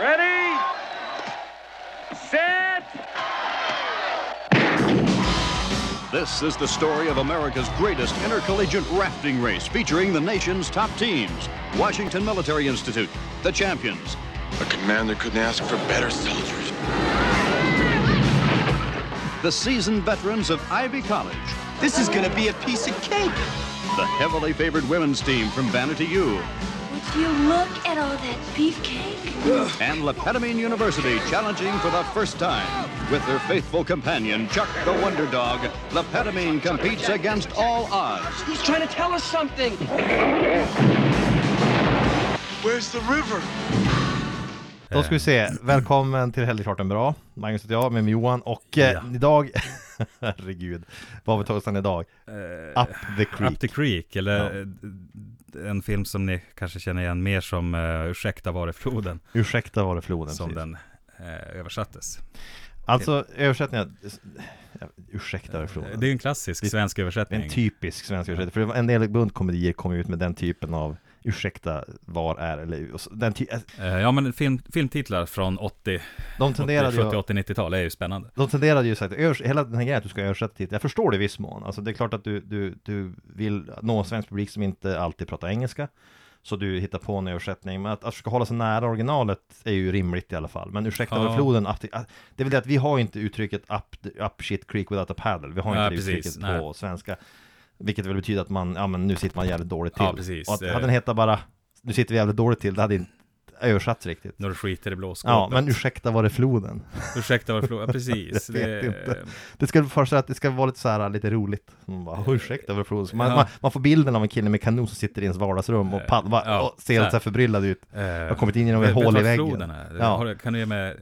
Ready? Set! This is the story of America's greatest intercollegiate rafting race featuring the nation's top teams Washington Military Institute, the champions, A commander couldn't ask for better soldiers. the seasoned veterans of Ivy College, This is gonna be a piece of cake. the heavily favored women's team from Vanity U, Would you look at all that beefcake? and Lepetamine University challenging for the first time. With their faithful companion, Chuck the Wonder Dog, Lepetamine competes against all odds. He's trying to tell us something. Where's the river? Då ska vi se, välkommen till en bra Magnus heter jag, med mig Johan och eh, Ja. idag Herregud, vad har vi tagit oss an idag? Up the Creek Up the Creek, eller eh, en film som ni kanske känner igen mer som uh, Ursäkta var det floden, Ursäkta var det floden som precis. den eh, översattes. Alltså översättningen, ja, ursäkta var det är en klassisk svensk översättning. En typisk svensk översättning, för en del buntkomedier kom ut med den typen av Ursäkta, var är, eller den ty- Eh, ja men film, filmtitlar från 80, De 80 tenderade 70, ju 80, 90-tal är ju spännande. De tenderade ju övers- hela den här grejen att du ska översätta till, jag förstår det i viss mån, alltså det är klart att du, du, du vill nå en svensk publik som inte alltid pratar engelska Så du hittar på en översättning, men att, att försöka hålla sig nära originalet är ju rimligt i alla fall. Men ursäkta Ja. floden, att, det- är väl det att vi har inte uttrycket up, up shit creek without a paddle. Vi har inte Ja, det uttrycket på svenska Vilket väl betyder att man, ja men nu sitter man jävligt dåligt till Ja, precis. Och att, Eh. hade den hetat bara, nu sitter vi jävligt dåligt till, det hade inte översatts riktigt När du skiter i blåskåpet. Ja, men ursäkta var det floden? Ursäkta var det floden, ja, precis. Jag vet inte. Det ska först att det ska vara lite så här lite roligt. Man bara, "Åh, ursäkta vad det man, Ja. man, man får bilden av en kille med kanon som sitter i ens vardagsrum och, pad, va, Ja, och ser lite så här förbryllad ut. Eh, har kommit in genom ett hål i väggen. floden? Ja. Kan du ge mig eh,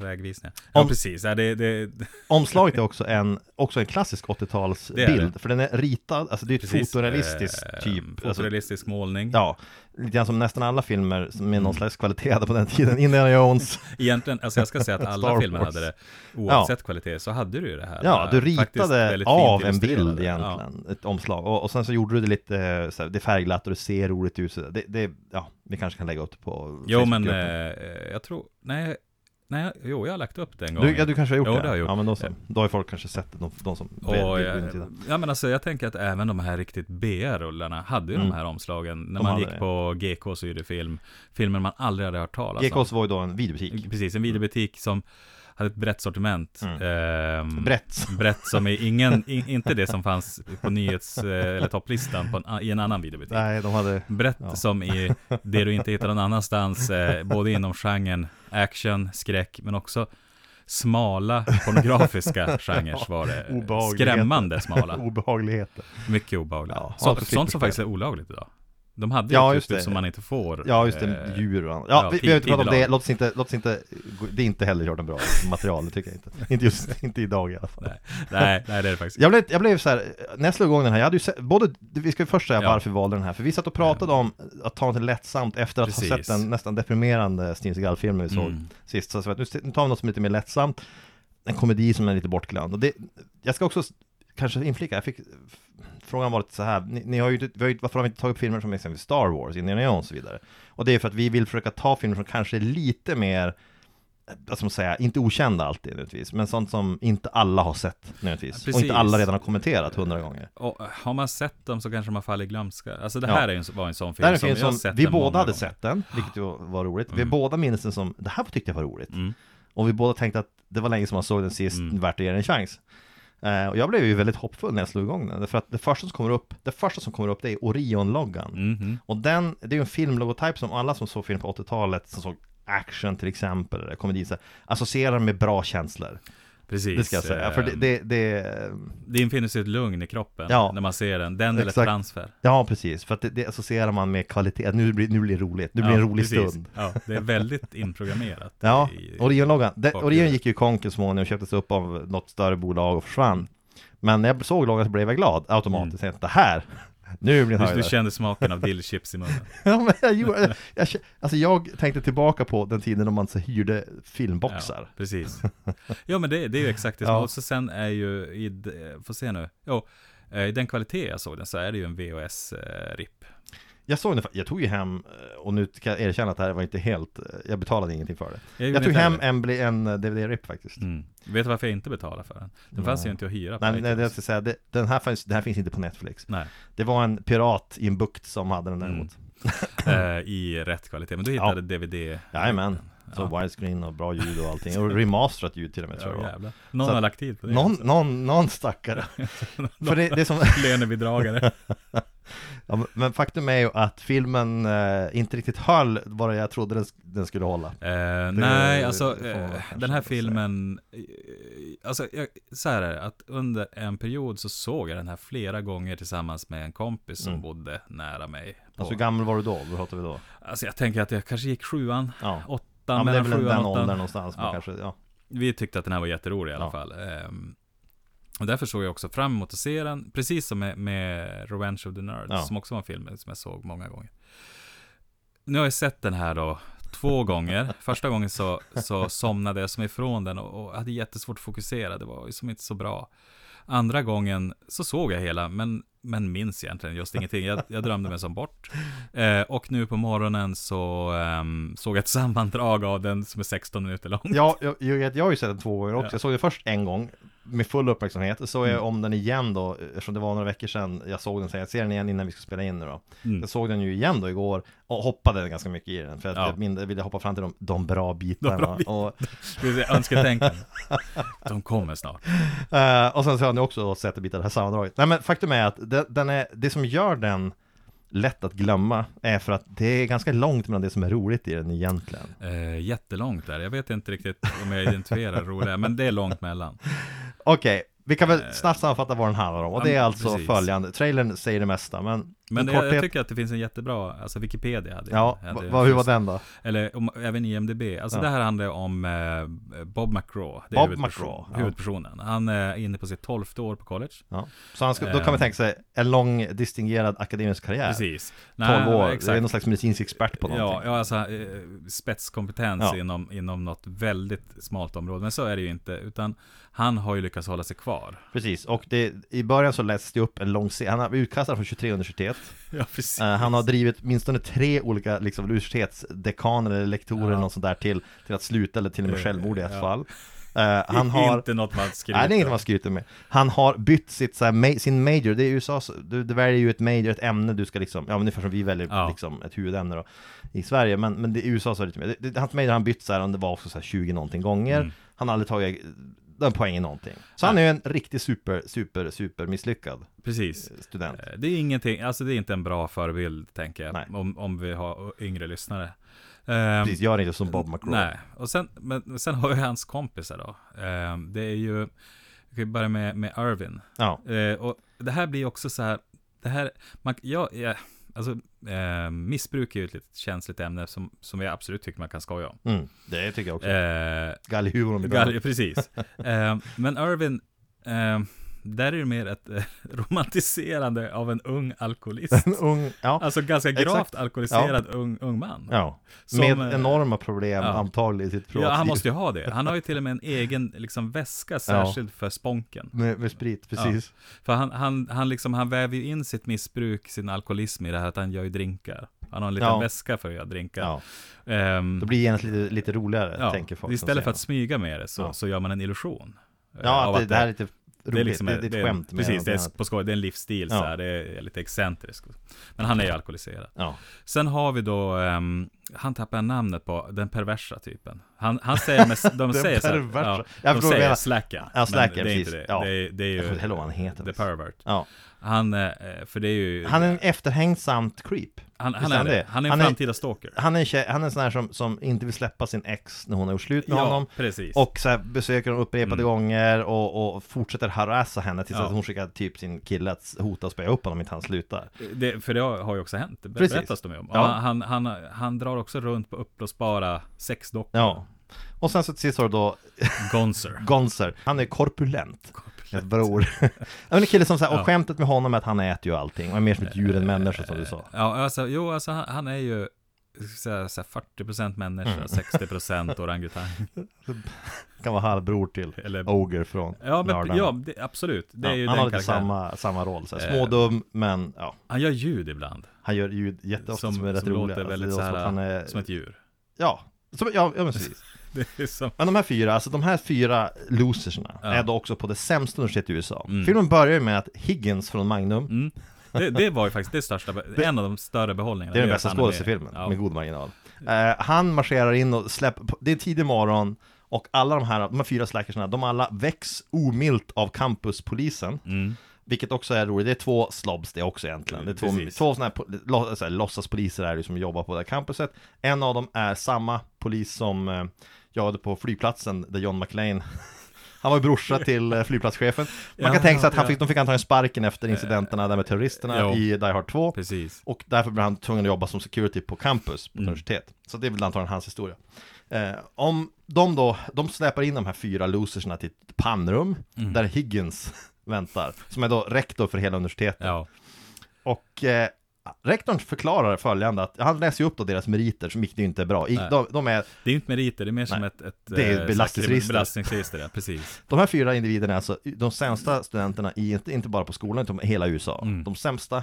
vägvisningar? Ja, Om- precis. Ja, det, det, Omslaget är också en, också en klassisk Det är 80-talsbild. det. För den är ritad, alltså det är ett precis, fotorealistiskt eh, typ. Alltså, Fotorealistisk målning. ja, lite grann som nästan alla filmer med någon slags kvalitet på den tiden. Indiana Jones. Egentligen, alltså jag ska säga att alla filmer hade det Oavsett kvalitet så hade du ju det här Ja, du eh, faktiskt ritade av en bild egentligen, ett omslag. Och, och sen så gjorde du det lite, eh, så här, det är färgglatt och det ser roligt ut. Så det, det, ja, vi kanske kan lägga upp det på Jo men eh, jag tror, nej, nej, jo jag har lagt upp det en gång Du, ja, du kanske har gjort Jo, det? det har jag gjort. Ja, men då så. Då har ju folk kanske sett det, de, de som Och, jag, ja men alltså jag tänker att även de här riktigt B-rullarna hade ju Mm. de här omslagen När De man gick det. på GK så gjorde film Filmer man aldrig hade hört talas om GKs var ju då en videobutik. Precis, en videobutik som hade ett brett sortiment Ehm, Brett. Brett som är ingen, i, inte det som fanns på nyhets eh, eller topplistan på en, i en annan videobutik Nej, de hade... Brett Ja. som i det du inte hittar någon annanstans, eh, både inom genren action, skräck, men också smala pornografiska genrer var det. Obehagligheter. Skrämmande smala. Obehagligheter. Mycket obehagligt. Ja, Så, sånt som faktiskt är olagligt idag. De hade Ja, ju just ett det. som man inte får. Ja, just det, eh, djur och annat. Ja, ja, vi, behöver inte prata om det, låt oss inte, låt oss inte, det är inte heller gjort en bra material, det tycker jag inte. Inte just, inte idag i alla fall. Nej, nej, nej, det är det faktiskt. Jag blev, jag blev så här, när jag slog igång den här, jag hade ju sett, både, vi ska först säga Ja. varför vi valde den här, för vi satt och pratade om att ta något lättsamt efter att Precis. ha sett den nästan deprimerande Steven Seagal-filmen vi såg Mm. sist. Så att nu, tar vi något som är lite mer lättsamt, en komedi som är lite bortglömd. Och det, jag ska också kanske inflika, jag fick, frågan var lite så här, ni, ni har ju, vi har ju, varför har vi inte tagit upp filmer som exempelvis Star Wars, Indiana Jones och så vidare? Och det är för att vi vill försöka ta filmer som kanske är lite mer vad ska man säga, inte okända alltid nödvändigtvis, men sånt som inte alla har sett nödvändigtvis. Ja, och inte alla precis. redan har kommenterat hundra gånger. Och har man sett dem så kanske man faller i glömska. Alltså det Ja. här är en, var en sån film en som film jag har som, sett vi båda hade gånger. sett den, vilket var roligt. Vi Mm. båda minns den som, det här tyckte jag var roligt. Mm. Och vi båda tänkte att det var länge som man såg den sist, Mm. värt att ge den en chans. Eh, och jag blev ju väldigt hoppfull när jag slog igång den, för att det första som kommer upp, det första som kommer upp det är Orion-loggan. Mhm. Och den, det är ju en filmlogotyp som alla som såg film på 80-talet, som såg action till exempel, eller komedi, associerar med bra känslor. Precis. Det ska jag säga, för det, det, det Det infinner sig ett lugn i kroppen Ja. när man ser den. Den eller transfer. Ja, precis, för att det, det associerar man med kvalitet, nu blir, nu blir det roligt, nu blir det en rolig precis. stund. Ja, det är väldigt inprogrammerat. Ja, Orion-loggan. Orion gick ju i konkurs småningom och köptes upp av något större bolag och försvann. Men när jag såg loggan så blev jag glad automatiskt. Mm. Det här, nu blir det Du, du kände smaken av dillchips i munnen. Ja, men jag, gjorde, jag, alltså jag tänkte tillbaka på den tiden då man så hyrde filmboxar. Ja, precis. Ja, men det, det är ju exakt det Ja. som, och så sen är ju, i, d- får se nu, jo, eh, i den kvalitet jag såg den så är det ju en VHS-RIP. Jag såg den, jag tog ju hem, eh, och nu kan jag erkänna att det här var inte helt, eh, jag betalade ingenting för det. Jag, Jag tog hem en, en eh, DVD-rip faktiskt. Mm. Vet du varför jag inte betalar för den? Den fanns ju inte att hyra på Nej, nej, det jag ska säga, det, den, här finns, den här finns inte på Netflix. Nej. Det var en pirat i en bukt som hade den Mm. däremot Eh, I rätt kvalitet, men du hittade DVD Jajamän, så Ja. widescreen och bra ljud och allting, och remasterat ljud till och med tror jag Ja. Någon Så- har lagt tid på det Någon, någon, någon stackare. För det, det är som, Lönebidragare ja, men- faktum är ju att filmen eh, inte riktigt höll vad jag trodde den, den skulle hålla Eh, nej, alltså får man eh, den här filmen eh, Alltså, jag, så här är det, att under en period så såg jag den här flera gånger tillsammans med en kompis som Mm. bodde nära mig på, Alltså hur gammal var du då? Vad pratar vi då? Alltså jag tänker att jag kanske gick sjuan, Ja, åttan, ja men det är mellan väl sjuan den och åldern åttan någonstans Ja. kanske, ja Vi tyckte att den här var jätterolig i alla fall Ehm, Och därför såg jag också fram emot att se den Precis som med, med Revenge of the Nerds Ja. Som också var en film som jag såg många gånger. Nu har jag sett den här då Två gånger. Första gången så, så somnade jag som ifrån den och, och hade jättesvårt att fokusera. Det var ju som inte så bra. Andra gången så såg jag hela men, men minns egentligen just ingenting. Jag, jag drömde mig som bort. Eh, Och nu på morgonen så ehm, såg jag ett sammandrag av den som är 16 minuter lång. Ja, jag, jag, jag har ju sett den två gånger också. Ja. Jag såg den först en gång med full uppmärksamhet. Så jag Mm. om den igen då, eftersom det var några veckor sedan jag såg den. Så jag ser den igen innan vi ska spela in nu då. Mm. Jag såg den ju igen då igår och hoppade ganska mycket i den. För att Ja. jag ville hoppa fram till de, de bra bitarna. bra bitarna. Och, Önsketänkande. De kommer snart. eh, och sen så har ni också sett bitar det här sammandraget. Nej men faktum är att det, den är, det som gör den lätt att glömma är för att det är ganska långt mellan det som är roligt i den egentligen. Eh, jättelångt där. Jag vet inte riktigt om jag identifierar roliga, men det är långt mellan. Okej, vi kan väl snabbt sammanfatta vad den handlar om. Och det är alltså precis. följande. Trailern säger det mesta, men Men jag, jag tycker att det finns en jättebra, alltså Wikipedia hade Ja, hade va, hur var den då? Eller om, även IMDB. Alltså Ja. det här handlar om eh, Bob McGraw. Det är Bob huvudperson, McGraw, ja. huvudpersonen. Han är inne på sitt tolfte år på college. Ja. Så han ska, då kan Ehm. man tänka sig en lång distingerad akademisk karriär. Precis. 12 år, det är exakt. någon slags medicinsk expert på Ja, någonting. ja alltså eh, spetskompetens Ja. inom, inom något väldigt smalt område. Men så är det ju inte, utan han har ju lyckats hålla sig kvar. Precis, och det, i början så läste jag upp en lång serie, han har utkastad från 23 universitet Ja. Eh, Han har drivit minstone tre olika liksom, universitetsdekaner eller lektorer Ja. eller något sånt där till, till att sluta eller till och med Eh, självmord i ett ja. fall Eh, Han har Inte något man skryter Nej det är inget man skryter med Han har bytt sitt, så här, ma- sin major, det är USA, du, du väljer ju ett major, ett ämne du ska liksom Ja men ungefär som vi väljer Ja. liksom ett huvudämne då I Sverige, men, men det, i USA så är det lite mer det, det, Hans major har han bytt så här, om det var också så här 20 någonting gånger Mm. Han har aldrig tagit den poäng i någonting Så han är ju en riktig super, super, super misslyckad Precis. eh, student Eh, Det är ingenting, alltså det är inte en bra förebild tänker jag, Nej. om, om vi har yngre lyssnare. Ehm, Precis, gör inte som Bob McGraw Nej, och sen, men sen har vi hans kompisar då. Ehm, det är ju, vi kan börja med, med Irvin. Ja, Eh, och det här blir också så här, det här, man, ja, ja, alltså eh, missbruk är ju ett lite känsligt ämne som, som jag absolut tycker man kan skoja om. mm, det tycker jag också Eh, Galghumor om ibland Gal- precis. Eh, men Irvin, eh, där är det mer ett eh, romantiserande av en ung alkoholist. En ung, ja, Alltså ganska Exakt. gravt alkoholiserad ung, ung man. ja. Som, Med eh, enorma problem ja. antagligen i sitt Ja, privatliv han måste ju ha det. Han har ju till och med en egen liksom, väska särskilt för sponken. med, med sprit, precis För han, han, han, liksom, han väver ju in sitt missbruk, sin alkoholism i det här att han gör ju drinkar. Han har en liten Ja. väska för att göra drinkar. Ja, Ehm, då blir det genast lite, lite roligare, ja, tänker folk istället för att smyga med det så, Ja. så gör man en illusion. eh, Ja, att det, det här är lite roligt, det är liksom det, det är ett skämt med Precis, det är på skoj, det är en livsstil Ja. så här, det är lite excentriskt. Men han är ju alkoholiserad. Ja, Sen har vi då, ehm, han tappar namnet på den perversa typen. Han, han säger, med, de säger så här, ja, Jag de säger slacken. Ja, slacken, men det är precis. inte det. Ja. Det, är, det är ju får heller vad han heter the pervert. Ja, Han, eh, för det är ju, han är en efterhängsamt creep han, han är han det. Han är en Han är- framtida stalker. Han är en, tjej, han är en sån här som, som inte vill släppa sin ex när hon har gjort slut med Ja, honom precis. Och så här besöker hon upprepade Mm. gånger och, och fortsätter harassa henne tills Ja. att hon skickar typ sin kille att hota och spöa upp honom om inte han slutar Det, för det har ju också hänt, det Precis. berättas de ju om. Ja. Han, han, han, drar också runt på uppblåsbara sexdockor. Ja Och sen så till sist har du då Gonzer. Gonzer, han är korpulent Ett bror Ja, men en kille som så här, och skämtet med honom är att han äter ju allting och är mer som ett djur än människa som du sa Ja, alltså, jo, alltså han, han är ju så så här 40% människa, Mm. 60% orangutang. Kan vara halvbror till Eller, Oger från ja, men, ja det, absolut. Det är Ja, ju han har lite samma, samma roll, så här, Eh. smådum men ja Han gör ljud ibland. Han gör ljud jätteofta som, som, är rätt som roliga. låter väldigt Alltså, det är så som här, han är, som ett djur. Ja, som, ja, ja men precis. Som, Men de här fyra, alltså de här fyra losersna Ja. är då också på det sämsta universitetet i USA. Mm. Filmen börjar ju med att Higgins från Magnum, mm. det, det var ju faktiskt det största, en av de större behållningarna. det är den bästa skådespelfilmen, Ja. med god marginal. Eh, han marscherar in och släpper, det är tidig morgon, och alla de här, de här fyra slackersna, de alla väcks omilt av campuspolisen. Mm. Vilket också är roligt, det är två slobs det också egentligen. Det är två, Precis. två sådana här, lo- så här låtsaspoliser är det som jobbar på det här campuset. En av dem är samma polis som eh, jagade på flygplatsen där John McClane Han var ju brorsa till eh, flygplatschefen. Man kan Ja, tänka sig att han ja. fick, de fick antagligen sparken efter incidenterna där med terroristerna jo. i Die Hard 2. Precis. Och därför blev han tvungen att jobba som security på campus på Mm. universitet. Så det är väl antagligen hans historia. Eh, om de då, de släpar in de här fyra losersna till ett pannrum Mm. där Higgins väntar, som är då rektor för hela universitetet. Ja. Och eh, rektorn förklarar följande att han läser ju upp då deras meriter som vilket ju inte är bra. I, de, de, är, Det är inte meriter, det är mer som Nej. ett, ett Det är eh, belastningsregister. belastningsregister. Ja, precis. de här fyra individerna är alltså de sämsta studenterna i, inte, inte bara på skolan utan i hela USA. Mm. De sämsta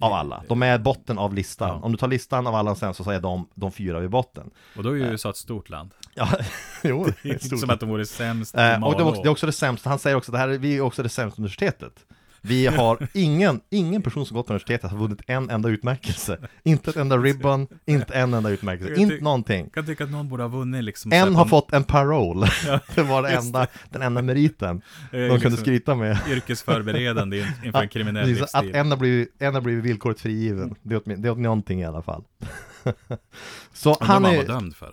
av alla. De är botten av listan. Ja. Om du tar listan av alla sämsta så är de de fyra vid botten. Och då är ju USA ett stort land. Ja, jo, Det det är inte som att de vore sämst i Eh, och det är, också, det är också det sämsta, han säger också att det här, är- vi är också det sämsta universitetet. Vi har ingen, ingen person som gått på universitetet har vunnit en enda utmärkelse. Inte ett enda ribbon, inte en enda utmärkelse, inte någonting. Jag kan tycka att någon borde ha vunnit liksom En har fått en parole. Ja, Det var det enda, den enda meriten de kunde liksom skryta med. Yrkesförberedande in- inför en kriminell Precis, Att livsstil. en har blivit, en har blivit villkorligt frigiven. Det är, åt, det är åt någonting i alla fall. så han är.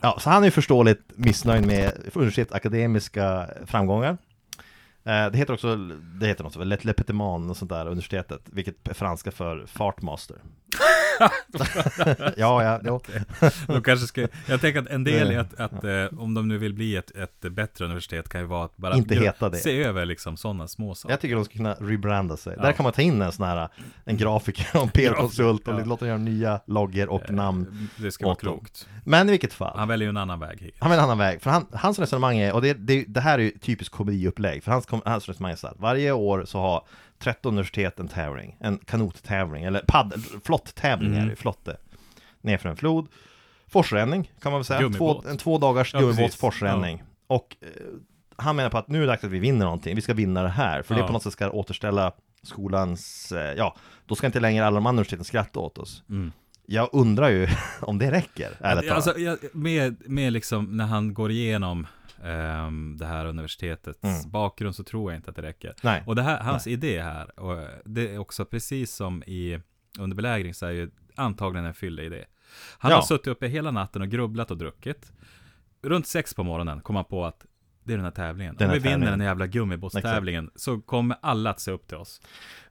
Ja, så han är förståeligt missnöjd med universitetets akademiska framgångar. Eh, det heter också, det heter något, Le, Le Petiman och sånt där, universitetet, vilket är franska för fartmaster. ja, ja, jo. De kanske ska, jag tänker att en del i att, att eh, om de nu vill bli ett, ett bättre universitet kan ju vara att bara Inte heta det. se över liksom sådana små saker. Jag tycker de ska kunna rebranda sig. Ja. Där kan man ta in en sån här, en grafiker och en PR-konsult och Ja. låta göra nya loggor och Eh, namn. Det ska vara åt dem. klokt. Men i vilket fall. Han väljer ju en annan väg hit. Han vill en annan väg, för han, hans resonemang är, och det, det, det här är ju typiskt komediupplägg, för hans, hans resonemang är så här, varje år så har 13 universitet en tävling, en kanottävling, eller paddel, flotttävling Mm. är det, flotte, nerför en flod, forsränning kan man väl säga, två, en två dagars Ja, gummibåts forsränning. Och eh, han menar på att nu är det dags att vi vinner någonting, vi ska vinna det här, för det Ja. på något sätt ska återställa skolans, eh, ja, då ska inte längre alla de andra universiteten skratta åt oss. Mm. Jag undrar ju om det räcker, ärligt talat. Alltså, jag, med, med liksom när han går igenom ehm, det här universitetets Mm. bakgrund så tror jag inte att det räcker. Nej. Och det här, hans idé här, och det är också precis som i under belägring så är ju antagligen en fyllig idé. Han Ja. har suttit uppe hela natten och grubblat och druckit. Runt sex på morgonen kom han på att det är den här tävlingen. Den Om vi vinner tävlingen. den här jävla gummibåtstävlingen så kommer alla att se upp till oss.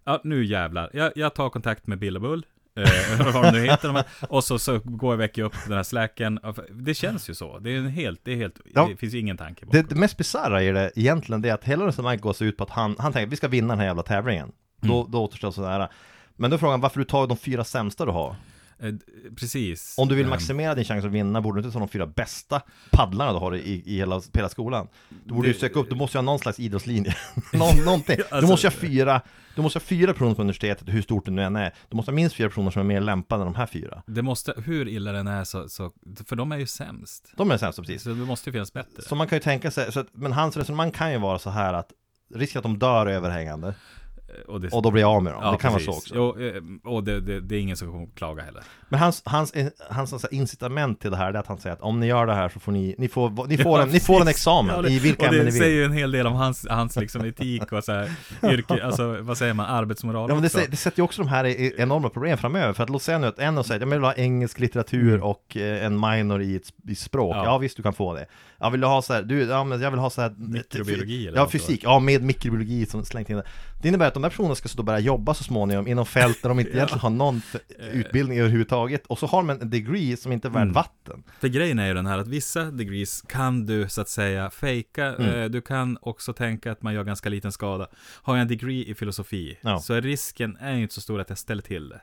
Ja, nu jävlar. Jag, jag tar kontakt med Bill och Bull. Eh, vad de nu heter de här. Och så, så går jag väcker upp den här släcken. Det känns ju så. Det är en helt, det är helt, Ja. det finns ju ingen tanke bakom. Det, det mest bisarra i det egentligen det är att hela resonemanget går sig ut på att han, han tänker vi ska vinna den här jävla tävlingen. Då, Mm. då återstår sådär. Men då är frågan varför du tar de fyra sämsta du har. Eh, Precis. Om du vill Ehm, maximera din chans att vinna borde du inte ta de fyra bästa paddlarna du har i, i hela, hela skolan. Du borde ju Det- söka upp, du måste ju ha någon slags idrottslinje. Någon, någonting. Du Alltså- måste ju ha fyra, du måste ha fyra personer på universitetet, hur stort det nu än är. Du måste ha minst fyra personer som är mer lämpade än de här fyra. Det måste, hur illa den är så, så för de är ju sämst. De är sämsta precis. Så det måste ju finnas bättre. Så man kan ju tänka sig, att, men hans resonemang kan ju vara så här att risken att de dör är överhängande Och, det, och då blir jag av med dem. ja, det kan precis. vara så också. Jo, eh, och det, det, det är ingen som kommer klaga heller. Men hans, hans, hans, hans incitament till det här är att han säger att om ni gör det här så får ni, ni får, ni får, en, ni får en examen Ja, det, i vilka och ämnen det ni säger vill. ju en hel del om hans, hans liksom etik och så här, yrke, alltså vad säger man, arbetsmoral Ja men det, det sätter ju också de här i enorma problem framöver, för att låt säga nu att en och säger jag vill ha engelsk litteratur Mm. och eh, en minor i, ett, i språk, ja. Ja. visst du kan få det. Jag vill ha så här, du, ja men jag vill ha så här Mikrobiologi eller Ja något fysik, ja med mikrobiologi som slängt in det. Det innebär att de här personerna ska stå och börja jobba så småningom inom fält där de inte egentligen har någon f- utbildning överhuvudtaget, och så har de en degree som inte är värd Mm. vatten. För grejen är ju den här att vissa degrees kan du så att säga fejka. Mm. Eh, Du kan också tänka att man gör ganska liten skada. Har jag en degree i filosofi Ja. så risken är ju inte så stor att jag ställer till det.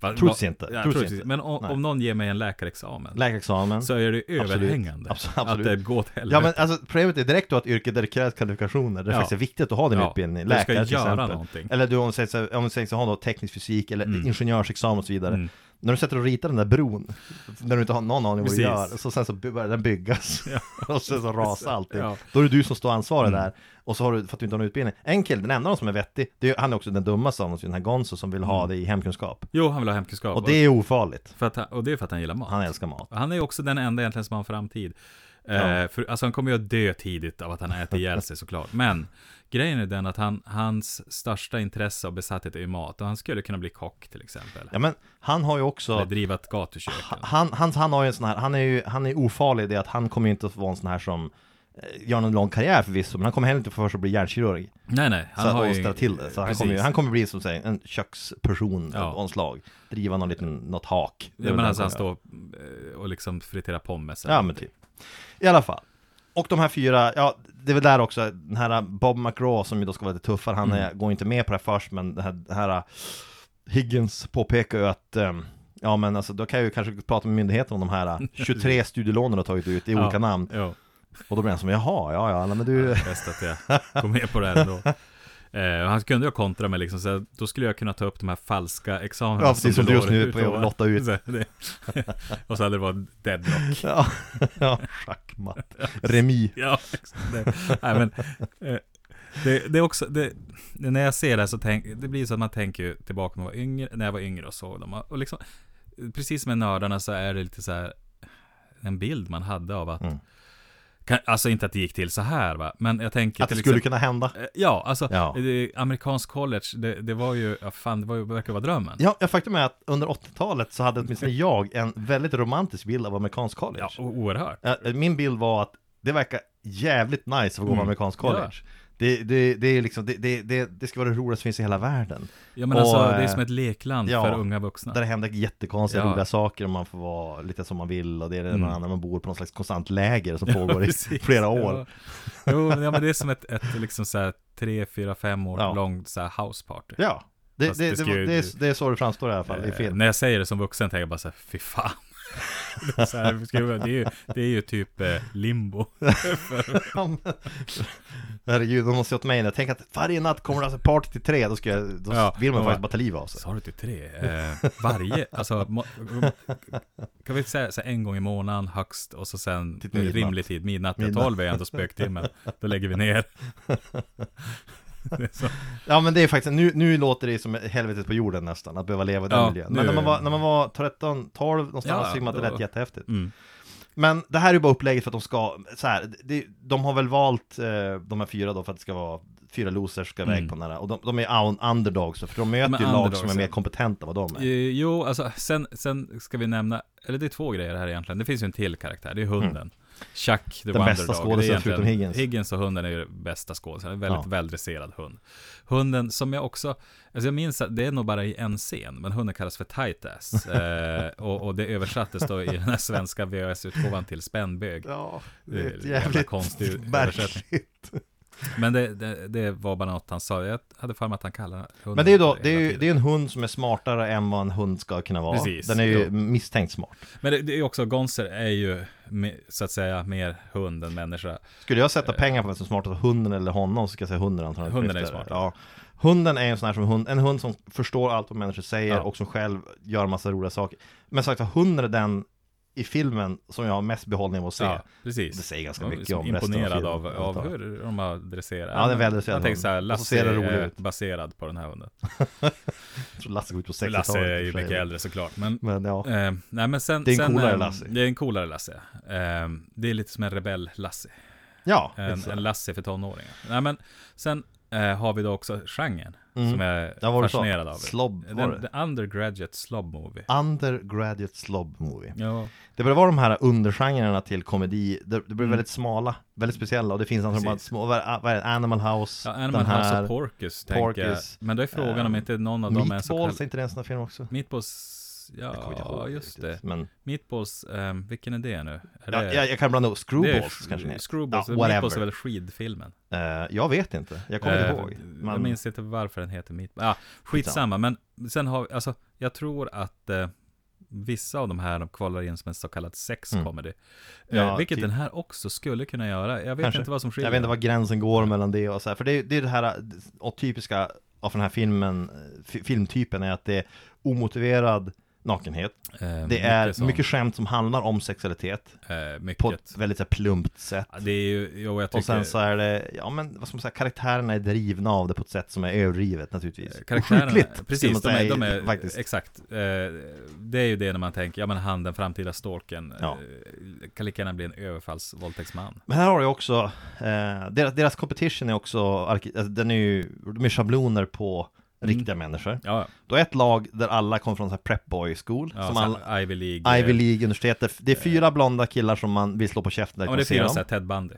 Va- va- inte. Ja, Troligtvis troligtvis inte. Men om, om någon ger mig en läkarexamen Läkarexamen. så är det Absolut. överhängande Abs- absolut. att det går åt helvete. Ja men alltså problemet är direkt då att yrket där det krävs kvalifikationer, det är Ja. faktiskt viktigt att har din Ja, utbildning, läkare till exempel. någonting. Eller du om du säger om du säger så har då teknisk fysik eller Mm. ingenjörsexamen och så vidare. Mm. När du sätter och ritar den där bron, när du inte har någon aning vad du gör, så sen så börjar den byggas. och sen så rasar allting. Ja. Då är det du som står ansvarig Mm. där, och så har du, för att du inte har någon utbildning. En kille, den enda som är vettig, det är, han är också den dummaste av den här Gonzo som vill ha Mm. det i hemkunskap. Jo, han vill ha hemkunskap. Och det är ofarligt. för att och det är för att han gillar mat. Han älskar mat. Han är också den enda egentligen som har en framtid. Ja. Eh, för, alltså han kommer ju att dö tidigt av att han äter ihjäl sig såklart. Men grejen är den att han, hans största intresse och besatthet är ju mat. Och han skulle kunna bli kock till exempel. Ja men, han har ju också... Eller driva ett gatukök. Han, han, han har ju en sån här, han är ju, han är ofarlig i det att han kommer ju inte att vara en sån här som eh, gör någon lång karriär förvisso, men han kommer heller inte för sig att bli hjärnkirurg. Nej, nej. Han så, har ju... till det. Så han kommer, ju, han kommer bli som säger en köksperson Ja. slag. Driva någon liten, något hak. Ja, men alltså han står eh, och liksom friterar pommes. Ja men typ. I alla fall. Och de här fyra, ja det är väl där också, den här Bob McGraw som ju då ska vara lite tuffare, han Mm. är, går inte med på det här först, men det här, det här Higgins påpekar ju att ehm, Ja men alltså då kan jag ju kanske prata med myndigheten om de här 23 studielånen du har tagit ut i Ja. olika namn Ja, Och då blir han som, jaha, ja ja, men du bäst att jag går med på det här ändå. Eh, han kunde ju kontra med liksom, så då skulle jag kunna ta upp de här falska examina Ja, precis som du just nu är på utlovar. att lotta ut. Så det- och så hade det varit deadlock. Ja, ja schackmatt Remi Ja, exakt. det, nej, men, eh, det, det är också, det, när jag ser det här så tänk, det blir så att man tänker tillbaka när jag var yngre, när jag var yngre och såg dem. Och liksom, precis som med nördarna så är det lite så här, en bild man hade av att, Mm. Alltså inte att det gick till så här va, men jag tänker Att det skulle exempel- kunna hända Eh, Ja, alltså Ja. Det, amerikansk college, det, det var ju, ja, fan, det var det verkar vara drömmen. Ja, ja, faktum är att under 80-talet så hade åtminstone jag en väldigt romantisk bild av amerikansk college Ja, oerhört. Ja, Min bild var att det verkar jävligt nice att få gå på Mm. amerikansk college det, det, det är liksom, det, det, det, det ska vara det roligaste som finns i hela världen Ja men Och, alltså, det är eh, som ett lekland ja, för unga vuxna. Där det händer jättekonstiga Ja. roliga saker och man får vara lite som man vill och det är det Mm. man, när man bor på någon slags konstant läger som pågår i precis. flera år Ja. Jo, men- ja, men det är som ett, ett liksom så här tre, fyra, fem år Ja. långt så här house party. Ja, det, det, det ju- det, är, det är så det framstår i alla fall i Eh, film När jag säger det som vuxen tänker jag bara så här, fy fan. Det är, så här, jag- det, är ju, det är ju typ eh, limbo. Ja, men- Herregud, de måste ju åt mig nu. Tänk att varje natt kommer det alltså party till tre, då, ska jag, då Ja, vill man faktiskt bara ta livet av sig. Sa du till tre? Eh, varje, alltså, må, kan vi säga så här, en gång i månaden högst och så sen Till midnatt. rimlig tid, midnatt, Midnatt. 12 är ändå spöktimmen. Då lägger vi ner. Ja men det är faktiskt, nu, nu låter det som helvetet på jorden nästan, att behöva leva i den Ja, miljön. nu- Men när man var, när man var 13, 12 någonstans, Ja, så man att det lät jättehäftigt. Mm. Men det här är ju bara upplägget för att de ska, så här, det, de har väl valt eh, de här fyra då för att det ska vara fyra losers ska iväg Mm. på den här, och de, de är un- underdogs, för de möter De ju lag som är mer kompetenta vad de är. Eh, Jo, alltså sen, sen ska vi nämna, eller det är två grejer här egentligen. Det finns ju en till karaktär, det är hunden. Chuck, the Den bästa skådespelaren förutom Higgins. Higgins och hunden är ju bästa skådespelaren, en väldigt Ja. väldresserad hund. Hunden som jag också, alltså jag minns att det är nog bara i en scen, men hunden kallas för tight ass. eh, och, och det översattes då i den här svenska VHS-utgåvan till spännbög. Ja, Det är ett jävla jävligt konstig märkligt. Men det, det, det var bara något han sa, jag hade för mig att han kallade hunden Men det är ju då, det är ju det är en hund som är smartare än vad en hund ska kunna vara. Precis, Den är ju jo. misstänkt smart. Men det, det är också, Gonser är ju så att säga mer hund än människa. Skulle jag sätta pengar på vem som är smartast, hunden eller honom, så ska jag säga hunden antagligen. Hunden är smart. Ja. Hunden är en sån här som hund, en hund som förstår allt vad människor säger Ja. och som själv gör massa roliga saker. Men sagt hunden är den i filmen som jag har mest behållning av att se. Ja, precis. Det säger ganska mycket om resten av Imponerad filmen, av, antar av jag. hur de har dresserat. Ja, det är väldresserad Jag tänker så här, Lasse är ut. baserad på den här hunden. Jag tror Lasse går ut på 60-talet. Lasse är ju mycket äldre såklart. Men, Men ja, eh, nej, men sen, Det är en sen, coolare eh, Lasse. Det är en coolare Lasse. Eh, det är lite som en rebell-Lasse. ja En, en Lasse för tonåringar. Nej, men sen eh, har vi då också genren. Mm. Som jag är Ja, fascinerad av. Slob, Den, the undergraduate slob movie. Undergraduate Slob Movie. Ja, Det börjar vara de här undergenrerna till komedi, det, det blir Mm. väldigt smala, väldigt speciella och det finns alltså bara små, vad är, det? vad är det? Animal House, ja Animal den House här, och Porcus, jag. Porcus, Men då är frågan om ehm, inte någon av dem är så Meatballs, är inte det en sån film också? Meatballs... Jag inte ja ihåg just det. Men Meatballs, ehm, vilken är det nu? Är ja, det, jag, jag kan blanda ihop är Screwballs sk- kanske Screwballs, Ja, Meatballs är väl skidfilmen? Eh, Jag vet inte, jag kommer inte Eh, ihåg Jag Men minns inte varför den heter Meatballs. Ja, skitsamma, men sen har vi, alltså, jag tror att eh, vissa av de här de kvalar in som en så kallad sex Mm. Ja, vilket typ. den här också skulle kunna göra. Jag vet Kanske. inte vad som skiljer. Jag vet inte var gränsen går mellan det och så här, för det, är- det är det här och typiska av den här filmen, fi- filmtypen är att det är omotiverad nakenhet. Eh, Det är sånt. mycket skämt som handlar om sexualitet eh, mycket. på ett väldigt så här, plumpt sätt. Ja, Det är ju, jo, jag tycker... Och sen så är det, ja men vad ska man säga, karaktärerna är drivna av det på ett sätt som är överdrivet naturligtvis. Eh, Karaktärerna, Sjukligt, precis, de är, de är faktiskt. exakt. Eh, det är ju det när man tänker, ja men han den framtida stalken, Ja. eh, kan lika gärna bli en överfallsvåldtäktsman. Men här har du också, eh, deras, deras competition är också, alltså, den är ju, de är schabloner på. Riktiga människor. Ja, Då är ett lag där alla kommer från så här prep boy school, ja som alla, Ivy League. eh, Ivy League universitet. Det är fyra blonda killar som man vill slå på käften Ja men det är fyra såhär Ted Bundy.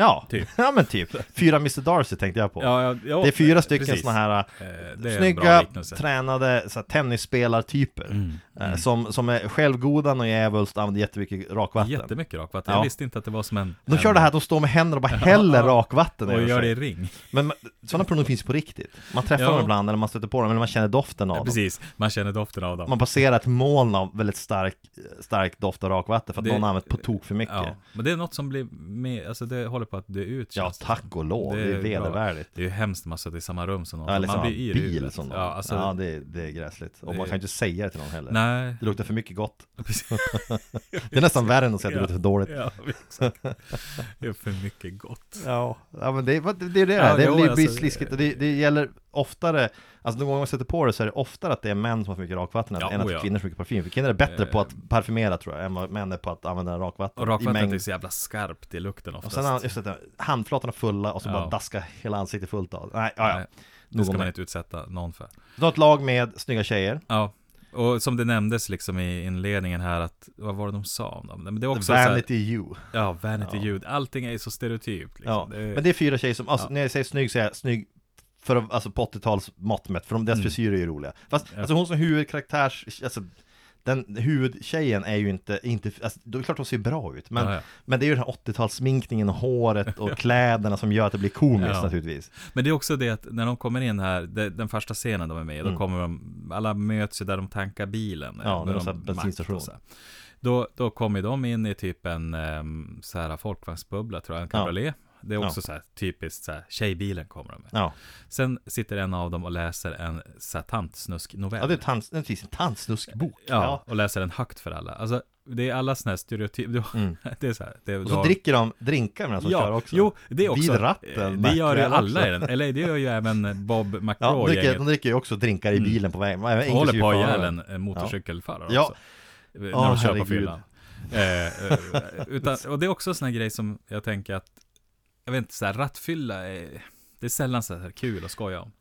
Ja, typ. ja men typ. Fyra Mr Darcy tänkte jag på. Ja, ja, ja, det är fyra stycken precis. såna här Eh, bra snygga, tränade så här, tennisspelartyper. Mm, eh, mm. Som, som är självgoda och djävulskt använder jättemycket rakvatten. Jättemycket rakvatten. Ja. Jag visste inte att det var som en... De kör en, det här att de står med händer och bara häller rakvatten Och gör det i ring. Men sådana personer finns på riktigt. Man träffar dem ibland eller man stöter på dem eller man känner doften av dem. precis, man känner doften av dem. Man passerar ett moln av väldigt stark, stark doft av rakvatten för att Det- någon har använt på tok för mycket. Ja, men det är något som blir med, alltså det håller på att dö ut det tack och lov. Det, Det är är vedervärdigt. Det är ju hemskt när man sitter i samma rum som någon. Ja, eller man blir yr bil som någon. Ja, alltså, ja det, det är gräsligt. Och det- man kan ju inte säga det till någon heller. Nej. Det luktar för mycket gott. Det är nästan värre än att säga att det Ja. luktar för dåligt. Ja, exakt. Det är för mycket gott. Ja, ja men det, är- det är det Ja, det jo, blir alltså, sliskigt det, det gäller oftare Alltså de gånger man sätter på det så är det oftare att det är män som har för mycket rakvatten Ja, än att oh ja. kvinnor har för mycket parfym För kvinnor är bättre Eh. på att parfymera tror jag än vad män är på att använda rakvatten Och rakvattnet är så jävla skarpt i lukten Och oftast. sen just det, handflatorna fulla och så Ja. bara daska hela ansiktet fullt av Nej, ja, ja. Det ska man inte utsätta någon för. Du har ett lag med snygga tjejer Ja, och som det nämndes liksom i inledningen här att, vad var det de sa om dem? Men det är också så här, Vanity you Ja, vanity Ja. ljud. Allting är så stereotypt. Liksom. Ja, Det är- men det är fyra tjejer som, alltså, Ja. när jag säger snygg så är jag snygg för, att- alltså på 80-tals mått mätt, för de, deras Mm. frisyrer är ju roliga Fast, Ja. alltså hon som huvudkaraktärs, alltså den huvudtjejen är ju inte, inte alltså, det är klart hon ser bra ut Men, Ja, ja. men det är ju den här 80-talssminkningen och håret och kläderna som gör att det blir komiskt Ja. naturligtvis Men det är också det att när de kommer in här, det, den första scenen de är med i, då Mm. kommer de, alla möts ju där de tankar bilen. Ja, det är med så här de- bensinstation. Då, då kommer de in i typ en um, så här folkvagnsbubbla tror jag, en Ja. cabriolet. Det är också Ja. så här typiskt så här, tjejbilen kommer de med. Ja, Sen sitter en av dem och läser en så här tantsnusk-novell. ja det är tant, en tantsnuskbok Ja, och läser den högt för alla. Alltså, det är alla sådana här stereotyper. Mm. Det är så här. Det, Och så har- dricker de drinkar medan de kör också Jo, det är också. Vid ratten, Det gör ju alla också. i den. Eller det gör ju även Bob Ja, de dricker, de dricker ju också drinkar i Mm. bilen på vägen, Och håller på föraren. ihjäl en motorcykelförare Ja. också. Eh, När de kör på herregud. fyllan. Eh, eh, utan, och det är också en sån här grej som jag tänker att, jag vet inte, så här, rattfylla är, det är sällan så här kul att skoja om.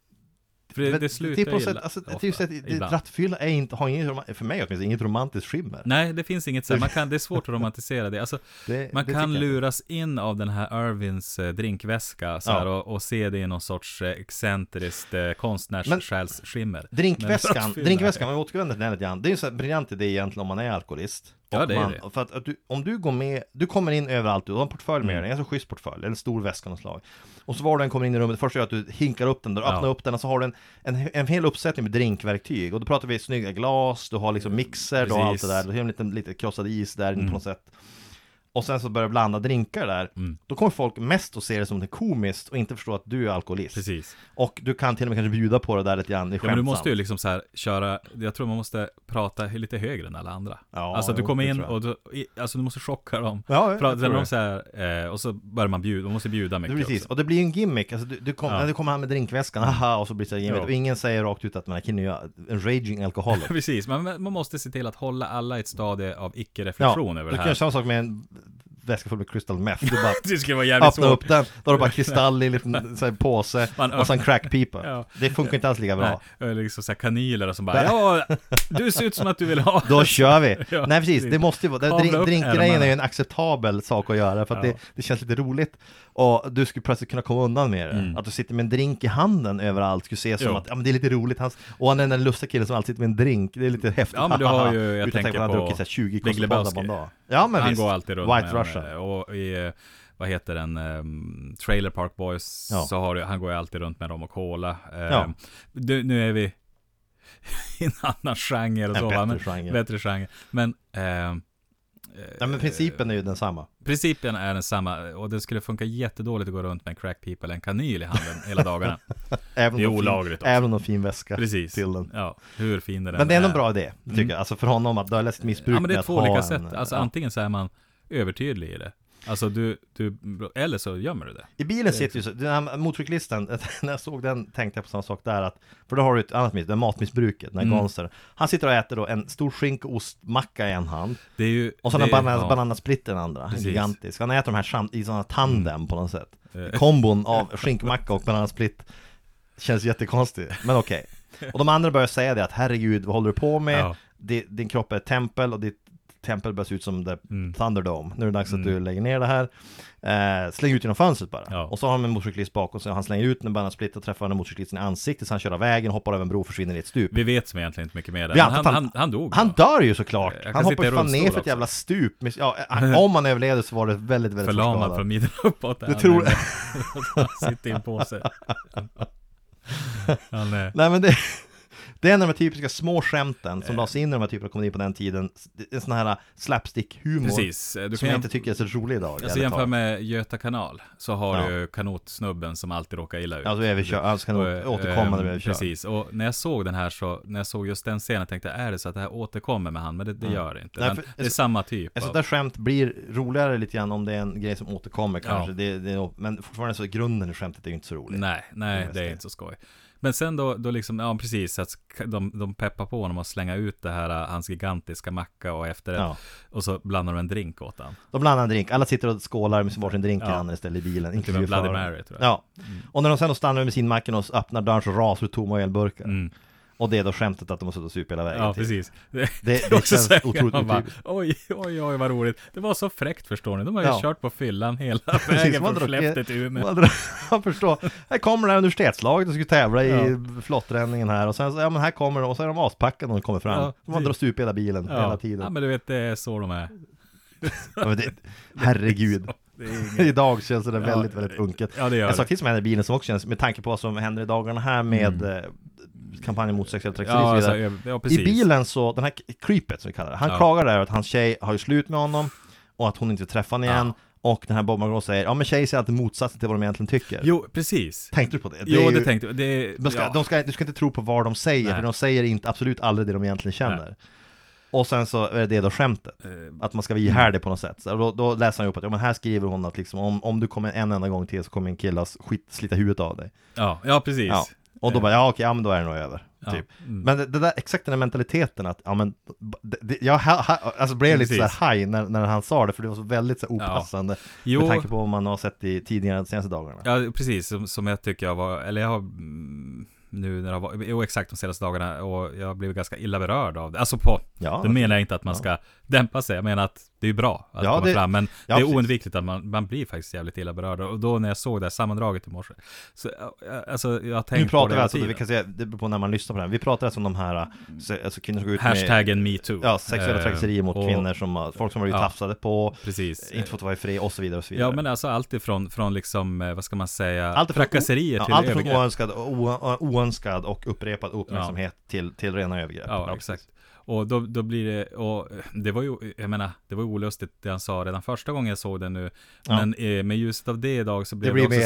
För det, Men det slutar sätt, illa- alltså, ofta, just att det- ibland. rattfylla är inte, har inget, för mig åtminstone, inget romantiskt skimmer Nej, det finns inget så här, man kan, det är svårt att romantisera det. Alltså, det, Man det kan tycker jag. luras in av den här Irvins eh, drinkväska så här, Ja. och, och se det i någon sorts eh, excentriskt eh, konstnärssjälsskimmer. Drinkväskan, drinkväskan, om vi återvänder till den lite grann Det är ju så här briljant idé egentligen om man är alkoholist Ja, det är man, det. För att, att du, om du går med, du kommer in överallt, du har en portfölj med Mm. dig, en ganska schysst portfölj, eller en stor väska något slag Och så var du än kommer in i rummet, det första är att du hinkar upp den, du Ja. öppnar upp den och så har du en, en, en hel uppsättning med drinkverktyg Och då pratar vi snygga glas, du har liksom mixer, du har allt det Precis. där, du har en liten, lite krossad is där Mm. på något sätt och sen så börjar du blanda drinkar där Mm. Då kommer folk mest att se det som det komiskt och inte förstå att du är alkoholist Precis. Och du kan till och med kanske bjuda på det där lite grann, det är Ja, men du måste ju liksom så här köra, jag tror man måste prata lite högre än alla andra. Ja, alltså att du kommer in och du, alltså du måste chocka dem. Ja, jag Prata, tror det. de så här, eh, och så börjar man bjuda, man måste bjuda mycket precis, också. och det blir ju en gimmick, alltså du, du, kom, Ja. du kommer här med drinkväskan, haha, och så blir det så gimmick, Ja. och ingen säger rakt ut att man är en raging alkoholic Precis, men man måste se till att hålla alla i ett stadie av icke-reflektion över du det kan här. göra samma sak med en väska full med crystal meth. Du bara Det skulle vara jävligt svårt. upp den, då har du bara kristall i en liten så här, påse Man och sen crackpipa. Ja. Det funkar inte alls lika bra. Nej, liksom så här kanyler och som bara Ja, du ser ut som att du vill ha Då kör vi! Ja, Nej precis, det måste ju vara, drinkgrejen är ju en acceptabel sak att göra för att Ja. det, det känns lite roligt och du skulle plötsligt kunna komma undan med det. Att du sitter med en drink i handen överallt skulle ses som Mm. Jo. att ja, men det är lite roligt, Hans, och han är den lustiga killen som alltid sitter med en drink, det är lite häftigt. Ja, men du har ju- jag tänker han har på druckit så här 20 Big på en Lebowski. dag. Ja men Han visst, går alltid runt White med Russian. Och i, vad heter den, um, Trailer Park Boys, Ja. så har du, han går ju alltid runt med dem och cola. Eh, Ja. du, nu är vi i en annan genre och En så, bättre men, genre. Bättre genre. Men, eh, Ja men principen är ju densamma. principen är densamma och det skulle funka jättedåligt att gå runt med en crackpipa eller en kanyl i handen hela dagarna. Även Det är om fin- olagligt också. Även om har fin väska Precis. till den. Ja, hur fin den Men det är ändå är. en bra idé, tycker Mm. jag. Alltså för honom att dölja sitt missbruk Ja men det är två olika en, sätt. Alltså ja. antingen så är man övertydlig i det. Alltså du, du, eller så gömmer du det. I bilen sitter ju så, den här motorcyklisten, när jag såg den tänkte jag på samma sak där att För då har du ett annat miss, det matmissbruket, den här Mm. Han sitter och äter då en stor skinkoostmacka i en hand Det är ju... Och så en banan, ja. bananasplitt i den andra, Precis. Mm. gigantisk Han äter de här i sådana tandem på något sätt Eh. Kombon av skinkmacka och bananasplitt Känns jättekonstig, men okej Och de andra börjar säga det att herregud, vad håller du på med? Ja. Di- Din kropp är ett tempel och ditt tempel börjar se ut som the Mm. Thunderdome Nu är det dags att du lägger ner det här eh, Släng ut genom fönstret bara Ja. Och så har han en motorcyklist bakom sig och han slänger ut en bananasplitt och träffar den motorcyklisten i ansiktet Så han kör av vägen, hoppar över en bro och försvinner i ett stup Vi vet som egentligen inte mycket mer där. Han, han- han, han dog. Han va? dör ju såklart! Jag Han hoppar ju fan ner för ett också. jävla stup ja, Om han överlevde så var det väldigt, väldigt Förlamad från midjan uppåt. Du tror- Han sitter i en påse. Han. Nej men det Det är en av de här typiska små skämten som lades in i de här typerna av komedi på den tiden En sån här slapstick-humor Precis. Du Som kan jag jämf- inte tycker är så rolig idag Alltså jämför med Göta kanal, så har Ja. du kanotsnubben som alltid råkar illa ut. Ja, så är vi kör, alltså kan Och, eh, återkomma när vi ehm, kör Precis, och när jag såg den här så, när jag såg just den scenen tänkte jag, är det så att det här återkommer med han? Men det, det gör det inte. Nej, för- det är samma typ Ett sånt där skämt blir roligare lite grann om det är en grej som återkommer kanske Ja. det, det, Men fortfarande så grunden i skämtet är ju inte så rolig Nej, nej, det är inte så skoj. Men sen då, då liksom, ja precis, att de, de peppar på honom att slänga ut det här, äh, hans gigantiska macka och efterrätt. Ja. Och så blandar de en drink åt han. De blandar en drink, alla sitter och skålar med sin varsin drink i Ja. handen istället i bilen Typ en inklusive Bloody. Mary tror jag. Ja, och när de sen då stannar med sin och öppnar dörren så rasar det tomma elburkar Mm. Och det är då skämtet att de har suttit och supit hela vägen Ja, till. precis. Det, Det- det, också känns säga, otroligt man bara. Oj, oj, oj vad roligt. Det var så fräckt förstår ni. De har ju Ja. kört på fyllan hela Precis, vägen från Skellefteå till Umeå. Man förstår. Här kommer det här universitetslaget och ska tävla i Ja. flottränningen här och sen så, ja men här kommer de och så är de aspackade när de kommer fram. Ja, de har stup i hela bilen hela Ja. tiden. ja, men du vet, det är så de är. Ja, det, herregud. Det. Idag känns det Ja, väldigt, väldigt unket. Ja, det gör En sak till som händer i bilen som också känns, med tanke på vad som händer i dagarna här med eh, kampanjen mot sexuell trakasseri Ja, och så vidare. ja, precis. I bilen så, den här creepet som vi kallar det, han Ja. klagar där att hans tjej har ju slut med honom och att hon inte träffar honom igen och den här Bob McGraw säger, ja men tjejer säger alltid motsatsen till vad de egentligen tycker. Jo, precis. Tänkte du på det? jo, är det ju- tänkte jag. Det, de ska, ja. de ska, du ska inte tro på vad de säger, Nej. för de säger inte, absolut aldrig det de egentligen känner. Nej. Och sen så är det då skämtet, Eh, att man ska vara ihärdig på något sätt. Så då, då läser han ju upp att, ja men här skriver hon att liksom, om, om du kommer en enda gång till så kommer en kille skit, slita huvudet av dig. Ja, ja precis. Ja. Och då bara, ja okej, ja men då är det nog över. Ja. Typ. Mm. Men det, det där, exakt den där mentaliteten att, ja men, det, det, jag ha, ha, alltså blev lite Precis. såhär high när, när han sa det, för det var så väldigt så här opassande. Jo. Med tanke på vad man har sett i tidningarna de senaste dagarna. Ja, precis. Som, som jag tycker jag var, eller jag har mm, nu när har varit, jo exakt de senaste dagarna och jag har blivit ganska illa berörd av det. Alltså på, Ja, då menar jag inte att man ska dämpa sig. Jag menar att det är bra att Ja, komma det- fram, men ja, det är oundvikligt att man, man blir faktiskt jävligt illa berörd. Och då när jag såg det här sammandraget i morse, så ja, alltså jag har tänkt Nu på pratar det vi alltså, tiden. vi kan säga, det beror på när man lyssnar på den. Vi pratar alltså om de här, så- alltså kvinnor som går ut med Hashtaggen metoo. Ja, sexuella Eh, trakasserier mot och- kvinnor som har, folk som har blivit Ja. tafsade på, Precis. inte fått vara i fred och så vidare och så vidare. Ja, men alltså allt ifrån, från liksom, eh, vad ska man säga, Allt ifrån- trakasserier till ja, allt från övergrepp. oönskad, oönskad och upprepad uppmärksamhet till, till rena övergrepp. Ja, exakt. Och då, då blir det, och det var ju, jag menar, det var ju olustigt det han sa redan första gången jag såg det nu. Ja. Men eh, med ljuset av det idag så blev Det det, också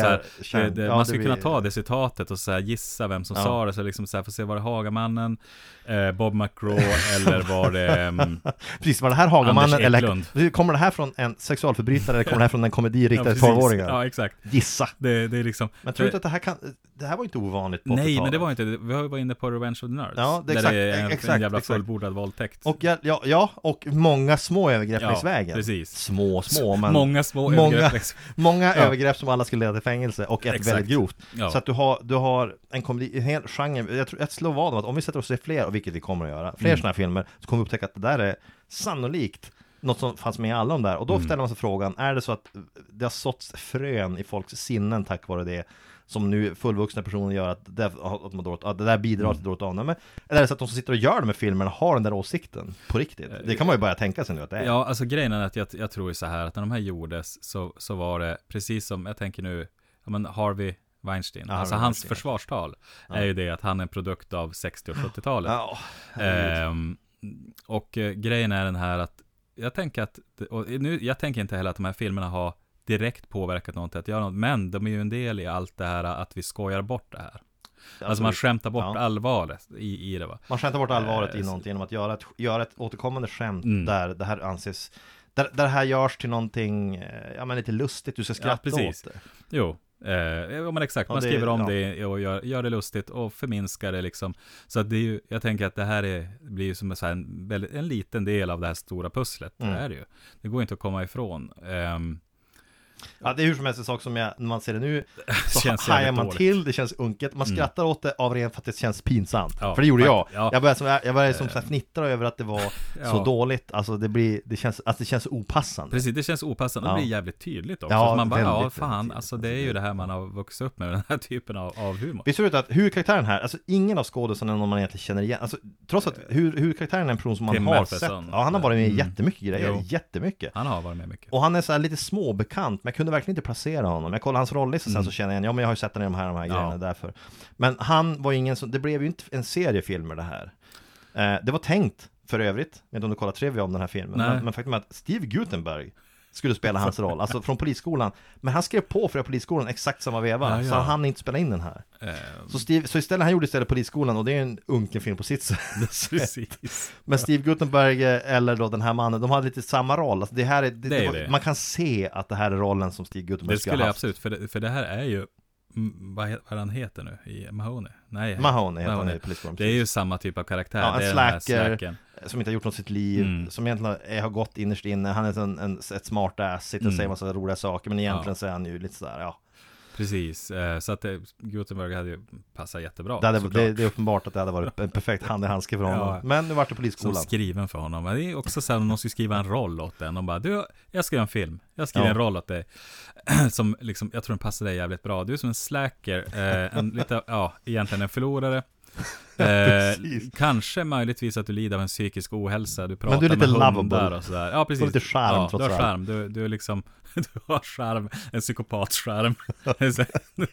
så här, det, det, Ja, man skulle blir- kunna ta det citatet och så gissa vem som Ja. sa det, så liksom så här, få se, var det Hagamannen, eh, Bob McGraw eller var det, mm, Precis, var det här Hagamannen eller kommer det här från en sexualförbrytare eller kommer det här från en komedi riktad till. 12-åringar? Ja, exakt. Gissa! Det, det är liksom, Men tror du inte att det här kan, det här var inte ovanligt på Nej, 80-talet? men det var inte det. Vi varit inne på Revenge of the Nerds. Ja, det är där exakt- det är en, exakt, en jävla exakt. fullbordad planerad våldtäkt. Och ja, ja, ja, och många små övergrepp längs vägen. precis. Små, små, men Många små många, övergrepp. liksom. många övergrepp som alla skulle leda till fängelse och ett Exakt. väldigt grovt. Så att du har, du har en komedi, en hel genre, jag, tror, jag slår vad om att om vi sätter oss och ser fler, och vilket vi kommer att göra, fler Mm. sådana här filmer, så kommer vi upptäcka att det där är sannolikt något som fanns med i alla de där. Och då Mm. ställer man sig frågan, är det så att det har såtts frön i folks sinnen tack vare det? Som nu fullvuxna personer gör att det, att man dåligt, att det där bidrar till dåligt avnäme. Eller är det så att de som sitter och gör de här filmerna har den där åsikten på riktigt? Det kan man ju börja tänka sig nu att det är. Ja, alltså grejen är att jag, jag tror ju så här att när de här gjordes så, så var det precis som, jag tänker nu, ja men Harvey Weinstein, Ja, alltså Harvey hans Weinstein. försvarstal är ju det att han är en produkt av 60 och 70-talet. Ja, herregud. Ehm, och eh, grejen är den här att jag tänker att, och nu, jag tänker inte heller att de här filmerna har direkt påverkat någon till att göra något, men de är ju en del i allt det här att vi skojar bort det här. Alltså man skämtar bort Ja. allvaret i, i det va. Man skämtar bort allvaret i Eh, någonting genom att göra ett, göra ett återkommande skämt Mm. där det här anses där, där det här görs till någonting, eh, ja men lite lustigt, du ska skratta precis. åt det. Jo, eh, ja men exakt, Ja, man det- skriver om ja. det och gör, gör det lustigt och förminskar det liksom. Så att det är ju, jag tänker att det här är, blir ju som en, en, liten del av det här stora pusslet. Mm. Det är det ju. Det går inte att komma ifrån. Ehm, Ja, det är hur som helst en sak som jag, när man ser det nu, så Känns hajar man dåligt. till, det känns unket, man Mm. skrattar åt det av rent för att det känns pinsamt. Ja, för det gjorde jag. ja. Jag började som, jag började som så här fnittra över att det var så Ja. dåligt, alltså det blir, det känns, alltså det känns opassande. Precis, det känns opassande det blir jävligt tydligt också. Ja, Så man bara, ja fan, alltså det är ju det här man har vuxit upp med, den här typen av, av humor. Visst är det att huvudkaraktären här, alltså ingen av skådespelarna någon man egentligen känner igen Alltså trots att hur, huvudkaraktären är en person som man Tim har Matheson. sett Ja, han har varit med i Mm. jättemycket grejer, Jo. jättemycket Han har varit med mycket. Och han är så lite småbekant, jag kunde verkligen inte placera honom Jag kollade hans rollista sen så känner jag igen, ja men jag har ju sett den i de här, de här Mm. Ja. grejerna därför Men han var ingen som, det blev ju inte en serie filmer det här eh, Det var tänkt för övrigt, jag vet inte om du kollar trivia om den här filmen Nej. men, men faktum är att Steve Gutenberg skulle spela hans roll, alltså från polisskolan Men han skrev på för polisskolan exakt samma veva, Ja, så ja. han hann inte spela in den här Eh, så, Steve, så istället, han gjorde istället Polisskolan och det är en unken film på sitt sätt. Men Steve Gutenberg eh, eller då den här mannen, de hade lite samma roll alltså det här är, det, Det är det det. Man kan se att det här är rollen som Steve Gutenberg Det skulle skulle ha jag haft absolut, för det, för det här är ju, vad, vad han heter nu, i Mahoney? Nej, Mahoney heter han i Polisskolan Det är ju samma typ av karaktär. Ja, en slacker. slacken. Som inte har gjort något sitt liv, Mm. som egentligen är, har gått innerst inne Han är en, en, ett smart ass, sitter och Mm. säger massa roliga saker Men egentligen Ja. så är han ju lite sådär, ja Precis, eh, så att det, Gutenberg hade ju passat jättebra. det, hade, det, det är uppenbart att det hade varit en perfekt hand i handske för honom Ja. Men nu vart det Som Polisskolan skriven för honom. Men det är också så här, någon ska skriva en roll åt den. De bara, du, jag göra en film. Jag skriver Ja. en roll åt dig. Som liksom, jag tror den passar dig jävligt bra. Du är som en slacker, eh, en lite, ja, egentligen en förlorare. Eh, kanske möjligtvis att du lider av en psykisk ohälsa. Du pratar du är lite med hundar och sådär. Ja, precis. lite charm, ja, trots du har charm. Du, du är liksom, du har charm. En psykopatscharm. Så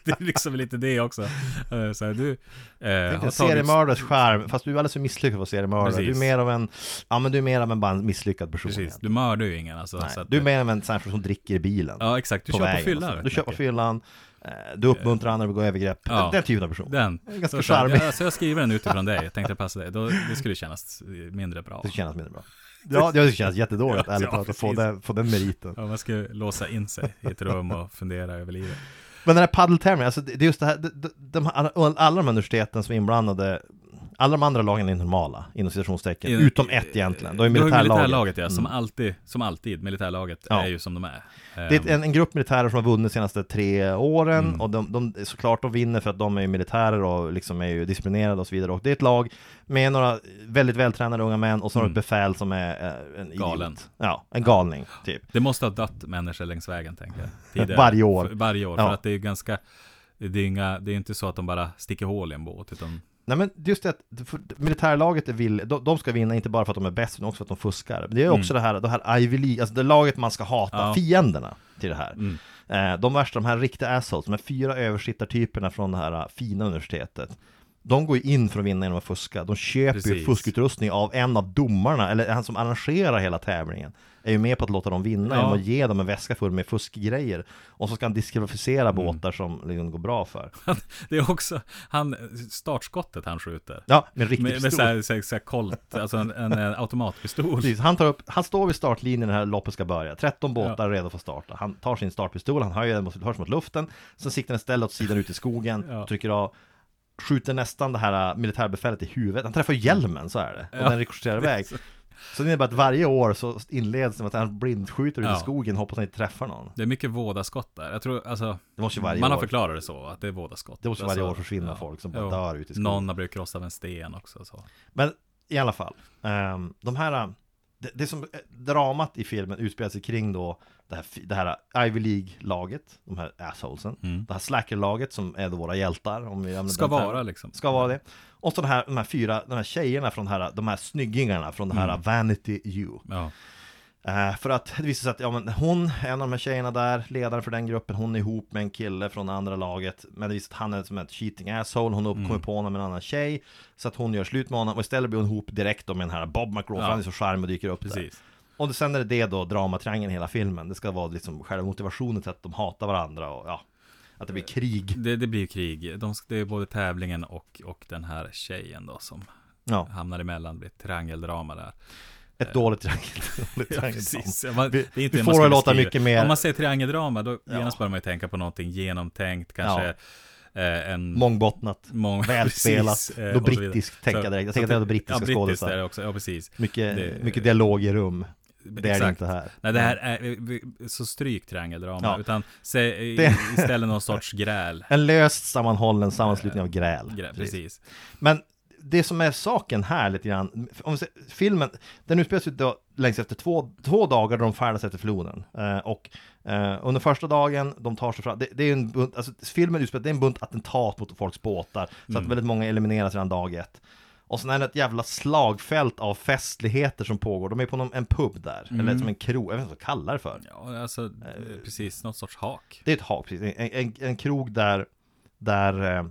det är liksom lite det också. Eh, Så här, du, eh, Tänk har en seriemördares skärm, fast du är alldeles för misslyckad för att seriemördare. Du är mer av en, ja men du är mer av en bara en misslyckad person Precis, du mördar ju ingen alltså. Nej, Du är mer av en sån här person som dricker i bilen Ja, exakt. Du kör på vägen fyllan. Du kör på fyllan Du uppmuntrar andra att begå övergrepp Ja. Den, typen av person Den. är ganska charmig. Ja, så jag skriver den utifrån dig. Jag tänkte passa dig. Då, det skulle kännas mindre bra. Det skulle kännas mindre bra Ja, det skulle kännas jättedåligt Ja, ärligt talat att få den, få den meriten Ja, man ska låsa in sig i ett rum och fundera över livet. Men den här paddeltävlingen, alltså det är just det här, de, de, alla, de universiteten som är inblandade alla de andra lagen är normala, inom citationstecken, utom ett egentligen, då är Du har ju militärlaget militärlaget ja, som Mm. alltid, som alltid, militärlaget Ja. är ju som de är. Det är Ehm, en, en grupp militärer som har vunnit de senaste tre åren Mm. och de, de, såklart de vinner för att de är militärer och liksom är ju disciplinerade och så vidare och det är ett lag med några väldigt vältränade unga män och så har Mm. ett befäl som är eh, en. Galen. Ja, en galning typ. Det måste ha dött människor längs vägen, tänker jag. Tidigare. Varje år. För, varje år, Ja. för att det är ganska det är, inga, det är inte så att de bara sticker hål i en båt, utan Nej men just det att militärlaget är vill, de, de ska vinna inte bara för att de är bäst utan också för att de fuskar. Det är också det här, det här Ivy League, alltså det laget man ska hata, Mm. Ja. fienderna till det här. Mm. Eh, de värsta, de här riktiga assholes, de här fyra översittartyperna från det här eh, fina universitetet. De går ju in för att vinna genom att fuska. De köper ju fuskutrustning av en av domarna, eller han som arrangerar hela tävlingen. Är ju med på att låta dem vinna Ja. genom att ge dem en väska full med fuskgrejer. Och så ska han diskvalificera Mm. båtar som liksom går bra för. det är också, han, startskottet han skjuter. Ja, med riktig Med, med pistol. såhär, såhär, såhär kolt, alltså en, en, automatpistol. Precis, han tar upp, han står vid startlinjen när här loppet ska börja 13 båtar redo för att starta Han tar sin startpistol, han höjer den mot, hörs mot luften Sen siktar den istället åt sidan ut i skogen, Ja. trycker av skjuter nästan det här äh, militärbefälet i huvudet. Han träffar hjälmen, så är det. Och Ja. den rikoscherar iväg. Så det innebär att varje år så inleds det med att han blindskjuter ut i Ja. skogen, hoppas han inte träffar någon. Det är mycket vådaskott där. Jag tror, alltså, Det måste varje man har år. förklarat det så, att det är vådaskott. Det måste varje alltså, år försvinna folk som bara jo. dör ute i skogen. Någon har blivit krossad av en sten också. Så. Men i alla fall, ehm, de här äh, det, det som äh, dramat i filmen utspelar sig kring då det här, det här Ivy League-laget, de här assholesen, Mm. det här slacker-laget som är våra hjältar om vi använder Ska vara liksom. Ska vara det. Och så de här, de här fyra, de här tjejerna från här, de här snyggingarna från det här Vanity U. Ja. Eh, för att det visar sig att ja, men hon, en av de här tjejerna där, ledaren för den gruppen, hon är ihop med en kille från det andra laget. Men det visar sig att han är som ett cheating asshole, hon har Mm. på honom med en annan tjej. Så att hon gör slut med honom och istället blir hon ihop direkt då med den här Bob McGraw, Ja. han är så charmig och dyker upp där. Och sen är det det då, dramatriangeln i hela filmen. Det ska vara liksom själva motivationen till att de hatar varandra och ja, att det blir krig. Det, det blir ju krig. De, det är både tävlingen och, och den här tjejen då som Ja, hamnar emellan. Det blir ett triangeldrama där. ett dåligt triangel. dåligt Ja, triangeldrama. Ja, man- Vi- det är inte vi det får det låta beskriva. mycket mer- Om man säger triangeldrama, då Ja. genast börjar man ju tänka på någonting genomtänkt, kanske eh, en... Mångbottnat. mång- Välspelat. Eh, Då och så vidare. brittisk, tänker jag Så- direkt. Jag tänker att det är brittiska ja, brittiskt skådisar. ja precis. Mycket, Det- mycket dialog i rum. Det är det inte här. Nej, det här är, så stryk triangeldrama, Ja. utan se, i- istället någon sorts gräl. En löst sammanhållen sammanslutning av gräl. Grä, precis. Men det som är saken här lite grann, om vi ser, filmen, den utspelar sig då längs efter två, två dagar då de färdas efter floden. Eh, och eh, under första dagen, de tar sig fram, det, det är en bunt, alltså filmen utspelar det är en bunt attentat mot folks båtar, så Mm. att väldigt många elimineras redan dag ett. Och sen är det ett jävla slagfält av festligheter som pågår. De är på någon, en pub där, Mm. eller som en krog, jag vet inte vad jag kallar det för. Ja, alltså, eh, precis, något sorts hak. Det är ett hak, precis. En, en, en krog där, där eh,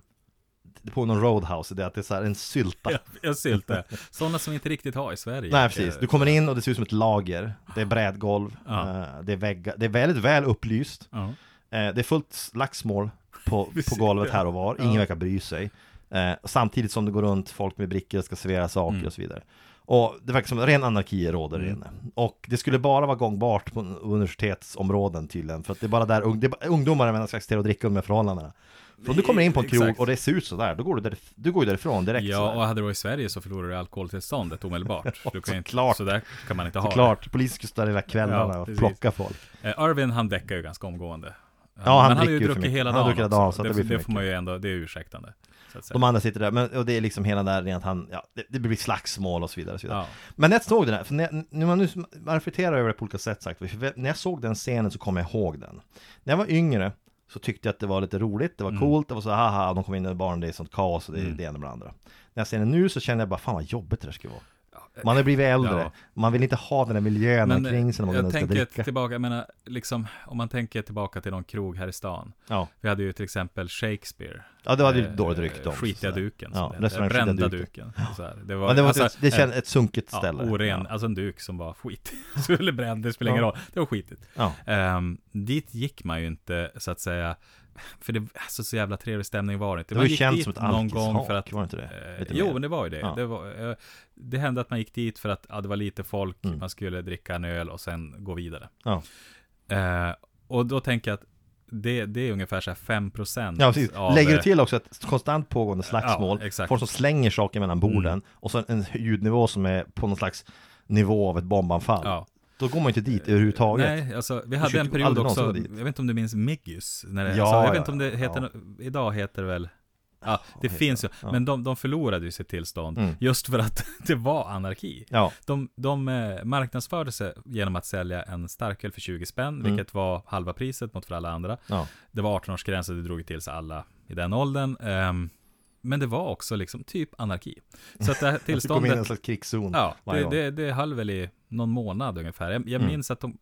på någon roadhouse, det är att det är så här en sylta. Ja, jag sylte. Sådana som vi inte riktigt har i Sverige. Nej precis, du kommer in och det ser ut som ett lager Det är brädgolv, Ja. eh, det är väggar, det är väldigt väl upplyst Ja. eh, Det är fullt slagsmål på, på golvet här och var, ingen verkar bry sig eh, Samtidigt som det går runt folk med brickor och ska servera saker Mm. och så vidare Och det verkar som ren anarki råder Mm. inne Och det skulle bara vara gångbart på universitetsområden tydligen För att det är bara där ung, det är ungdomar med ska acceptera och dricka under förhållandena För om du kommer in på en krog Exakt. och det ser ut sådär, då går du, därif- du går ju därifrån direkt Ja, sådär. och hade du varit i Sverige så förlorar du alkoholtillståndet omedelbart. Du kan inte, så där kan man inte ha Såklart, polisen skulle stå där hela kvällarna Ja, och plocka folk det. Eh, Irvin, han däckar ju ganska omgående. Ja, han han dricker ju för druckit hela Han dagen dricker hela också. dagen, så att det, det blir för det mycket. får man ju ändå, det är ursäktande. De andra sitter där, men och det är liksom hela där rent han, ja, det, det blir slagsmål och så vidare. Och så vidare. Ja. Men när jag såg den här, för när, jag- när man nu man reflekterar över det på olika sätt sagt, för när jag såg den scenen så kommer jag ihåg den. När jag var yngre så tyckte jag att det var lite roligt, det var Mm. coolt, det var så haha, de kom in i barn, det är sånt kaos och det är Mm. det ena med det andra. När jag ser den nu så känner jag bara, fan vad jobbigt det där skulle vara. Man har blivit äldre, Ja. man vill inte ha den där miljön Men omkring sig när man jag tänker tillbaka, jag menar, liksom, om man tänker tillbaka till någon krog här i stan. Ja. Vi hade ju till exempel Shakespeare. ja, det var ju Eh, dåligt rykte om. Skitiga duken. Ja, Brända duken. duken. Här. Det var, Men det var alltså, det känns eh, ett sunkigt Ja, ställe. oren, Ja. alltså en duk som var skit. Skulle bränna, det spelar ingen Ja. roll. Det var skitigt. Ja. Ehm, dit gick man ju inte, så att säga, för det, alltså så jävla trevlig stämning var det inte. Det var ju känt som ett någon gång alkishak, för att var det inte det? Lite jo, mer. men det var ju det. Ja. Det, var, eh, det hände att man gick dit för att ja, det var lite folk, Mm. man skulle dricka en öl och sen gå vidare. Ja. Eh, och då tänker jag att det, det är ungefär så här 5% Ja, precis. av, Lägger du eh, till också ett konstant pågående slagsmål, Ja, folk som slänger saker mellan borden, Mm. och så en ljudnivå som är på någon slags nivå av ett bombanfall. Ja. Då går man inte dit överhuvudtaget. Nej, alltså vi hade en period också, jag vet inte om du minns Miggus? När det, Ja, alltså, jag vet ja, inte om det ja. heter, idag heter det väl Ja, det finns ju? Ja. men de, de förlorade ju sitt tillstånd Mm. just för att det var anarki. Ja, De, de eh, marknadsförde sig genom att sälja en starköl för 20 spänn, Mm. vilket var halva priset mot för alla andra. ja. Det var 18-årsgräns och det drog till sig alla i den åldern. Ehm, men det var också liksom typ anarki. Så att det här Det kom in en tillståndet, slags krigszon ja, det, det, det höll väl i någon månad ungefär. Jag, jag Mm. minns att de,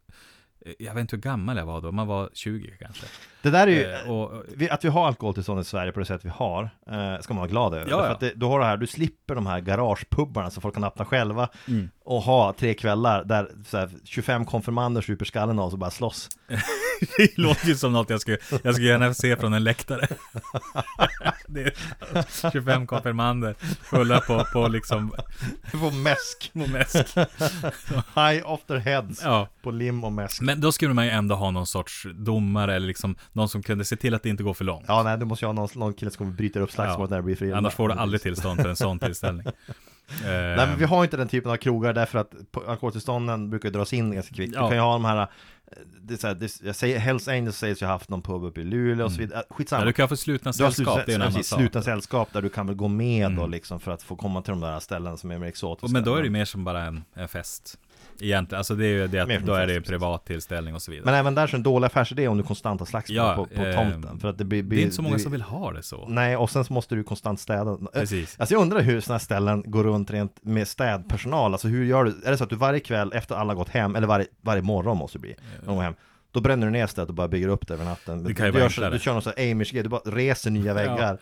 jag vet inte hur gammal jag var då, man var 20 kanske. Det där är ju, Eh, och, vi- att vi har alkoholtillstånd i Sverige på det sätt vi har, eh, ska man vara glad över. Ja, För ja. att det, du har det här, du slipper de här garagepubbarna som folk kan öppna själva Mm. och ha tre kvällar där här, 25 konfirmander super skallen av och bara slåss. det låter ju som något jag skulle, jag skulle gärna se från en läktare. det är 25 konfirmander fulla på, på liksom, får mäsk, på mäsk. high off their heads Ja. på lim och mäsk. Men då skulle man ju ändå ha någon sorts domare eller liksom Någon som kunde se till att det inte går för långt. Ja, nej, du måste ju ha någon, någon kille som kommer bryta upp slagsmålet när det blir fri. Annars får du aldrig tillstånd till en sån tillställning. Nej men vi har inte den typen av krogar därför att alkoholtillstånden brukar dras in ganska kvickt. Du Ja. kan ju ha de här, eh, det är så här, det, jag säger, Hells Angels sägs ju ha haft någon pub uppe i Luleå och så vidare. Äh, Skitsamma. Mm. Ja, du kan få slutna Du sällskap, slutna, det är en annan sak. slutna sällskap där du kan väl gå med då Mm. liksom för att få komma till de där ställen som är mer exotiska. Men då är det ju mer som bara en, en fest. Egentligen, alltså det är ju det att då är det fest, privat tillställning och så vidare. Men även där så är det en dålig affärsidé om du konstant har slagsmål Ja, på, på eh, tomten. För att det blir, det är inte så många det- som vill ha det så. Nej, och sen så måste du konstant städa. Eh, Precis. Alltså jag undrar hur sådana här ställen går runt rent med städpersonal. Alltså hur gör du? Är det så att du varje kväll efter alla gått hem, eller varje, varje morgon måste det bli, när de går hem, då bränner du ner stället och bara bygger upp det över natten. Det kan ju du, gör så, du kör någon sån här Amish grej, du bara reser nya väggar.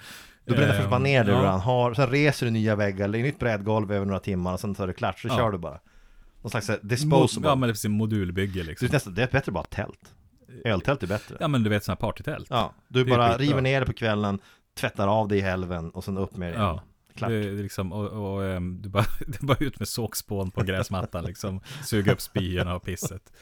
Du bränner Eh, först bara ner det ja. du redan har, sen reser du nya väggar, lägger nytt brädgolv över några timmar och sen tar det klart, så Ja. kör du bara. Någon slags här disposable. Ja men det finns en modulbygge liksom. det, är nästan, det är bättre bara tält. Öltält är bättre. Ja men du vet sådana här partytält. Ja, du Det bara river ner det på kvällen, tvättar av det i helven och sen upp med det igen. Ja. Klart. Det är liksom, och, och ehm, du, bara, det är bara ut med sågspån på gräsmattan liksom. Suga upp spyorna och pisset.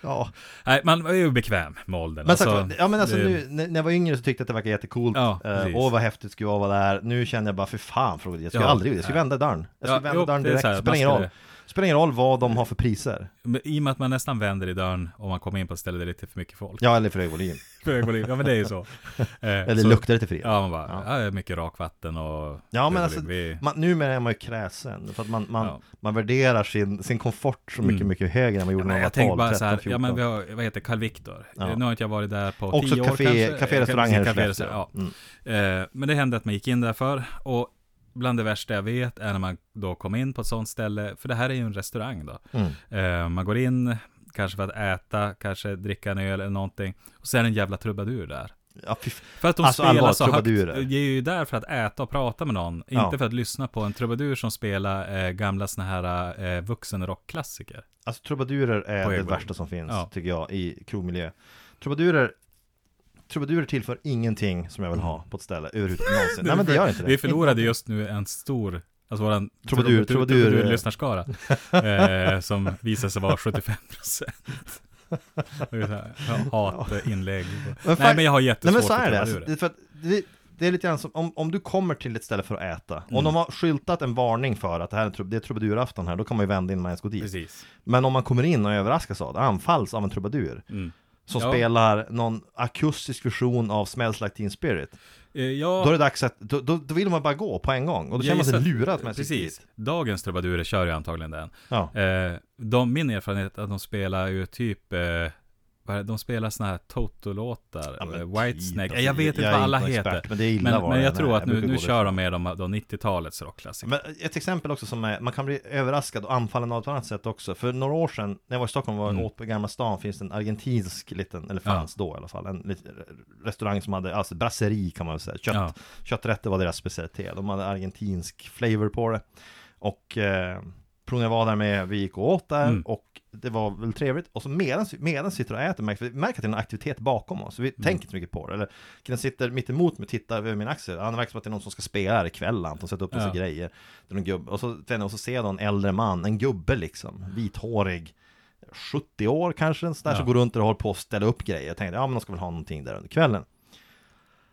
Ja, Nej, man är ju bekväm med åldern. Men sagt, ja men alltså det- nu, när jag var yngre så tyckte jag att det verkade jättecoolt. Ja, Eh, precis. Åh vad häftigt det skulle vara där. Nu känner jag bara, för fan jag skulle Ja, aldrig, jag skulle vända dörren. Jag skulle Ja, vända dörren det direkt, här, spelar ingen roll. Spelar ingen roll vad de har för priser. Men I och med att man nästan vänder i dörren om man kommer in på ett ställe där det är lite för mycket folk. Ja, eller för hög volym. För hög volym. Ja men det är ju så. Eh, Eller så- luktar det till fred. Ja man bara, Ja. ja. mycket rakvatten och Ja men alltså. Vi- man, numera är man ju kräsen. För att man, man, Ja. man värderar sin, sin komfort så mycket, Mm. mycket högre än man gjorde Ja, när man var jag tänkte 12, bara 13, så här, 14. ja men vi har, vad heter Carl Victor? Ja. Nu har inte jag varit där på Också tio år café, kanske. café restaurang här i Skellefteå. ja. Mm. Eh, Men det hände att man gick in där för och bland det värsta jag vet är när man då kom in på ett sånt ställe, för det här är ju en restaurang då. Mm. Eh, Man går in, kanske för att äta, kanske dricka en öl eller någonting. Och så är det en jävla trubadur där. Ja, För att de Alltså, spelar allvar, så högt. trubadurer. De är ju där för att äta och prata med någon. Ja. Inte för att lyssna på en trubadur som spelar eh, gamla såna här eh, vuxenrockklassiker. Alltså trubadurer är det värsta som finns, Ja. tycker jag, i krogmiljö. Trubadurer Trubadurer tillför ingenting som jag vill ha på ett ställe överhuvudtaget någonsin. Nej men det gör inte det. Vi förlorade just nu en stor, alltså våran Trubadur- trubadur- lyssnarskara eh, som visade sig vara 75 procent. Hatinlägg. Nej men jag har Nej jättesvårt men så är det, alltså, det, är för att det, det är lite grann som om, om du kommer till ett ställe för att äta Om Mm. de har skyltat en varning för att det här är, det är trubadurafton här Då kan man ju vända innan man ens går dit Precis. Men om man kommer in och överraskas av det, anfalls av en trubadur Mm. Som Ja. spelar någon akustisk version av Smells Like Teen Spirit Eh, ja, Då är det dags att, då, då, då vill man bara gå på en gång Och då jag känner man sig lurad sitter Precis. Dagens trubadurer kör ju antagligen den. Ja, Eh, de, min erfarenhet är att de spelar ju typ, eh? De spelar såna här Toto-låtar, Ja, eh, typ, Whitesnake, alltså, jag vet inte jag vad alla inte någon heter. expert, men det är illa Men, men jag tror att nu, nu kör de med de, då 90-talets rockklassiker. Men ett exempel också som är, man kan bli överraskad och anfallen av ett annat sätt också. För några år sedan, när jag var i Stockholm var Mm. åt på Gamla stan, finns det en argentinsk liten, eller fanns då i alla fall, en restaurang som hade, alltså brasseri kan man väl säga. Kött, Ja. Kötträtter var deras specialitet. De hade argentinsk flavor på det. Och eh, när jag var där med, vi gick och åt där Mm. och det var väl trevligt. Och så medan vi sitter och äter, märker vi märker att det är en aktivitet bakom oss. Så vi Mm. tänker inte så mycket på det. Eller killen sitter mitt emot mig och tittar över min axel. Han verkar som att det är någon som ska spela här ikväll. Han sätter upp massa Ja. grejer. Det är någon gubbe. Och så, och så ser jag en äldre man, en gubbe liksom, vithårig. 70 år kanske, sån där Ja. som går runt och håller på att ställa upp grejer. Jag tänkte, ja men de ska väl ha någonting där under kvällen.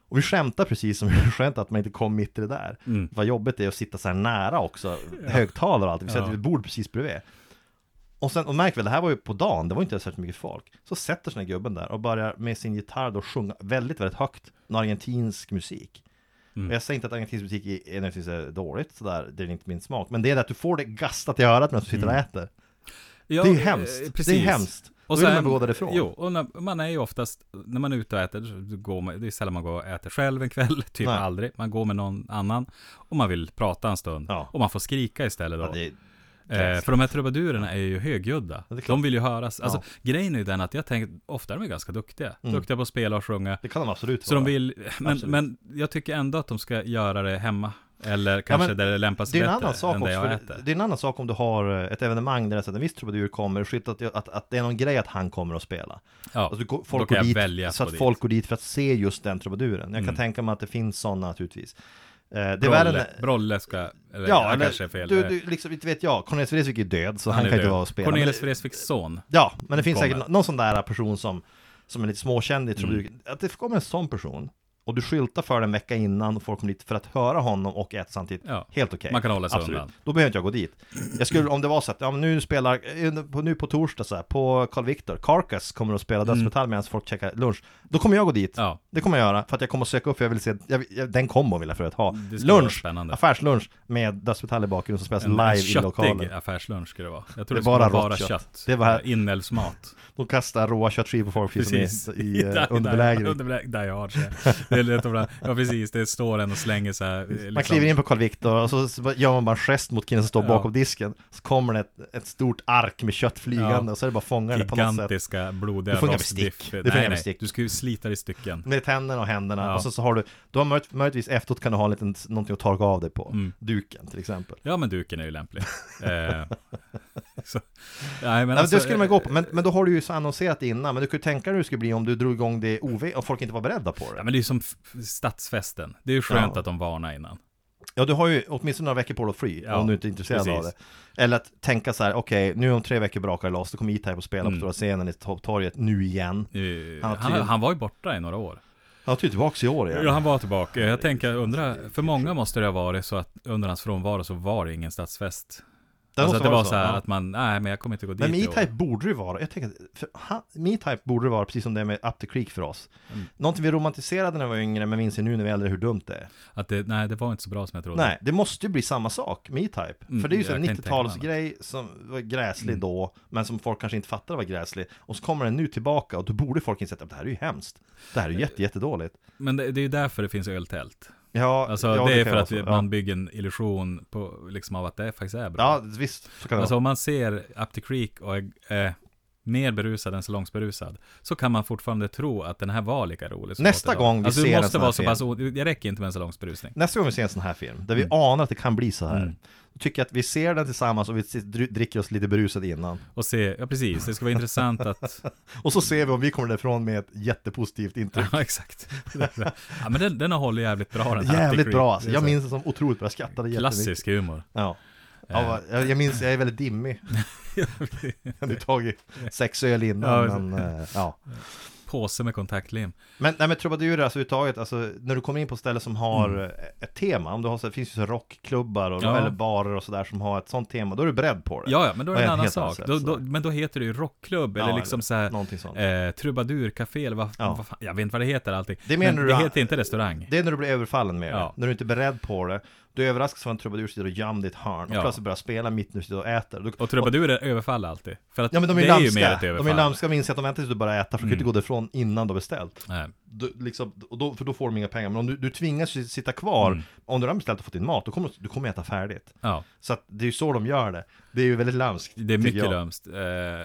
Och vi skämtar precis som vi skämtar att man inte kom mitt i det där. Mm. Vad jobbigt det är att sitta så här nära också, högtalare och allt. Vi sätter Ja. ett bord precis bredvid. Och sen, och märk väl, det här var ju på dagen, det var inte särskilt mycket folk. Så sätter sig den här gubben där och börjar med sin gitarr då sjunga väldigt, väldigt högt, en argentinsk musik. Mm. Och jag säger inte att argentinsk musik är- är nödvändigtvis dåligt, sådär, det är inte min smak. Men det är det att du får det gastat i örat medan du sitter och Mm. äter. Ja, det är ju eh, hemskt. precis. Det är hemskt. Och Då vill sen, man gå därifrån. Jo, och när, man är ju oftast, när man är ute och äter, går man, det är sällan man går och äter själv en kväll, typ Nej. aldrig. Man går med någon annan och man vill prata en stund. Ja. Och man får skrika istället då. Ja, det Eh, för de här trubadurerna är ju högljudda. Ja, de vill ju höras. Alltså, grejen är ju den att jag tänker, ofta är de ganska duktiga. Mm. Duktiga på att spela och sjunga. det kan de absolut Så de vara. vill, men, men jag tycker ändå att de ska göra det hemma. Eller kanske men där det lämpar Det är en bättre annan sak än också, det jag äter. det, är en annan sak om du har eh, ett evenemang där det är en viss trubadur kommer, skit att, att, att det är någon grej att han kommer att spela. Ja, Alltså, du går- då folk kan jag dit, välja så att dit. folk går dit för att se just den trubaduren. Jag kan Mm. tänka mig att det finns sådana naturligtvis. Eh, det Brolle, än- Brolle ska, eller Ja, ja, eller, kanske är fel. du, du, liksom, inte vet jag, Cornelis Vreeswijk är död, så han, är kan inte död. vara och spela. Cornelis Vreeswijks son. Ja, men det finns Kommer. säkert nå- någon sån där person som som är lite småkänd i trubadur, att det kommer en sån person och du skyltar för den en vecka innan och folk kommer dit för att höra honom och äta samtidigt. Ja. Helt okej. Man kan hålla sig Absolut. undan. Då behöver inte jag gå dit. Jag skulle, om det var så att, ja nu spelar, eh, nu på torsdag så här, på Carl Victor, Carcass kommer att spela dödsmetall medan folk käkar lunch. Då kommer jag gå dit. Ja. Det kommer jag göra, för att jag kommer att söka upp, för jag vill se, jag, jag, den kommer vill jag förut ha. Det Lunch, affärslunch med dödsmetall i bakgrunden som spelas En live i lokalen. affärslunch ska det vara. Jag Det tror det, ska bara bara kött. kött. Det var- Inälvsmat. De kastar råa köttskivor på folk precis i, i Där- underbelägring. där- Underbelägring, Die Hard. så Det bra. Ja precis, det står en och slänger så här. eh, Liksom. Man kliver in på Carl Victor och så gör man bara en gest mot killen som står Ja. bakom disken Så kommer det ett, ett stort ark med kött flygande Ja. och så är det bara fånga det på något sätt Gigantiska blodiga Det rostbiff. Det funkar med stick. Du ska ju slita i stycken. Med tänderna och händerna Ja. och så, så har du Du har möjligt, möjligtvis efteråt kan du ha en liten, någonting att torka av dig på Mm. Duken till exempel Ja men duken är ju lämplig. eh, så, nej, men Nej, alltså, det skulle man gå på, men, men då har du ju så annonserat innan Men du kan ju tänka dig hur det skulle bli om du drog igång det OV och folk inte var beredda på Ja det men det är ju som stadsfesten. Det är ju skönt Ja. att de varnar innan. Ja, du har ju åtminstone några veckor på dig att fly Ja, om du inte är intresserad av precis. det Eller att tänka så här, okej, nu om tre veckor brakar det loss Då kommer E-Type att spela på Mm. stora scenen i torget nu igen Eh, Han Han, han var ju borta i några år. Han är tillbaks i år igen Ja, han var tillbaka. Jag tänker, undra, för många måste det ha varit så att under hans frånvaro så var det ingen stadsfest. Det alltså att det var så, så här ja. att man, nej men jag kommer inte gå dit Men med i år. E-Type borde det vara, jag tänker, för han, med E-Type borde det vara precis som det är med Up the Creek för oss Mm. Någonting vi romantiserade när vi var yngre, men minns ju nu när vi är äldre hur dumt det är Att det, nej det var inte så bra som jag trodde. Nej, det måste ju bli samma sak med E-Type Mm, För det är ju så en kan inte tänka mig 90-talsgrej som var gräslig Mm. då Men som folk kanske inte fattade var gräslig Och så kommer den nu tillbaka och då borde folk inse att det här är ju hemskt Det här är ju jätte, jättedåligt Men det, det är ju därför det finns öltält. Ja, Alltså ja, det är kan för att vi, man bygger en illusion på, liksom av att det faktiskt är bra. ja, visst, så kan det Alltså vara om man ser Up the Creek och är eh, mer berusad än salongsberusad så kan man fortfarande tro att den här var lika rolig som Nästa gång vi alltså, ser en sån vara här så pass, det räcker inte med en salongsberusning. Nästa gång vi ser en sån här film, där vi anar att det kan bli så här Mm. Då tycker jag att vi ser den tillsammans och vi dricker oss lite berusade innan Och se, ja precis, det ska vara intressant att, Och så ser vi om vi kommer därifrån med ett jättepositivt intryck ja exakt. Ja men den, den har hållit jävligt bra den här Jävligt bra alltså. Jag minns det som otroligt bra, jag skrattade jättemycket Klassisk humor. Ja Ja, jag, jag minns, jag är väldigt dimmig Jag hade tagit sex öl innan, Ja, men eh, ja Påse med kontaktlim. Men, nej men trubadurer alltså överhuvudtaget, alltså när du kommer in på ställen som har eh, ett tema, om du har så, det finns ju så rockklubbar och, Mm. Ja. eller barer och sådär som har ett sånt tema, då är du beredd på det Ja, ja, men då är det en annan sak. Då, då, men då heter det ju rockklubb, eller Ja, liksom eller så här, eh, trubadurcafé, eller vad, Ja. vad fan, jag vet inte vad det heter allting. Det men du det heter inte restaurang. Det är när du blir överfallen med det, när du inte är beredd på det Du överraskas av en trubadur sitter och gömd i ett hörn och Ja. plötsligt börjar spela mitt du sitter och äter Du- Och trubadurer överfaller alltid. För att Ja men de är, det är ju mer ett de överfall. är lömska och inser att de väntar tills du börjar äta för du kan Mm. inte gå därifrån innan du har beställt Nej. Du, liksom, då, För då får de inga pengar, men om du, du tvingas ju sitta kvar Mm. Om du har beställt och fått din mat, då kommer du, kommer äta färdigt Ja, Så att det är ju så de gör det Det är ju väldigt lömskt det är mycket jag. lömst. Eh,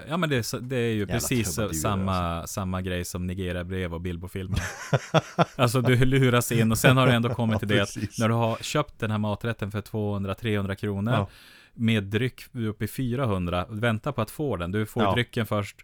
ja men det är, det är ju Jävla precis samma, samma grej som Nigeria-brev och Bilbo-filmer. alltså du luras in och sen har du ändå kommit till det att när du har köpt den här maträtten för 200-300 kronor Ja. med dryck upp i 400, vänta på att få den, du får Ja. drycken först.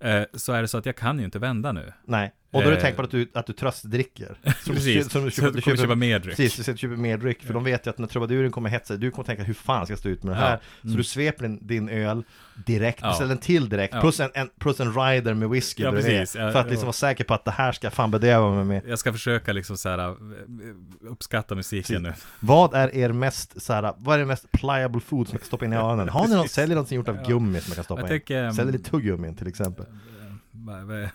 Eh, så är det så att jag kan ju inte vända nu. Nej, och då är det Eh. tänkt på att du, att du tröstdricker Som du Precis, som du så köper, att du kommer köpa mer dryck. Precis, du köper mer dryck För de vet ju att när trubaduren kommer hetsa Du kommer tänka hur fan ska jag stå ut med det här? Så Mm. du sveper din, din öl direkt, Ja. beställer en till direkt plus, en, en, plus en rider med whisky Ja, precis. För att liksom vara säker på att det här ska fan bedöva mig med Jag ska försöka liksom så här, eh, uppskatta musiken nu. Vad är er mest, så här, vad är det mest pliable food som jag kan stoppa in i öronen? Har ni något, säljer någonting gjort av gummi som jag kan stoppa in? ehm, Säljer lite tuggummin till exempel vänta,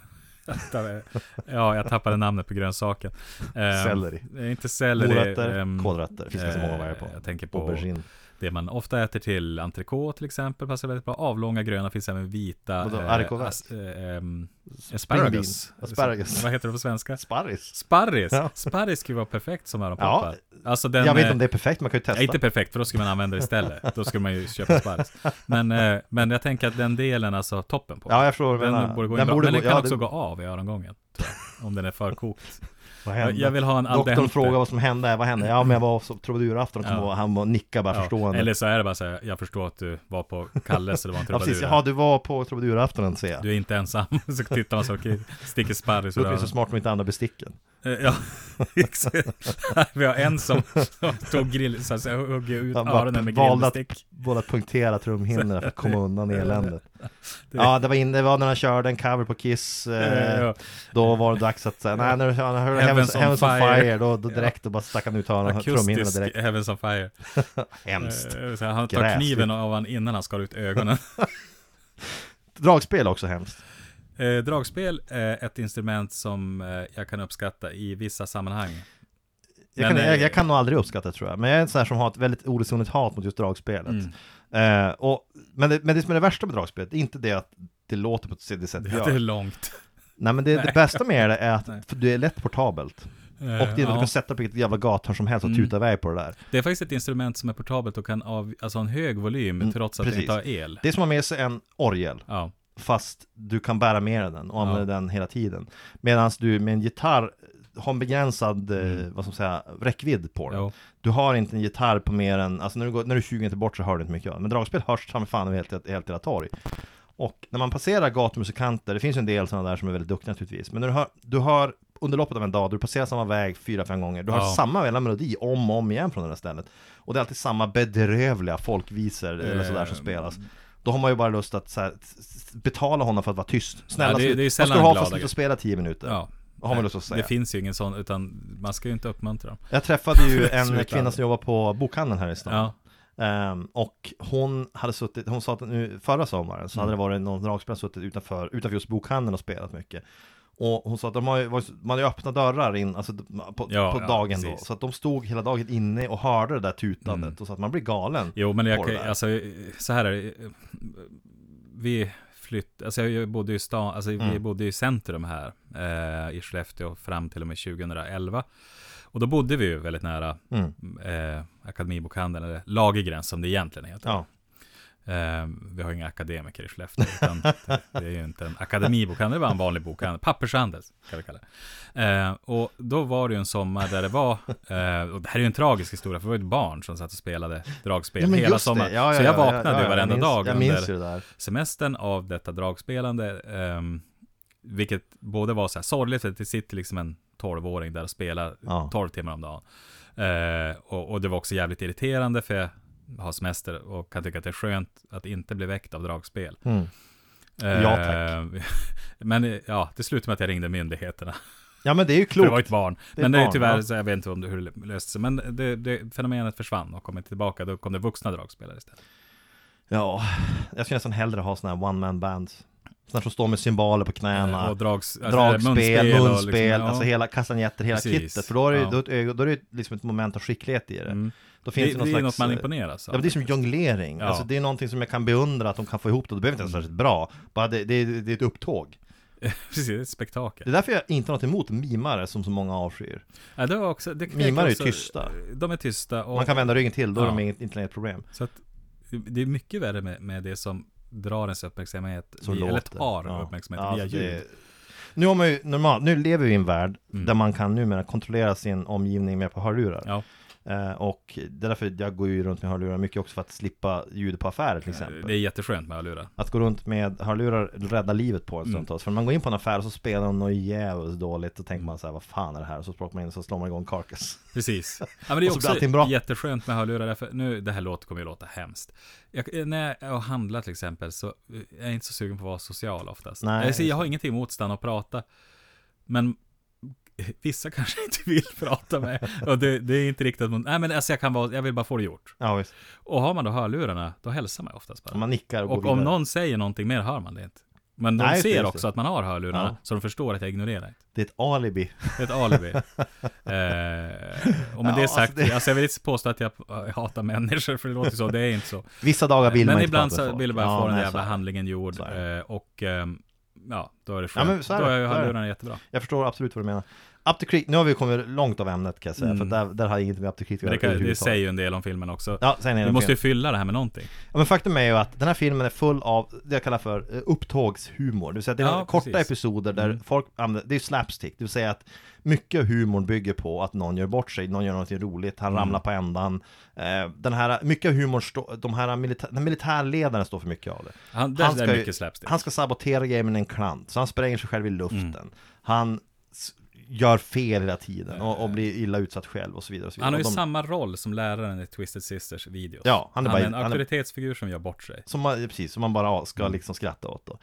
Ja, jag tappade namnet på grönsaken. Eh, Selleri. eh, Inte selleri. Morötter, ehm, kålrötter, finns ganska många varje på eh, Jag tänker på Aubergine det man ofta äter till entrecote till exempel. Passar väldigt bra. Avlånga gröna finns även vita. Vadå, eh, as- eh, ehm, asparagus. Asparagus. Vad heter det på svenska? Sparris Sparris. Ja. Sparris skulle vara perfekt som öronproppar. Ja, Alltså den, jag vet eh, inte om det är perfekt, man kan ju testa Ja, inte perfekt, för då skulle man använda det istället. Då skulle man ju köpa sparris. Men, eh, men jag tänker att den delen, alltså toppen på. Ja, jag förstår den menar. borde gå in Den bra. borde Men den gå- kan ja, också det- gå av i örongången. jag, Om den är för kokt. Vad hände? jag vill ha en Doktorn dente. frågade vad som hände, vad hände? Ja men jag var på trubadurafton och Ja. och han var nicka bara Ja, förstående Eller så är det bara så här, jag förstår att du var på Kalles det var en Ja precis, trubadur. jaha du var på trubaduraftonen ser jag Du är inte ensam. Så tittar man så, okej, sticker sparris Då är det så smart med inte andra besticken Eh, Ja, exakt. Vi har en som, som tog grill, så att säga, hugg ut Han öronen med grillstick. Båda punktera trumhinnorna för att komma undan eländet. Ja, det var, in, det var när han körde en cover på Kiss. Eh, Ja. Då var det dags att säga, nej när du hörde Heavens, Heavens on Fire. Fire, då, då direkt då bara stack han ut öronen, trumhinnorna direkt. Heavens on Fire. Hemskt. Eh, han tar Gräsligt. kniven av han innan han skar ut ögonen. Dragspel också hemskt. Eh, dragspel är ett instrument som eh, jag kan uppskatta i vissa sammanhang. Jag Men, kan, jag, eh, jag kan nog aldrig uppskatta det tror jag, men jag är en sån här som har ett väldigt oresonligt hat mot just dragspelet. Mm. Eh, och, men, det, men det som är det värsta med dragspelet, det är inte det att det låter på det sättet det Det är gör. långt. Nej men det, det Nej. bästa med det är att det är lätt portabelt. Och det är att du ja. kan sätta på vilket jävla gathörn som helst och Mm. tuta iväg på det där. Det är faktiskt ett instrument som är portabelt och kan av, alltså ha en hög volym Mm, trots att det precis. inte har el. Det är som att ha med sig en orgel, Ja, fast du kan bära med den och använda Ja. den hela tiden. Medan du med en gitarr har en begränsad, eh, Mm. vad ska man säga, räckvidd på den. jo. Du har inte en gitarr på mer än, alltså när du, går, när du är 20 meter bort så hör du inte mycket av det. Men dragspel hörs mig fan över helt, helt hela torg. Och när man passerar gatumusikanter, det finns ju en del sådana där som är väldigt duktiga naturligtvis. Men när du hör, du hör under loppet av en dag, du passerar samma väg fyra, fem gånger. Du Ja. samma jävla melodi om och om igen från det där stället. Och det är alltid samma bedrövliga folkvisor eller sådär som Eh, spelas. Då har man ju bara lust att här, betala honom för att vara tyst. Snälla, Ja, det- det är vad ska du ha för att sluta spela tio minuter? Ja. Har man lust att säga. Det finns ju ingen sån, utan man ska ju inte uppmuntra dem. Jag träffade ju en kvinna som jobbar på bokhandeln här i stan. Ja, Ehm, och hon hade suttit, hon sa att nu förra sommaren så hade det varit någon dragspelare suttit utanför, utanför just bokhandeln och spelat mycket. Och hon sa att de har ju, man har ju öppnat dörrar in, alltså på, Ja, på ja, dagen då. precis. Så att de stod hela dagen inne och hörde det där tutandet Mm. och så att man blir galen. jo men jag kan, alltså så här är det. Vi flytt, alltså jag bodde i stan, alltså vi Mm. bodde i centrum här eh, i Skellefteå fram till och med 2011. Och då bodde vi ju väldigt nära Mm. eh, Akademibokhandeln, eller Lagergräns som det egentligen heter. Ja. Eh, vi har ju inga akademiker i Skellefteå, utan det, är ju inte en akademibokhandel, det var en vanlig bokhandel, pappershandel kan vi kalla det. Eh, och då var det ju en sommar där det var, eh, och det här är ju en tragisk historia, för det var ett barn som satt och spelade dragspel Ja, hela sommaren. Ja, ja, så jag ja, vaknade ju varenda minns, dag under semestern av detta dragspelande, ehm, vilket både var så här sorgligt, för att det sitter liksom en 12-åring där och spelar Ja. 12 timmar om dagen. Och, och det var också jävligt irriterande, för jag har semester och kan tycka att det är skönt att inte bli väckt av dragspel. Mm. Eh, Ja, tack. Men eh, ja, det slutade med att jag ringde myndigheterna. Ja men det är ju För det var klokt. ett barn. Det är men ett det är barn, tyvärr, ja. så jag vet inte om det, hur det löste sig. Men det, det, fenomenet försvann och kom inte tillbaka. Då kom det vuxna dragspelare istället. Ja, jag skulle nästan hellre ha sådana här one man bands. Sådana som står med cymbaler på knäna. och drags, alltså, Dragspel, munspel, och liksom, ja. alltså hela kassanjetter, hela Precis, kittet. För då är det, ja. är det- då är det liksom ett moment av skicklighet i det. Mm. Då finns Det, det, någon det är slags, något man eh, imponeras av. Ja, det är som jonglering. Ja. Alltså det är någonting som jag kan beundra att de kan få ihop det. Det behöver inte vara särskilt bra. Bara det, det, det är ett upptåg. Precis, det är ett spektakel. Det är därför jag inte har något emot mimare som så många avskyr. Ja, det var också, det, Mimar är ju också- tysta. De är tysta. Och, Man kan vända ryggen till, då är Ja. de inget, inte längre ett problem. Så att, det är mycket värre med, med det som drar ens uppmärksamhet, Som via, eller tar Ja. uppmärksamhet Ja, via alltså ljud. det- Nu har man ju normalt, nu lever vi i en värld Mm. där man kan numera kontrollera sin omgivning med på hörlurar. Ja, och det är därför jag går ju runt med hörlurar mycket också för att slippa ljud på affärer till exempel. det är jätteskönt med hörlurar. Att gå runt med hörlurar räddar livet på en Mm. stundtals. För när man går in på en affär och så spelar de något jävligt dåligt, då tänker man så här, vad fan är det här? Och så plockar man in och så slår man igång Carcass. Precis. Ja, men det är också bra. jätteskönt med hörlurar, därför nu, det här låter, kommer ju låta hemskt. Jag, när jag handlar till exempel, så är jag inte så sugen på att vara social oftast. Nej, jag, säger, jag har ingenting emot att stanna och prata, men vissa kanske inte vill prata med. Och det, det är inte riktigt, nej men alltså jag kan vara, jag vill bara få det gjort. Ja visst. Och har man då hörlurarna, då hälsar man oftast bara. Man nickar och, går Och om vidare. någon säger någonting mer hör man det inte. Men de Nej, det, ser också det. att man har hörlurarna, Ja. så de förstår att jag ignorerar inte. Det är ett alibi. Det är ett alibi. eh, och med Ja, det alltså sagt, det- alltså jag vill inte påstå att jag eh, hatar människor, för det låter så, det är inte så. Vissa dagar vill Men man inte ibland prata med så folk. vill jag bara Ja, få den nej, så jävla det. handlingen gjord. Så det. Eh, och ehm, ja, då är det Ja, skönt. men så är det, är så det. hörlurarna jättebra. Jag förstår absolut vad du menar. Up the Creek, nu har vi kommit långt av ämnet kan jag säga, Mm. för där, där har jag inget med Up the Creek att Men göra det, kan, det säger ju en del om filmen också. Ja, är Du måste ju fylla det här med någonting. Ja, men faktum är ju att den här filmen är full av det jag kallar för eh, upptågshumor. Det vill säga att det är Ja, korta precis. episoder där Mm. folk använder, det är slapstick. Det vill säga att mycket av humorn bygger på att någon gör bort sig, någon gör något roligt, han Mm. ramlar på ändan. Eh, den här, mycket av humorn, stå, de här milita- den militärledaren står för mycket av det. Han, Han ska mycket slapstick. Han ska sabotera gamen en klant, så han spränger sig själv i luften. Mm. Han gör fel hela tiden och, och blir illa utsatt själv och så vidare. Och så vidare. Han har ju de, samma roll som läraren i Twisted Sisters videos. Ja, han är bara- är en han är- auktoritetsfigur som gör bort sig. som man, precis, som man bara ska Mm. liksom skratta åt då.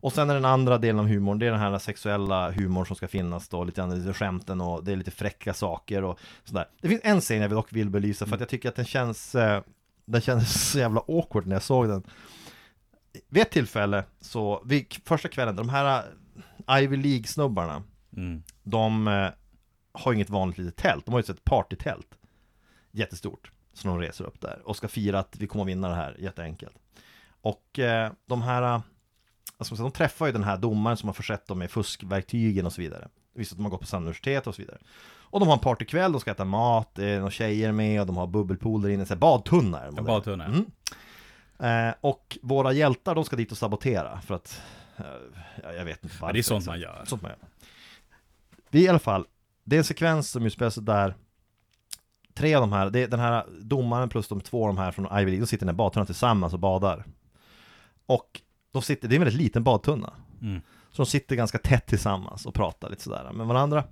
Och sen är den andra delen av humorn, det är den här sexuella humorn som ska finnas då, lite grann lite skämten och det är lite fräcka saker och sådär. Det finns en scen jag dock vill belysa för att jag tycker att den känns, eh, den känns så jävla awkward när jag såg den. Vid ett tillfälle så, vid första kvällen, de här eh, Ivy League-snubbarna, Mm. de eh, har inget vanligt litet tält, de har ju ett partytält. Jättestort. Som de reser upp där och ska fira att vi kommer att vinna det här, jätteenkelt. Och eh, de här eh, alltså, De träffar ju den här domaren som har försett dem med fuskverktygen och så vidare. Visst att de har gått på samma universitet och så vidare. Och de har en partykväll, de ska äta mat, det är några tjejer med och de har bubbelpool där inne, så här badtunna är de Ja, badtunna. Mm. Eh, och våra hjältar, de ska dit och sabotera för att eh, ja, Jag vet inte varför Ja, det är sånt man gör. Sånt man gör Vi i alla fall Det är en sekvens som utspelar sig där Tre av de här, det är den här domaren plus de två av de här från Ivy League De sitter i den här badtunnan tillsammans och badar. Och de sitter, det är en väldigt liten badtunna. Mm. Så de sitter ganska tätt tillsammans och pratar lite sådär med varandra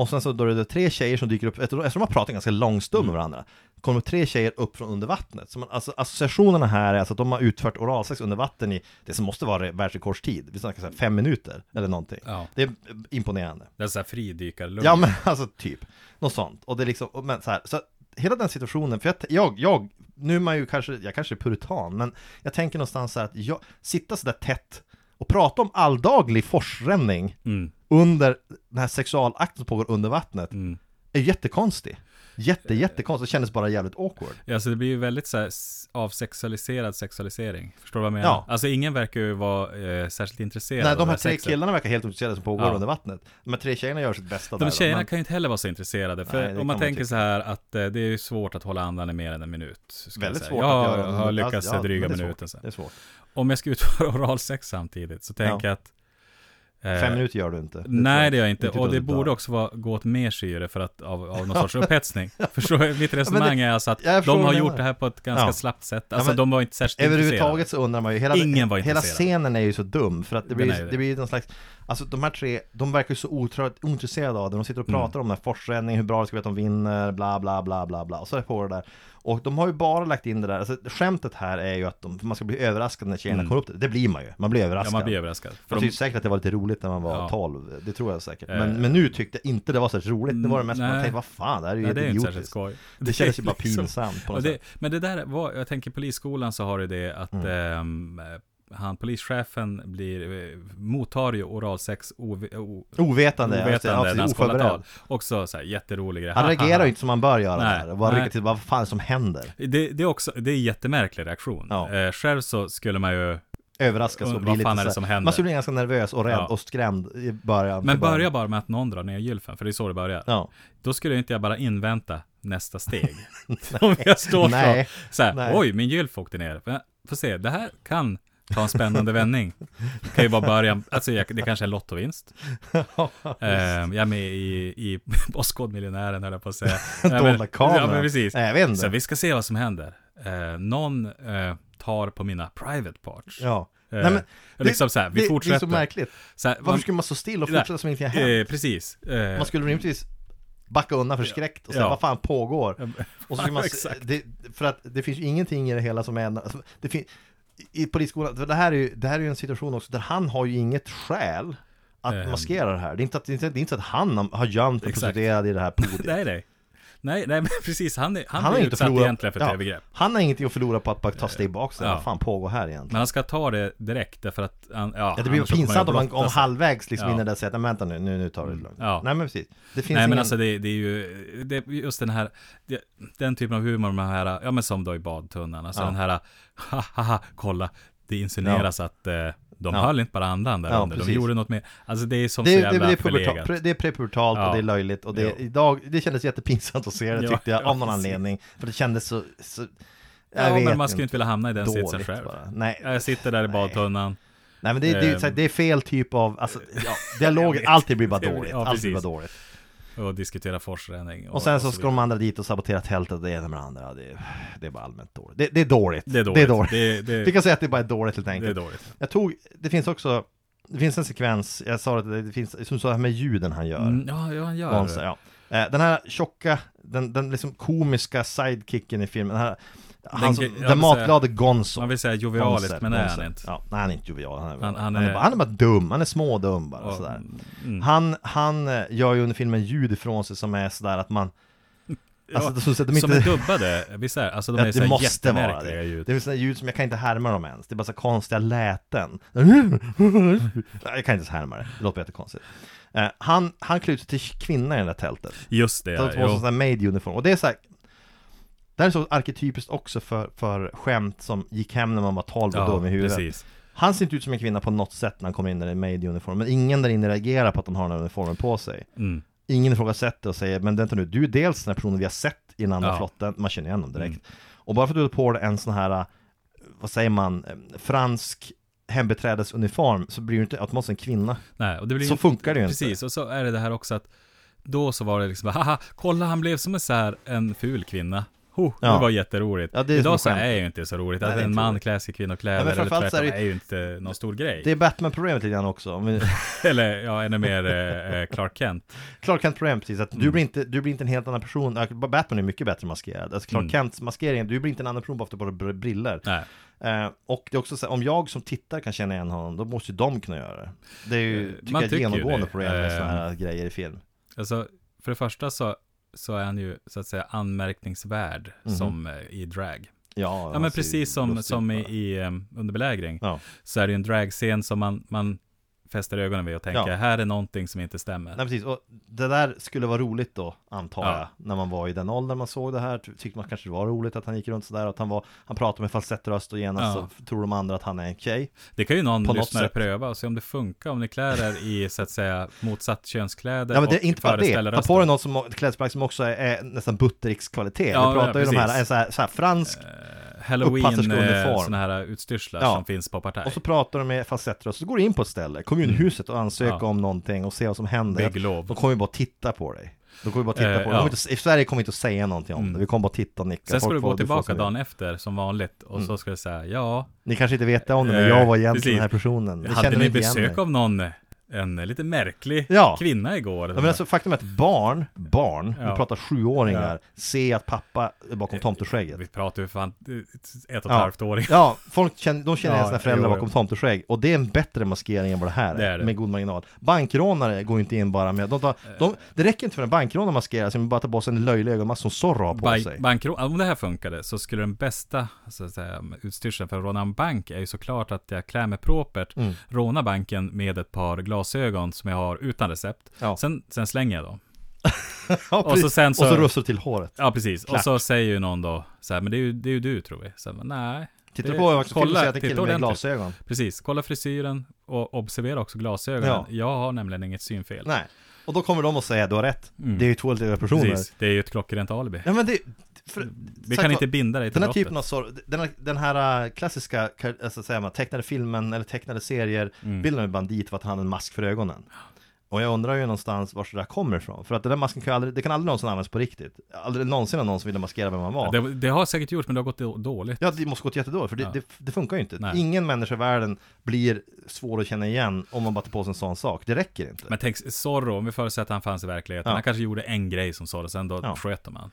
Och sen så då är det tre tjejer som dyker upp, efter- eftersom de har pratat ganska lång stund med varandra Kommer tre tjejer upp från under vattnet. Så man, alltså, Associationerna här är alltså att de har utfört oralsex under vatten i det som måste vara världsrekordstid. Vi snackar så här fem minuter eller någonting. Ja, Det är imponerande. Det är såhär fridykarlugn. Ja men alltså typ. Något sånt. Och det är liksom, men så här, så hela den situationen, för jag, jag, jag nu är man ju kanske, jag kanske är puritan, men jag tänker någonstans så här att jag, sitta så där tätt och prata om alldaglig forsränning Mm, under den här sexualakten som pågår under vattnet mm. är jättekonstig. Jätte, jättekonstigt, det kändes bara jävligt awkward. Ja, så det blir ju väldigt så här avsexualiserad sexualisering. Förstår du vad jag menar? Ja. Alltså ingen verkar ju vara eh, särskilt intresserad Nej, de här tre sexet. killarna verkar helt ointresserade som pågår Ja. under vattnet. De här tre tjejerna gör sitt bästa där. De då, tjejerna men- kan ju inte heller vara så intresserade. För Nej, om man tänker tycka. så här att eh, det är ju svårt att hålla andan i mer än en minut. Väldigt jag svårt säga. att jag göra. har under- lyckats ja, dryga minuten svårt. sen. Det är svårt. Om jag ska utföra oralsex samtidigt så tänker jag att eh, Fem minuter gör du inte. Nej det gör jag inte, och det borde också vara, gå åt mer syre för att, av, av någon sorts upphetsning. Förstår? Mitt resonemang är alltså att de har gjort det här på ett ganska Ja. slappt sätt. Alltså men de var inte särskilt Överhuvudtaget så undrar man ju, hela, Ingen var hela scenen är ju så dum för att det blir, det. det blir någon slags Alltså de här tre, de verkar ju så otro- ointresserade av det, de sitter och Mm. pratar om den här forsränningen, hur bra det ska bli att de vinner, bla bla bla bla bla, och så är det på det där Och de har ju bara lagt in det där, alltså skämtet här är ju att de, man ska bli överraskad när tjejerna Mm. kommer upp det, det blir man ju, man blir överraskad Ja man blir överraskad. För jag de, tycker säkert att det var lite roligt när man var Ja. 12, det tror jag säkert Eh. men, men nu tyckte jag inte det var så roligt, det var det mest man Nej. tänkte, vad fan, det här är ju nej, det är helt inte idiotiskt skoj. Det kändes ju bara liksom- pinsamt på något det, sätt men det där var, jag tänker polisskolan så har du det att Mm. ehm, han, polischefen blir, eh, mottar ju oralsex ov, o, Ovetande, ovetande när han ska tal. Också så här jätterolig grej. Han Ha, ha, reagerar ju inte som man bör göra Nej, där, och bara nej. rycker till, vad fan som händer? Det, det är också, det är en jättemärklig reaktion. Ja. Eh, själv så skulle man ju, Överraskas och Vad bli lite fan är det som händer? Man skulle bli ganska nervös och rädd Ja. och skrämd i början men börja bara med att någon drar ner gylfen, för det är så det börjar. Ja, Då skulle inte jag bara invänta nästa steg. Om jag står så, så här, oj, min gylf åkte ner. Får se, det här kan ta en spännande vändning. Det kan ju vara början, alltså jag, det kanske är en lottovinst. Ehm, jag är med i, i Postkodmiljonären höll jag på att säga. Ja, dolda kameran. Ja, men precis. Nej, jag vet Så inte. vi ska se vad som händer. Eh, någon eh, tar på mina private parts. Ja. Eh, Nej, men liksom så här, vi det, fortsätter. Det är så märkligt. Så här, Varför man- skulle man stå still och fortsätta som ingenting har hänt? eh, precis. Eh, Man skulle rimligtvis backa undan förskräckt och säga Ja. vad fan pågår? Och så skulle man, det, för att det finns ju ingenting i det hela som är, alltså, det finns, i polisskolan, för det här är ju, det här är ju en situation också där han har ju inget skäl att Ehm. maskera det här. Det är inte, att, det är inte, så att han har gömt en prostituerad i det här podiet. nej, nej. Nej, nej, men precis. Han, är, han, Han blir inte utsatt förlorat- egentligen för ett ja. övergrepp. Han har ingenting att förlora på att bara ta steg bak. Ja. Vad fan pågår här egentligen? Men han ska ta det direkt därför att han, ja, Ja, det blir pinsamt om man blotta om halvvägs liksom Ja. innan det säger att "Nej, vänta nu, nu, nu tar vi det lugnt. Ja. Nej men precis. Det finns Nej ingen... men alltså det, det är ju, det, just den här, det, den typen av humor med den här, ja men som då i badtunnan, alltså den här, ha ha ha, kolla, det insinueras att eh, de Ja. höll inte bara andan där Ja, under, de gjorde något mer, alltså det är som det, så det, jävla det, är förlegat. pre- det är prepubertalt Ja. och det är löjligt och det, idag, det kändes jättepinsamt att se det tyckte jag, ja, av någon anledning. För det kändes så, så Ja men man skulle inte vilja hamna i den sitsen själv. bara. Nej, Jag sitter där i badtunnan, nej men det, det, Ehm. det är fel typ av, alltså, ja, dialoger, alltid blir bara Det dåligt, alltid blir bara dåligt. Och diskutera forsränning. Och sen så ska vidare. de andra dit och sabotera tältet och det ena med det andra, det, är- det är bara allmänt dåligt. Det, det är dåligt. Det är dåligt. Det är dåligt. Det, det, Vi kan säga att det bara är dåligt helt det är enkelt. dåligt. Jag tog, det finns också det finns en sekvens, jag sa det, det finns, som så här med ljuden han gör. Mm, ja, ja, han gör Monster, det. ja. Eh, Den här tjocka, den, den liksom komiska sidekicken i filmen, den här han Den- som, den matglade Gonzo Man vill säga jovialiskt, men det är han inte. Ja, nej han är inte jovial, han är, Han- han, han är, bara, han är bara dum, han är smådum bara Och- sådär mm. Han, han eh, gör ju under filmen ljud ifrån sig som är sådär att man Alltså, det- så att de Som inte- är dubbade, visst är? Alltså de Ja, är det måste vara det. ljud. Det är sådana ljud som jag kan inte härma dem ens. Det är bara så konstiga läten. Jag kan inte ens härma det. Det låter jättekonstigt. Eh, han, han klär ut sig till kvinna i det där tältet. Just det, De ja. har på sig jo. sån här maid-uniform. Och det är så här, Det här är så arketypiskt också för, för skämt som gick hem när man var 12 och dum i huvudet. precis. Han ser inte ut som en kvinna på något sätt när han kommer in i en maid-uniform. Men ingen där inne reagerar på att han har den här uniformen på sig. Mm. Ingen ifrågasätter och säger Men vänta nu, du är dels den här personen vi har sett i den andra Ja. flotten Man känner igen dem direkt Mm. Och bara för att du har på dig en sån här eh, Vad säger man? eh, Fransk hembeträdesuniform Så blir du inte automatiskt en kvinna Nej, och det blir Så funkar det ju inte Precis, och så är det det här också att då så var det liksom, haha, kolla han blev som en så här, en ful kvinna. Ho, Ja. Det var jätteroligt. Ja, det Idag så skämt. är ju inte så roligt. Nej, att är en man klär sig i Ja, kvinnokläder men eller så är tvärtom det- är ju inte någon stor grej. Det är Batman-problemet lite grann också vi- Eller ja, ännu mer eh, eh, Clark Kent. Clark Kent problem precis, att du, Mm. blir inte, du blir inte en helt annan person Ja, Batman är mycket bättre maskerad Alltså Clark Mm. Kents maskering, du blir inte en annan person bara för att du briller Nej. eh, Och det är också så här, om jag som tittar kan känna igen honom Då måste ju de kunna göra det Det är ju, Eh, tycker man jag, tycker genomgående problem med Eh, sådana här grejer i film Alltså, för det första så, så är han ju så att säga anmärkningsvärd Mhm. som eh, i drag. Ja, Ja men precis som, som i, i um, under belägring. Ja. Så är det ju en dragscen som man, man fäster ögonen vid och tänker, Ja. här är någonting som inte stämmer. Nej precis, och det där skulle vara roligt då, antar Ja. jag När man var i den åldern man såg det här Tyckte man kanske det var roligt att han gick runt sådär Att han var, han pratade med falsettröst och genast Ja. så tror de andra att han är en tjej Det kan ju någon På lyssnare pröva och se om det funkar, om ni klär er i så att säga motsatt könskläder Ja men det är inte bara det, ta på dig något som, klädesplagg som också är, är nästan Buttericks-kvalitet Ja, Vi pratar ju om de här, så här, så här fransk Eh, Halloween, eh, såna här utstyrslar Ja. som finns på Partaj. Och så pratar de med falsettröst, så går du in på ett ställe, kommunhuset och ansöker Mm. Ja. om någonting och ser vad som händer Bygglov. De kommer ju bara titta på dig De kommer ju bara titta Eh, på ja. inte, i Sverige kommer vi inte att säga någonting om Mm. det Vi kommer bara titta och nicka Sen ska Folk du gå tillbaka dagen vill. efter som vanligt och Mm. så ska du säga ja, Ni kanske inte vet det om det, men Eh, jag var egentligen precis. den här personen Ni hade ni besök av någon, en lite märklig Ja. kvinna igår? Ja, men alltså, faktum är att barn, barn, Ja. vi pratar sjuåringar, Ja. ser att pappa är bakom tomteskägget. Vi pratar ju fan ett och ett halvt åring. Ja, folk känner, de känner Ja, sina föräldrar jo, bakom jo. tomteskägg Och det är en bättre maskering än vad det här är, Det är det. med god marginal Bankrånare går inte in bara med, de tar, de, det räcker inte för en bankrånare att maskera sig, men bara ta på sig en löjlig ögonmask som Zorro har på Bank, sig bankro, om det här funkade så skulle den bästa så att säga, utstyrseln för att råna en bank är ju såklart att jag klär mig propert, Mm. rånar banken med ett par glasögon som jag har utan recept. Ja. Sen, sen slänger jag dem. ja, och så sen så- och så röstar du till håret Ja, precis. Klart. Och så säger ju någon då så här, men det är ju, det är ju du tror vi. Så, här, nej. Du på också, kolla, kolla, säga att titta killen med glasögon Precis, kolla frisyren och observera också glasögonen. Ja. Jag har nämligen inget synfel. Nej, och då kommer de att säga du har rätt Mm. Det är ju två olika personer Precis, det är ju ett klockrent alibi. Ja men det, för, Vi kan inte binda dig till Den här typen av sorg, den, den här äh, klassiska, kar- alltså, säger man, tecknade filmen eller tecknade serier Mm. Bilden en bandit för att han hade en mask för ögonen Och jag undrar ju någonstans var det där kommer ifrån För att den där masken kan aldrig, det kan aldrig någonsin användas på riktigt Aldrig någonsin har någon som ville maskera vem man var det, det har säkert gjort, men det har gått då- dåligt. Ja, det måste gått jättedåligt, för det, Ja. det, det funkar ju inte Nej. Ingen människa i världen blir svår att känna igen om man bara tar på sig en sån sak Det räcker inte Men tänk, Zorro, om vi förutsätter att han fanns i verkligheten, Ja. han kanske gjorde en grej som Zorro, sen då Ja. sköt de han.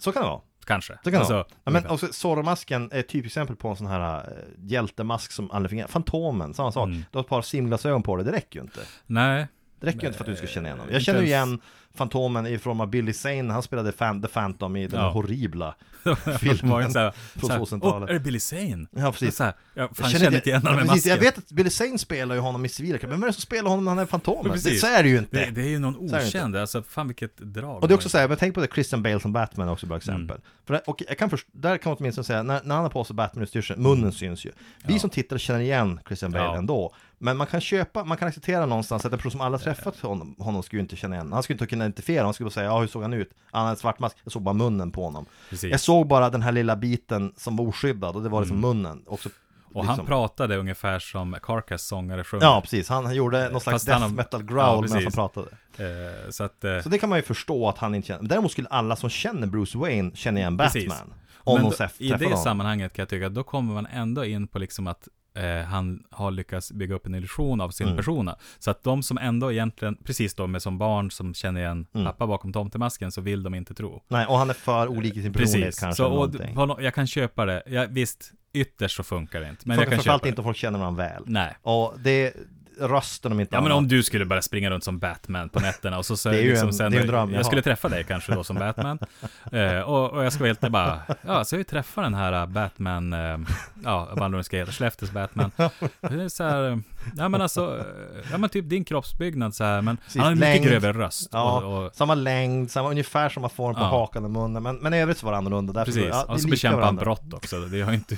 Så kan det vara Kanske. Så kan Alltså. Ja, men också Zorro-masken är ett typexempel på en sån här äh, hjältemask som aldrig fungerar Fantomen, samma sak Mm. Du har ett par simglasögon på dig, det räcker ju inte Nej, Det räcker ju inte för att du ska känna igen honom. Eh, Jag känner ju igen Fantomen i form av Billy Zane, han spelade Fan, The Phantom i den Ja. horribla filmen. från så här, 2000-talet. Åh, är det Billy Zane? Ja precis Så här, jag fan, känner, inte igen honom med masken. Jag vet att Billy Zane spelar ju honom i civila men vem är det som spelar honom när han är Fantomen? Det, så är det ju inte! Det, det är ju någon okänd, alltså fan vilket drag. och det är också såhär, men tänk på det Christian Bale som Batman också bra exempel. Mm. För och jag kan först, där kan man åtminstone säga, när, när han har på sig Batman-utstyrseln, munnen syns ju. Vi Ja. som tittar känner igen Christian Bale Ja. ändå. Men man kan köpa, man kan acceptera någonstans att en person som aldrig träffat honom, honom skulle ju inte känna igen. Han skulle inte kunna identifiera, han skulle bara säga ja hur såg han ut? Han hade en svart mask, jag såg bara munnen på honom. Precis. Jag såg bara den här lilla biten som var oskyddad och det var liksom munnen. Också, Mm. Och liksom. han pratade ungefär som Carcass sångare sjunger. Ja precis, han gjorde någon slags Fast han death har- metal Ja, growl medan han precis. pratade. Eh, så att... Eh, Så det kan man ju förstå att han inte känner. Däremot skulle alla som känner Bruce Wayne känna igen Precis. Batman. Om men då, I det honom. sammanhanget kan jag tycka att då kommer man ändå in på liksom att eh, han har lyckats bygga upp en illusion av sin Mm. persona. Så att de som ändå egentligen, precis då med som barn som känner igen Mm. pappa bakom tomtemasken, så vill de inte tro. Nej, och han är för olik i sin personlighet Precis, kanske. så, och, no- jag kan köpa det. Ja, visst, ytterst så funkar det inte. Men Men jag kan Framförallt köpa inte det. om folk känner varandra väl. Nej. Och det, rösten om inte Ja men om du skulle börja springa runt som Batman på nätterna och så, så Det är ju liksom en- sen, det är en dröm jag jag skulle träffa dig kanske då som Batman. Eh, och, och jag ska helt bara, ja så jag träffa den här Batman, eh, ja vad nu ska heta, Skellefteås Batman. Det är så här, ja men alltså, eh, ja men typ din kroppsbyggnad så här, men Precis, han har en mycket grövre röst. Ja, Och, och, samma längd, samma, ungefär samma form på Ja. hakan och munnen. Men, men i övrigt så var det annorlunda. Därför, precis, ja, och så bekämpar han brott också. Det har inte...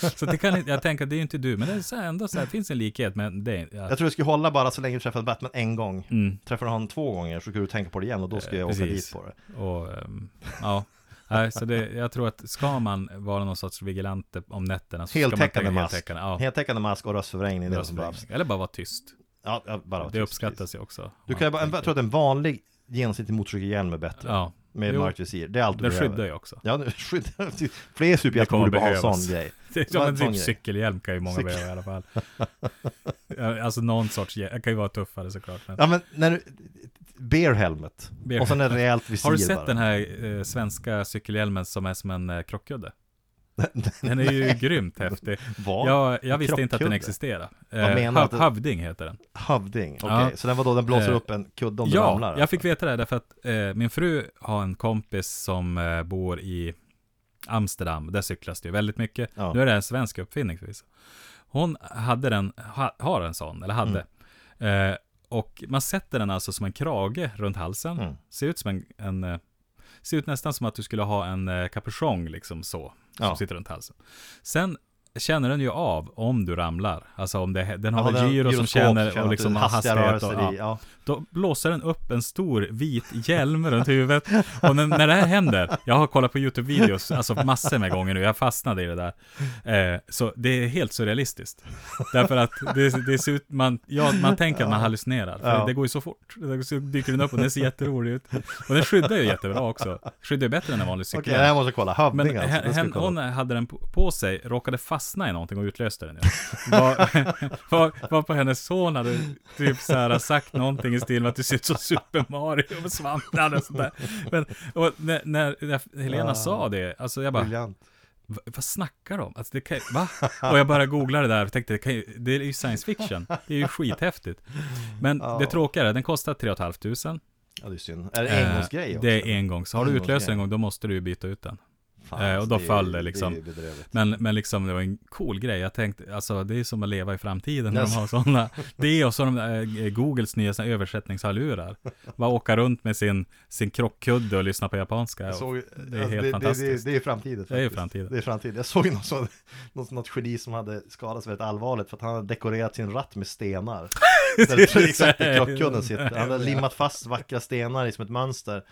så, så det kan jag tänker det är ju inte du, men det är så här, ändå så här, finns en likhet, men det. Ja, Jag tror det skulle hålla bara så länge du träffade Batman en gång. mm. Träffar du honom två gånger så skulle du tänka på det igen och då skulle jag åka Precis. dit på det. Och, ehm, ja. Nej, så det, jag tror att ska man vara någon sorts vigilante om nätterna så ska man Heltäckande mask. heltäckande. Ja, Heltäckande mask och röstförvrängning. Eller bara vara tyst. Ja, bara Det tyst, uppskattas ju också. Du kan bara, jag tror att en vanlig genomsnittlig motorcykelhjälm är bättre. Ja, Med Jo. mörkt visir. Det är allt du den behöver. skyddar ju också. Ja, skyddar. Fler Det superhjältar borde bara ha behövas. sån grej. Det är en en typ cykelhjälm kan ju många Cykel- behöva i alla fall. Alltså någon sorts hjälm. Det kan ju vara tuffare såklart. Men... Ja men när du, Bear helmet. Bear Och sen en rejält visir Har du sett bara. den här eh, svenska cykelhjälmen som är som en eh, krockkudde? Den är ju grymt häftig. Vad? Jag, jag visste inte att den existerade. Vad Eh, menar du? Havding heter den. Hövding, okej. Ja. Så den var då, den blåser Eh, upp en kudde om du Ja, ramlar? alltså. jag fick veta det därför att eh, min fru har en kompis som eh, bor i Amsterdam. Där cyklas det ju väldigt mycket. Ja. Nu är det en svensk uppfinning förvisso. Hon hade den, ha, har en sån, eller hade. Mm. Eh, och man sätter den alltså som en krage runt halsen. Mm. Ser ut som en, en eh, ser ut nästan som att du skulle ha en eh, kapuschong liksom så. Som Ja. sitter runt halsen. Sen känner den ju av om du ramlar. Alltså om det, den har Ja, den- gyro som känner och liksom hastiga hastighet. Och, rörelser ja. Då blåser den upp en stor vit hjälm runt huvudet. Och när, när det här händer, jag har kollat på YouTube-videos, alltså massor med gånger nu, jag fastnade i det där. Eh, så det är helt surrealistiskt. Därför att det, det ser ut, man, ja, man tänker att man hallucinerar. För Ja. det går ju så fort. Så dyker den upp och den ser jätterolig ut. Och den skyddar ju jättebra också. Skyddar ju bättre än en vanlig Okej, cykel. här måste jag kolla. Hövding Men alltså. hen, Det ska vi hen, kolla. hon hade den på, på sig, råkade fastna i någonting och utlöste den. Var, var, var på hennes son hade typ så här sagt någonting i stil med att du ser ut som Super Mario med svampar och sådär. Men och när, när, när Helena Ja. sa det, alltså jag bara, Briljant. "Va- vad snackar de? Alltså det kan, va? Och jag bara googlade det där och tänkte, det, kan det är ju science fiction. Det är ju skithäftigt. Men Ja. det tråkiga är, den kostar 3 500. Ja, det är synd. Är det en engångsgrej också? Det är engångs. Har du utlöst en gång, då måste du byta ut den. Fan, Eh, och då alltså, föll det liksom. Det bedrövligt. Men, men liksom det var en cool grej. Jag tänkte, alltså det är som att leva i framtiden när Yes. de har sådana. Det och så de där, eh, Googles nya såna översättningshörlurar. Bara åka runt med sin, sin krockkudde och lyssna på japanska. Såg, det är alltså, helt det, fantastiskt. Det, är framtiden. Det är faktiskt. framtiden. Det är framtiden. Jag såg något, så, något, något geni som hade skadats väldigt allvarligt för att han hade dekorerat sin ratt med stenar. Där exakt sitter. Han hade limmat fast vackra stenar i som ett mönster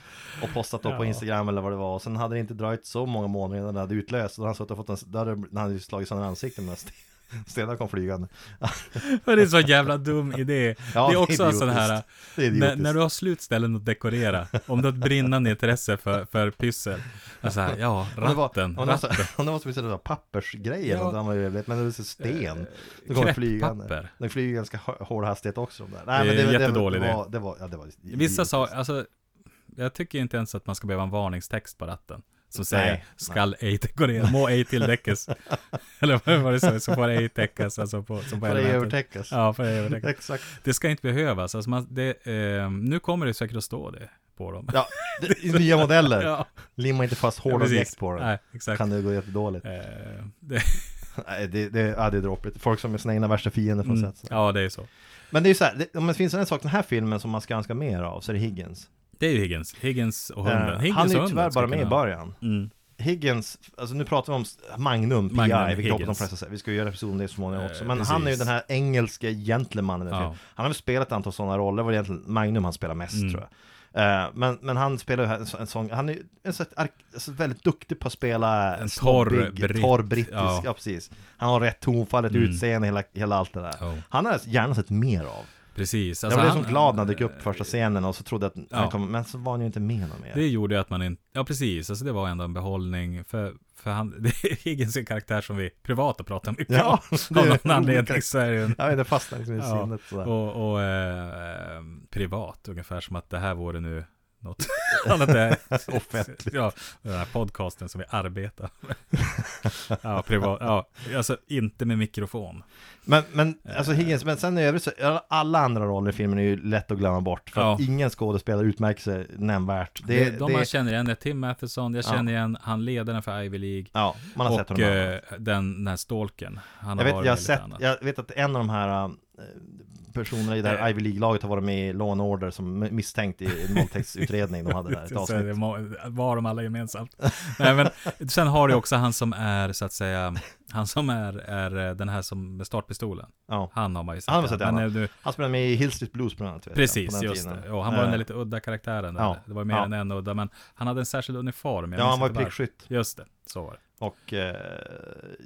och postat då på. Instagram eller vad det var. Och sen hade det inte dröjt så många månader innan det hade utlöst. Och han suttit och fått en, där hade han hade slagit sönder ansiktet med sten- stenar kom flygande. Men det är så jävla dum idé. Ja, det är också en sån här, Det är när, när du har slutställen att dekorera, om du har ett brinnande intresse för, för pyssel. Alltså här, ja, det var, ratten, om det var, så, ratten. om det var som sådär pappersgrejer, Ja. men det är så sten. Det kommer flygande. Kräftpapper. De flyger ganska hå- hård hastighet också de där. Det är det, jättedålig det, idé. var, det var, ja det var Vissa sa, alltså, jag tycker inte ens att man ska behöva en varningstext på ratten. Som säger, Nej, skall ej dekorera, må ej tilldäckes. Eller vad det så, så får ej täckas, alltså på, som på det elementet. övertäckas. Ja, får ej övertäckas. Exakt. Det ska inte behövas, alltså man, det, eh, nu kommer det säkert att stå det på dem. Ja, det, nya modeller. Ja, Limma inte fast ja, hårda objekt på den. Nej, exakt. Kan det gå jättedåligt. Eh, det, Nej, det, det, ja, det är dråpligt. Folk som är sina egna värsta fiender får mm, sätta sig. ja, det är så. Men det är ju så här, det, om det finns en sak den här filmen som man ska önska mer av så är det Higgins. Det är ju Higgins. Higgins och hunden. Eh, Higgins han är ju tyvärr bara med i början. Mm. Higgins, alltså nu pratar vi om Magnum, PI, Magnum vilket jag de flesta säger. Vi ska ju göra episod om det så småningom Eh, också. Men precis. han är ju den här engelske gentlemannen Ja. Han har väl spelat ett antal sådana roller, det var egentligen Magnum han spelar mest Mm. tror jag. Eh, men, men han spelar ju en, så- en sån, han är ju en så, ark, så väldigt duktig på att spela En torr britt. torr brittisk, Ja. ja. precis. Han har rätt tonfall, ett Mm. utseende, hela, hela allt det där. Ja. Han har gärna sett mer av. Precis. Jag Alltså, blev han- så glad när han dök upp första scenen och så trodde jag att han Ja. kom, men så var han ju inte med någon mer. Det gjorde att man inte, ja precis, alltså det var ändå en behållning för, för han, det är Higgins en karaktär som vi privat har pratat mycket Ja, om. Av någon anledning så är det en, Ja, det fastnade liksom i Ja, sinnet sådär. och, och eh, privat, ungefär som att det här vore nu något annat är Offentligt. Ja, den här podcasten som vi arbetar med. Ja, privat, ja, alltså inte med mikrofon. Men, men alltså Higgins, men sen i övrigt så, alla andra roller i filmen är ju lätt att glömma bort. För att Ja. ingen skådespelare utmärker sig nämnvärt. Det, Det, de det, man känner igen är Tim Matheson, jag Ja. känner igen han ledaren för Ivy League. ja, man har sett och honom. eh, den, den här stalken. Han jag, har vet, varit jag, har sett, annat. jag vet att en av de här äh, personerna i det här Eh. Ivy League-laget har varit med i Law and Order som misstänkt i en våldtäktsutredning de hade där, ett det var de alla gemensamt. Nej, men sen har du också han som är, så att säga, han som är, är den här som med startpistolen. Ja. Han har man ju sett. Han sett. Men nu, Han spelade med i Hill Street Blues bland annat. jag, precis, den just tiden. det. Och han var den där Eh, lite udda karaktären där. ja. Det var mer Ja. än en udda, men han hade en särskild uniform. jag Ja, han var prickskytt. Just det, så var det. Och eh,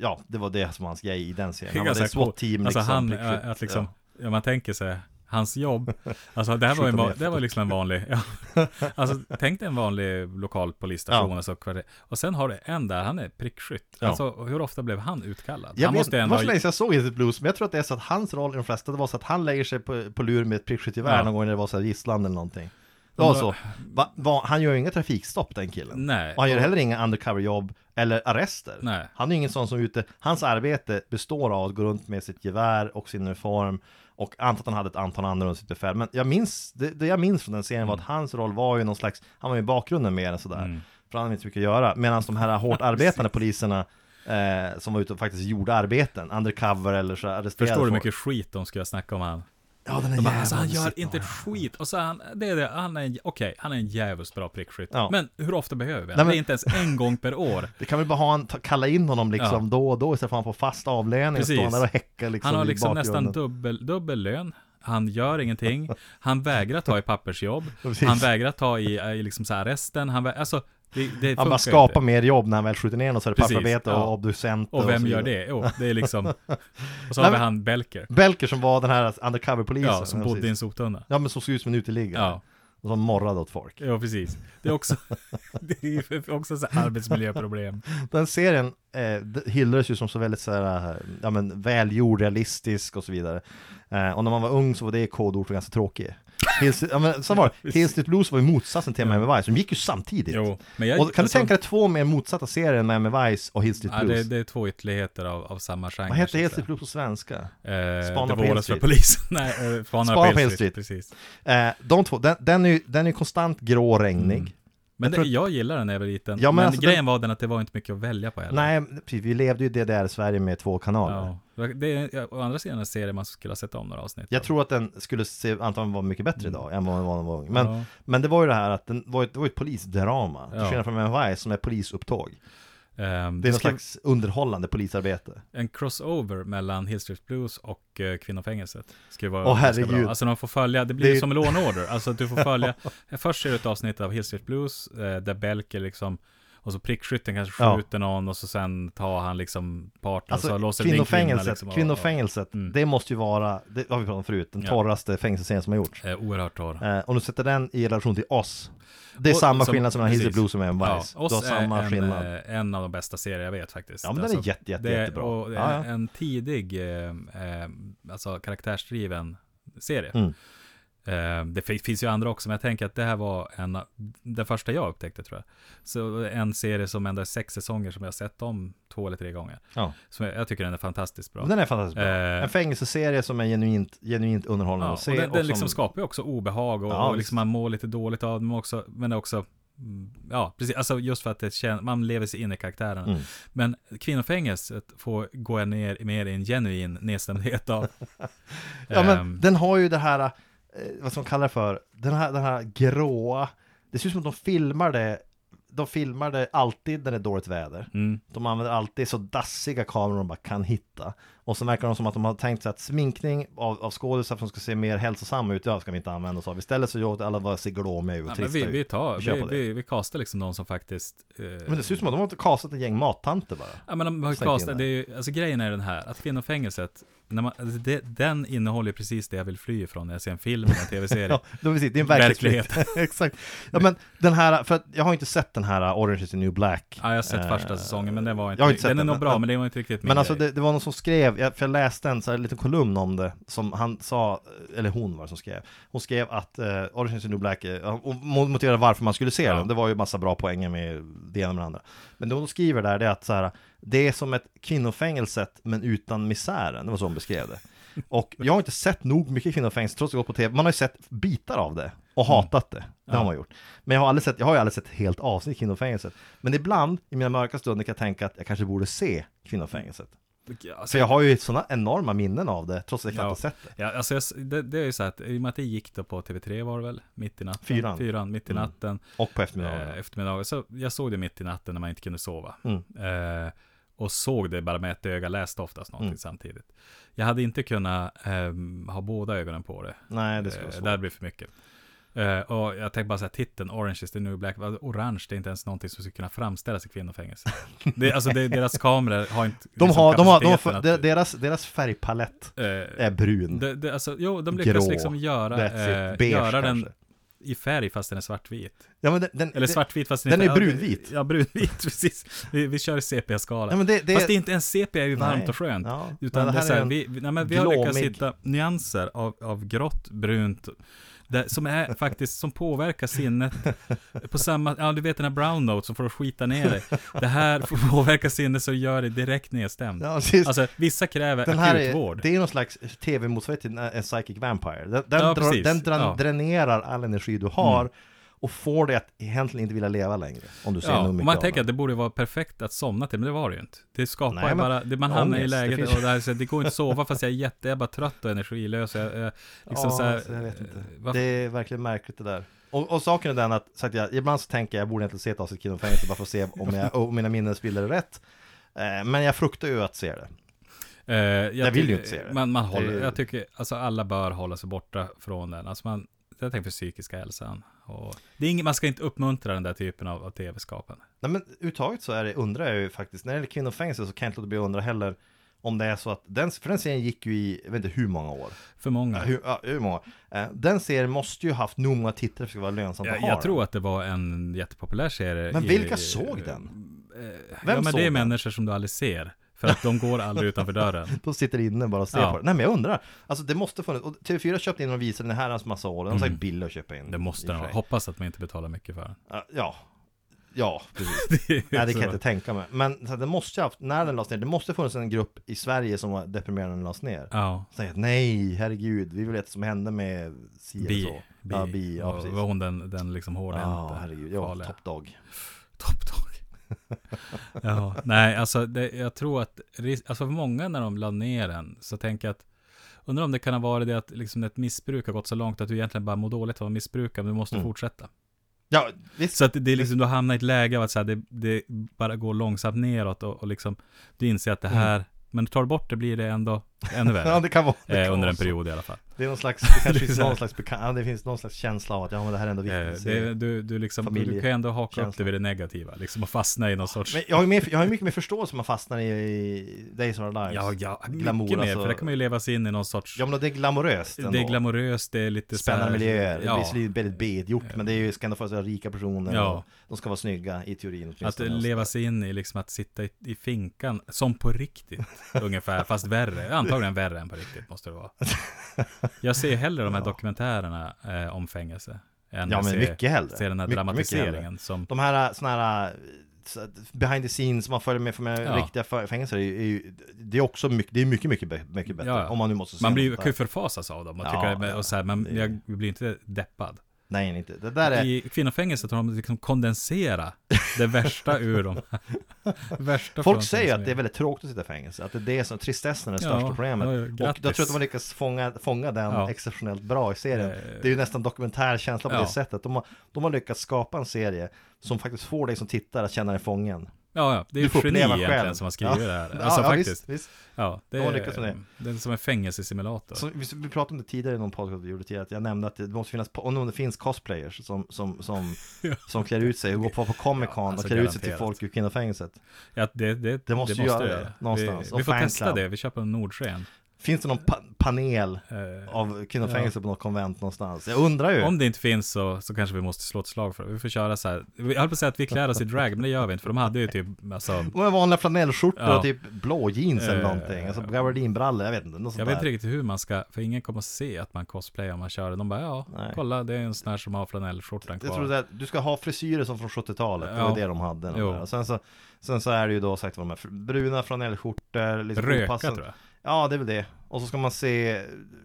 ja, det var det som var hans grej i den serien. Han var ett SWAT-team Alltså liksom. han, prickskytt. äh, att liksom, ja. Man tänker sig, hans jobb, alltså det här var, en, det var liksom en vanlig, ja, alltså tänk dig en vanlig lokal polisstation, Ja. alltså, och sen har du en där, han är prickskytt. Ja. Alltså hur ofta blev han utkallad? Jag han vet, måste det ändå var så länge sedan jag såg Street Blues, men jag tror att det är så att hans roll i de flesta, det var så att han lägger sig på, på lur med ett prickskyttegevär Ja. någon gång när det var så här gisslan eller någonting. Det var så. Va, va, han gör ju inga trafikstopp den killen. Nej. Och han gör heller inga undercoverjobb eller arrester. Nej. Han är ju ingen sån som är ute, hans arbete består av att gå runt med sitt gevär och sin uniform och antar att han hade ett antal andra under sitt befäl. Men jag minns, det, det jag minns från den serien var att hans roll var ju någon slags, han var ju i bakgrunden mer än sådär. Mm. För han hade inte mycket att göra. Medan de här hårt arbetande poliserna eh, som var ute och faktiskt gjorde arbeten, undercover eller så arresterade Förstår du hur mycket skit de skulle snacka om han? Ja, den är De bara, alltså, han gör inte ett skit. Och så han, det är det, han är, okej, han är en jävligt bra prickskytt. Ja. Men hur ofta behöver vi men- Det är inte ens en gång per år. Det kan väl bara ha en, ta, kalla in honom liksom Ja. då och då istället för att han får fast avlöning och Precis. han där och häcka liksom Han har liksom nästan dubbel, dubbel lön. Han gör ingenting. Han vägrar ta i pappersjobb. Han vägrar ta i, i liksom så här arresten. Han, vä- alltså, det, det Han bara skapar inte. mer jobb när han väl skjuter ner någon så är det Precis, papparbete ja. och obducent Och vem så gör det? Jo, det är liksom... Och så har vi han Belker. Belker som var den här undercover-polisen Ja, som bodde i en soptunna. Ja men som såg ut som en uteliggare Ja. Och som morrade åt folk Ja, precis. Det är också, det är också så arbetsmiljöproblem. Den serien eh, hyllades ju som så väldigt så här, ja men välgjord, realistisk och så vidare eh, Och när man var ung så var det kodord för ganska tråkig Hills, ja, men så var det, Hill Street Blues var ju motsatsen till Miami Vice, de gick ju samtidigt Jo, men jag, Och kan alltså, du tänka dig två mer motsatta serier än Miami Vice och Hill Street Ja, Blues? det, det är två ytterligheter av, av samma genre. Vad heter Hill. Street Blues på svenska? Eh, Spana på Hill Street. polisen. Nej, eh, Spana Spana på Hill Street. Precis. Eh, de två, den, den, är ju, den är konstant grå och regnig Mm. Men Jag det, jag gillar den när jag var liten. Ja, men men alltså, grejen var den att det var inte mycket att välja på heller. Nej, precis, vi levde ju i DDR-Sverige med två kanaler Ja. Det är å andra sidan en serie man skulle ha sett om några avsnitt. Jag av. tror att den skulle se, antagligen vara mycket bättre idag än vad den var var ung. Men, Mm. Ja. men det var ju det här att den var, ett- det var ett polisdrama Till Ja. skillnad från MVI som är polisupptåg Det är det någon ska slags underhållande polisarbete en crossover mellan Hill Street Blues och uh, Kvinnofängelset. Ska vara Åh, herregud. bra. Alltså de får följa, det blir Det är- som Law and Order. Alltså att du får följa, först ser du ett avsnitt av Hill Street Blues, eh, där Belker liksom och så prickskytten kanske Ja. skjuter någon och så sen tar han liksom partnern Alltså så låser in kvinnan kvinnofängelset, liksom, och- kvinnofängelset Mm. Det måste ju vara, det har vi pratat om förut, den Ja. torraste fängelseserien som har gjorts och, eh, oerhört torr. eh, Om du sätter den i relation till oss Det är Och- samma som- skillnad som mellan Hill Street precis. Blues och MVI Ja, Du har oss samma är en, skillnad eh, en av de bästa serier jag vet faktiskt. Ja men den är jätte, jätte, det är, jättebra Och det ja, är ja. en tidig, eh, eh, alltså karaktärsdriven serie. Mm. Eh, det fi- finns ju andra också, men jag tänker att det här var en den första jag upptäckte tror jag. Så en serie som ändå är sex säsonger som jag har sett om två eller tre gånger. Ja. Så jag, jag tycker den är fantastiskt bra. Den är fantastiskt bra Eh, En fängelseserie som är genuint, genuint underhållande Ja, att se och den, den som- liksom skapar ju också obehag och, Ja, och liksom man mår lite dåligt av den, men också, men också Ja, precis. Alltså just för att det kän- man lever sig in i karaktärerna. Mm. Men kvinnofängelset får gå ner mer i en genuin nedstämdhet av. Ja men ehm, den har ju det här, vad som kallar för, den här, den här gråa Det ser ut som att de filmar det De filmar det alltid när det är dåligt väder. Mm, De använder alltid så dassiga kameror de bara kan hitta Och så verkar det som att de har tänkt sig att sminkning av, av skådisar som ska se mer hälsosamma ut, ja ska vi inte använda oss av. Istället så gör alla bara se glåmiga ut och trista vi, vi ut. tar, Vi kör vi, det. vi, vi kastar liksom de som faktiskt eh, Men det ser ut som att de har kastat ett gäng mattanter bara. Ja men de har kastat, det är ju, alltså grejen är den här, att kvinnofängelset, när man, alltså det, den innehåller precis det jag vill fly ifrån när jag ser en film eller en tv-serie. Ja, det är precis, det är en verklighet. Exakt. Ja men den här, för att jag har inte sett den här Orange is the new black. Ja, jag har sett Eh, första säsongen, men den var inte, jag har inte sett den är den, nog men- bra, men det var inte riktigt min Men alltså grej. det, det var någon som skrev, jag, för jag läste en så här liten kolumn om det Som han sa, eller hon var det som skrev. Hon skrev att eh, Orange is the new black eh, Och mo- motiverade varför man skulle se Ja. den. Det var ju massa bra poänger med det ena med det andra. Men det hon skriver där det är att så här, Det är som ett kvinnofängelset men utan misären. Det var så hon beskrev det. Och jag har inte sett nog mycket kvinnofängelse trots att jag gått på tv Man har ju sett bitar av det och hatat det, det har Ja. man gjort. Men jag har, aldrig sett, jag har ju aldrig sett helt avsnitt kvinnofängelset. Men ibland, i mina mörka stunder kan jag tänka att jag kanske borde se kvinnofängelset Alltså, jag har ju sådana enorma minnen av det, trots att jag knappt Ja. sett det. Ja, alltså jag, det, det är ju så att, i och med att det gick då på TV3 var det väl, mitt i natten? Fyran. Fyran, mitt i Mm. natten. Och på eftermiddagen. Eh, eftermiddagen. Så jag såg det mitt i natten när man inte kunde sova. Mm. Eh, och såg det bara med ett öga, läste oftast någonting Mm. samtidigt. Jag hade inte kunnat ehm, ha båda ögonen på det. Nej, det ska vara Eh, så. det hade blivit för mycket. Eh, och jag tänkte bara här, titeln Orange is the new black, orange det är inte ens någonting som skulle kunna framställas i kvinnofängelse. det, alltså det, deras kameror har inte De liksom har, de har, de har att- deras, deras färgpalett eh, är brun. det, det, alltså, jo, de lyckas Grå. liksom göra, eh. Beige göra den i färg fast den är svartvit. Ja, men den, den, Eller svartvit fast den inte- är brunvit. Ja, brunvit, precis. Vi, vi kör i CP-skala. Ja, det, det, Fast det är inte ens CP är ju varmt Nej. och skönt. Ja, Utan det är så här, vi, nej, men vi har lyckats hitta nyanser av, av grått, brunt, det, som är faktiskt, som påverkar sinnet på samma, ja du vet den här brown note som får skita ner dig. Det här får påverka sinnet så gör det direkt nedstämd. Ja, precis. Alltså vissa kräver den här är, akutvård. det är någon slags tv-motsvarighet till en en Psychic Vampire. Den, den, Ja, drar, den dran, Ja. dränerar all energi du har Mm. Och får dig att egentligen inte vilja leva längre. Om du ser Ja, mycket man tänker att det borde vara perfekt att somna till, men det var det ju inte. Det skapar Nej, men bara, det, man hamnar i det läget finns- och det, här, så det går inte att sova fast jag är jätte, jag är bara trött och energilös. Jag, jag, liksom ja, så här, alltså, jag vet inte. eh, Det är verkligen märkligt det där. Och, och saken är den att, så att jag, ibland så tänker jag, jag borde egentligen se ett avsnitt kvinnofängelse bara för att se om, jag, om mina minnesbilder är rätt. Eh, men jag fruktar ju att se det. Eh, jag, Jag vill ju inte se det. Man, man håller, Det- jag tycker, alltså alla bör hålla sig borta från den. Alltså man, jag tänker för psykiska hälsan. Och det är inget, man ska inte uppmuntra den där typen av, av tv-skapande. Nej men uttaget så är det, undrar jag ju faktiskt, när det gäller kvinnofängelse så kan jag inte låta bli att undra heller om det är så att, den, för den serien gick ju i, jag vet inte hur många år. För många. Ja, hur, ja, hur många? Eh, den serien måste ju haft nog många tittare för att det ska vara lönsamt jag, att ha jag den. tror att det var en jättepopulär serie. Men i- vilka såg den? Eh, ja Vem men såg det är den? människor som du aldrig ser. För att de går aldrig utanför dörren. De sitter inne bara och ser Ja. på det. Nej men jag undrar, alltså det måste funnits, och TV4 köpte in och visade den här hans massa år, den var Mm. säkert billig att köpa in. Det måste de ha. Hoppas att man inte betalar mycket för den. Ja, Ja, precis. Det Nej det kan jag inte tänka mig. Men så det måste ju haft, när den lades ner, det måste funnits en grupp i Sverige som var deprimerad när den lades ner. Ja. Säger att nej, herregud, vi vill veta vad som hände med si eller så. Bi. Ja, bi, ja precis. Var hon den, den liksom hårdhänta? Ja, herregud, ja, farliga? top dog. Ja, nej, alltså det, jag tror att, alltså för många när de la ner den, så tänker jag att, undrar om det kan ha varit det att liksom ett missbruk har gått så långt att du egentligen bara mår dåligt av att missbruka, men du måste Mm. fortsätta. Ja, visst. Så att det är liksom, du hamnar i ett läge av att så här, det, det bara går långsamt neråt och, och liksom, du inser att det här, men tar du bort det blir det ändå ännu värre. Ja, det kan vara. Det eh, kan under en så. period i alla fall. Det är någon slags, det kanske Det finns så någon slags bekant, ja, det finns någon slags känsla av att ja men det här är ändå Eh, viktigt. det, du, du, liksom, du Familje- kan ändå haka upp känsla. det vid det negativa, liksom och fastna i någon sorts... Men jag har ju mer, jag har mycket mer förståelse om man fastnar i, i Days of Our Lives. Ja, ja, mycket Glamour, mer, alltså. för det kan man ju leva sig in i någon sorts... Ja men det är glamoröst ändå. det är glamoröst, det är lite så Spännande här- miljöer, det Ja, visserligen väldigt B gjort men det är ju, ska ändå vara rika personer Ja. och de ska vara snygga i teorin att leva sig in i liksom att sitta i, i finkan, som på riktigt, ungefär, fast värre. Antagligen värre än på riktigt måste det vara. Jag ser hellre de här dokumentärerna eh, om fängelse. Än Ja men ser, mycket hellre. ser den här hellre. dramatiseringen som... De här såna här så- behind the scenes man följer med från Ja. riktiga fä- fängelser är, är det är också mycket, det är mycket, mycket, mycket bättre. Ja, ja. Om man nu måste se Man blir, kan ju förfasas av dem och Ja, tycka, ja, och så här, men jag blir inte deppad. Nej, inte. Det där är... I kvinnofängelset har de liksom kondensera det värsta ur dem. värsta Folk säger att det är väldigt tråkigt att sitta i fängelse, att det är det som, tristessen är det Ja, största problemet. ja, ja, och jag tror att de har lyckats fånga, fånga den Ja. exceptionellt bra i serien. Eh, Det är ju nästan dokumentärkänsla på ja. det sättet. De har, de har lyckats skapa en serie som faktiskt får dig som tittare att känna dig fången. Ja, ja, det är ett geni egentligen själv. som har skrivit Ja. det här. Alltså ja, faktiskt. Visst, visst. Ja, det är, lyckats med det. det är som en fängelsesimulator. Så vi, vi pratade om det tidigare i någon podcast vi gjorde tidigare, att jag nämnde att det måste finnas, om det finns cosplayers som, som, som, som klär ut sig och går på, på Comic Con alltså och klär ut sig till garanterat. folk ur kvinnofängelset. Ja, det, det, Det måste ju göra det, någonstans. Vi, vi får testa det, vi köper en Nordsken. Finns det någon pa panel Eh, av kvinnofängelse på något konvent någonstans? Jag undrar ju. Om det inte finns så, så kanske vi måste slå ett slag för det. Vi får köra så här. Jag höll på att säga att vi klär oss i drag, men det gör vi inte. För de hade ju typ, alltså, De har vanliga flanellskjortor Ja. och typ blå jeans eller Eh, någonting. Alltså gabardinbrallor, jag vet inte. Något jag vet inte riktigt hur man ska, för ingen kommer att se att man cosplayar om man kör det. De bara, ja, Nej. kolla, det är en sån här som har flanellskjortan kvar. Jag tror att du ska ha frisyrer som från 70-talet, det Ja. var det de hade. Sen, så, sen så är det ju då sagt vad de här bruna flanellskjortor, liksom Röka opassande- tror jag. Ja, det är väl det. Och så ska man se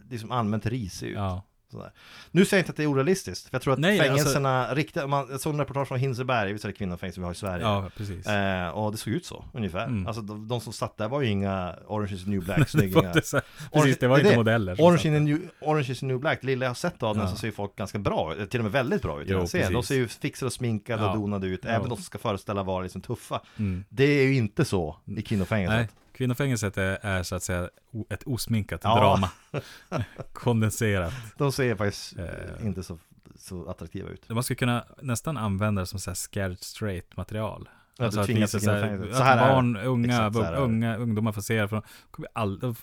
liksom allmänt risig ut. Ja. Sådär. Nu säger jag inte att det är orealistiskt, för jag tror att Nej, alltså- fängelserna, riktiga, man, jag såg en reportage från Hinseberg, visst är det kvinnofängelse vi har i Sverige? ja, precis. Eh, och det såg ut så, ungefär. Mm. Alltså de, de som satt där var ju inga Orange is new black Det var snyggingar. inte så- precis, det var inte modeller. Orange, in new, Orange is new black, det lilla jag har sett av den Ja. så ser folk ganska bra ut, till och med väldigt bra ut. Jo. De ser ju fixade och sminkade Ja. och donade ut, Ja. även de som ska föreställa vara liksom tuffa. Mm. Det är ju inte så i kvinnofängelset. Kvinnofängelset är, är så att säga ett osminkat Ja. drama. Kondenserat. De ser faktiskt Eh. inte så, så attraktiva ut. Man skulle kunna nästan använda det som så här scared straight material. Att du att visa så här, Så här är barn, unga, Exakt är unga ungdomar får se det. För de kommer, all, de,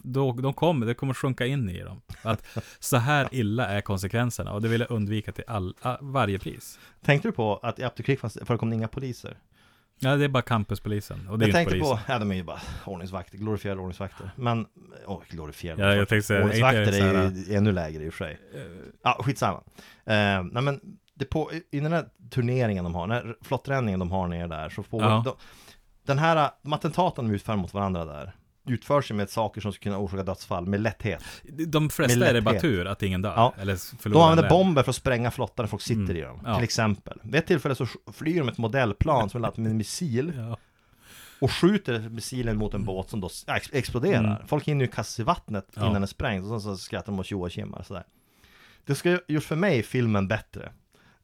de, kommer, det kommer sjunka in i dem. Att så här illa är konsekvenserna och det vill jag undvika till all, varje pris. Tänkte du på att i fanns- förekom det inga poliser? Ja, det är bara campuspolisen och det är jag inte tänkte polisen. på, ja de är ju bara ordningsvakter, glorifierade ordningsvakter. Men, åh, glorifierade Ja, jag tänkte säga, är Ordningsvakter är här- ju ännu lägre i och för sig. Ja, skitsamma. Uh, nej men, det på, i den här turneringen de har, den här flottränningen de har nere där, så får Ja. de, den här, de attentaten de utför mot varandra där, utförs ju med saker som skulle kunna orsaka dödsfall med lätthet. De flesta Med är det bara tur att ingen dör. Ja. Eller De förlorar använder bomber för att spränga flottar när folk sitter Mm. i dem, Ja. till exempel. Vid ett tillfälle så flyger de ett modellplan som är laddat med en missil Ja. och skjuter missilen mot en båt som då ex- exploderar. Mm. Folk hinner ju kasta sig i vattnet innan den sprängs och sen så skrattar de och tjoar och sådär. Det skulle gjort för mig filmen bättre.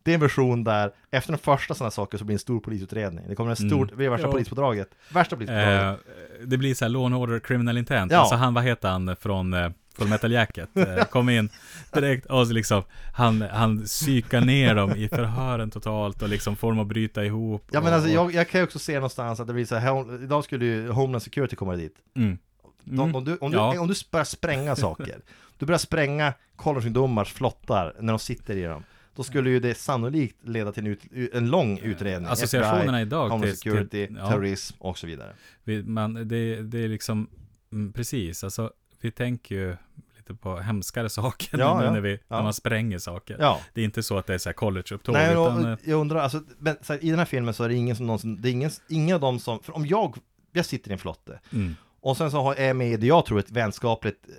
Det är en version där efter den första sådana saker så blir det en stor polisutredning. Det kommer en stor, Mm. vi är värsta Ja. polispådraget. Värsta polispådraget. Eh, det blir så här Law and Order Criminal Intent. Ja. Alltså han, vad heter han från eh, Full Metal Jacket? Eh, kom in direkt och så liksom han, han psykar ner dem i förhören totalt och liksom får dem att bryta ihop. ja men och, alltså jag, jag kan ju också se någonstans att det blir så här, idag skulle ju Homeland Security komma dit. Mm. De, Mm. om, du, om, du, Ja. om du börjar spränga saker, du börjar spränga collegeungdomars flottar när de sitter i dem, då skulle ju det sannolikt leda till en, ut, en lång utredning. Associationerna FBI, idag till- Security, till- ja. terrorism och så vidare. Vi, man, det, det är liksom, mm, precis, alltså vi tänker ju lite på hemskare saker Ja, nu ja. när, vi, Ja. när man spränger saker. Det är inte så att det är så här collegeupptåg, Nej, utan eh, jag undrar, alltså, men, så här, i den här filmen så är det ingen som någonsin, det är ingen, ingen av dem som, för om jag, jag sitter i en flotte, mm, och sen så har, är jag med i det jag tror ett vänskapligt eh,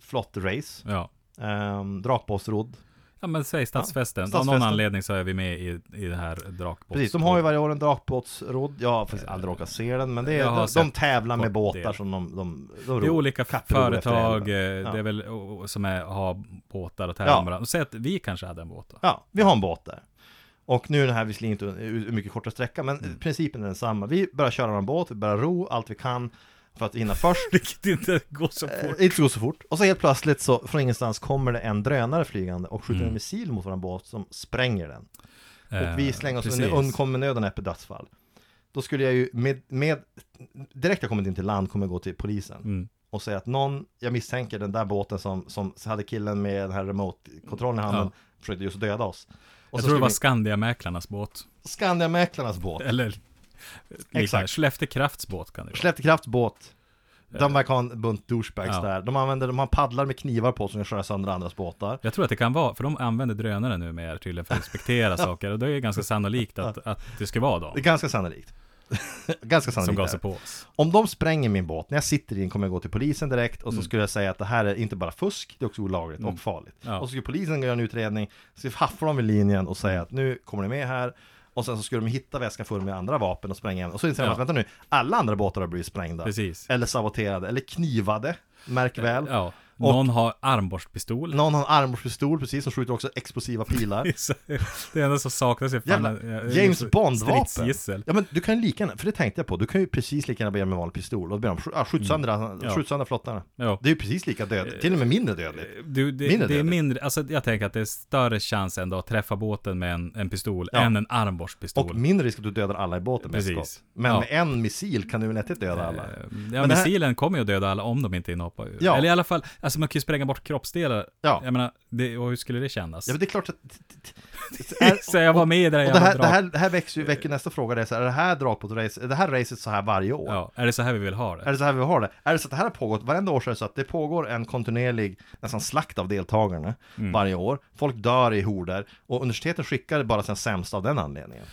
flotterace, ja. um, drakbåtsrodd, Ja men säg stadsfesten. Av Stadsfesten. någon anledning så är vi med i, i det här drakbåts... Precis, de har ju varje år en drakbåtsrodd. Jag har faktiskt aldrig råkat se den, men det är, de, de tävlar med båtar del. som de, de, de Det är olika företag, eh, Ja. det är väl som är, har båtar och tävlar Ja. med varandra. Säg att vi kanske hade en båt då. Ja, vi har en båt där. Och nu är den här visserligen inte mycket kortare sträcka, men Mm. principen är densamma. Vi börjar köra en båt, vi börjar ro allt vi kan för att hinna först. Vilket inte går så fort. Eh, inte så gå så fort. Och så helt plötsligt så från ingenstans kommer det en drönare flygande och skjuter Mm. en missil mot vår båt som spränger den. Och vi Eh, slänger oss precis. under, undkommer nöden efter dödsfall. Då skulle jag ju med, med direkt jag kommit in till land kommer jag gå till polisen Mm. och säga att någon, jag misstänker den där båten som, som hade killen med den här remote-kontrollen i handen Ja. försökte just döda oss. Och Jag så tror det var skulle Skandiamäklarnas båt. vi- Skandiamäklarnas båt, Eller. Exakt. Skellefteå Krafts båt kan det vara. Skellefteå Krafts båt. De verkar ha en bunt douchebags Ja. där. De använder, de har paddlar med knivar på som köra sönder andras båtar. Jag tror att det kan vara, för de använder drönare nu mer tydligen för att inspektera saker. Och det är ganska sannolikt att, att det ska vara Det är ganska sannolikt. ganska som sannolikt. är gasar på oss. Om de spränger min båt, när jag sitter i den kommer jag gå till polisen direkt och så Mm. skulle jag säga att det här är inte bara fusk, det är också olagligt Mm. och farligt. Ja. Och så skulle polisen göra en utredning, så haffar de vid linjen och säga att nu kommer ni med här och sen så skulle de hitta väskan full med andra vapen och spränga igen. Och så inser de Ja. att vänta nu, alla andra båtar har blivit sprängda. Precis. Eller saboterade, eller knivade, märk väl. Ja. Någon har armborstpistol. Någon har en armborstpistol precis som skjuter också explosiva pilar. det enda som saknas är fan Jävla James Bond-vapen. Ja men du kan ju lika gärna, för det tänkte jag på, du kan ju precis lika gärna börja med en vanlig pistol och börja med att skjuta sönder, Mm. Ja. skjut sönder flottarna. Ja. Det är ju precis lika dödligt, till och med mindre dödligt. Du, det, Mindre det är mindre, alltså jag tänker att det är större chans ändå att träffa båten med en, en pistol Ja. än en armborstpistol. Och mindre risk att du dödar alla i båten med Precis. skott. Men Ja. med en missil kan du väl lätt döda alla? Eh, Ja, Men det här- missilen kommer ju att döda alla om de inte är inhoppade. Ja. Eller i alla fall, alltså man kan ju spränga bort kroppsdelar. Ja. Jag menar, det, och hur skulle det kännas? Ja men det är klart att... Är, så jag var med i det och det här, det här, det här växer ju, väcker nästa fråga, det är så här, är det här dragpåt-race, är det här racet så här varje år? Ja, är det så här vi vill ha det? Är det så här vi har det? Är det så att det här har pågått, varenda år så är det så att det pågår en kontinuerlig nästan slakt av deltagarna Mm. varje år. Folk dör i horder och universiteten skickar bara sina sämsta av den anledningen.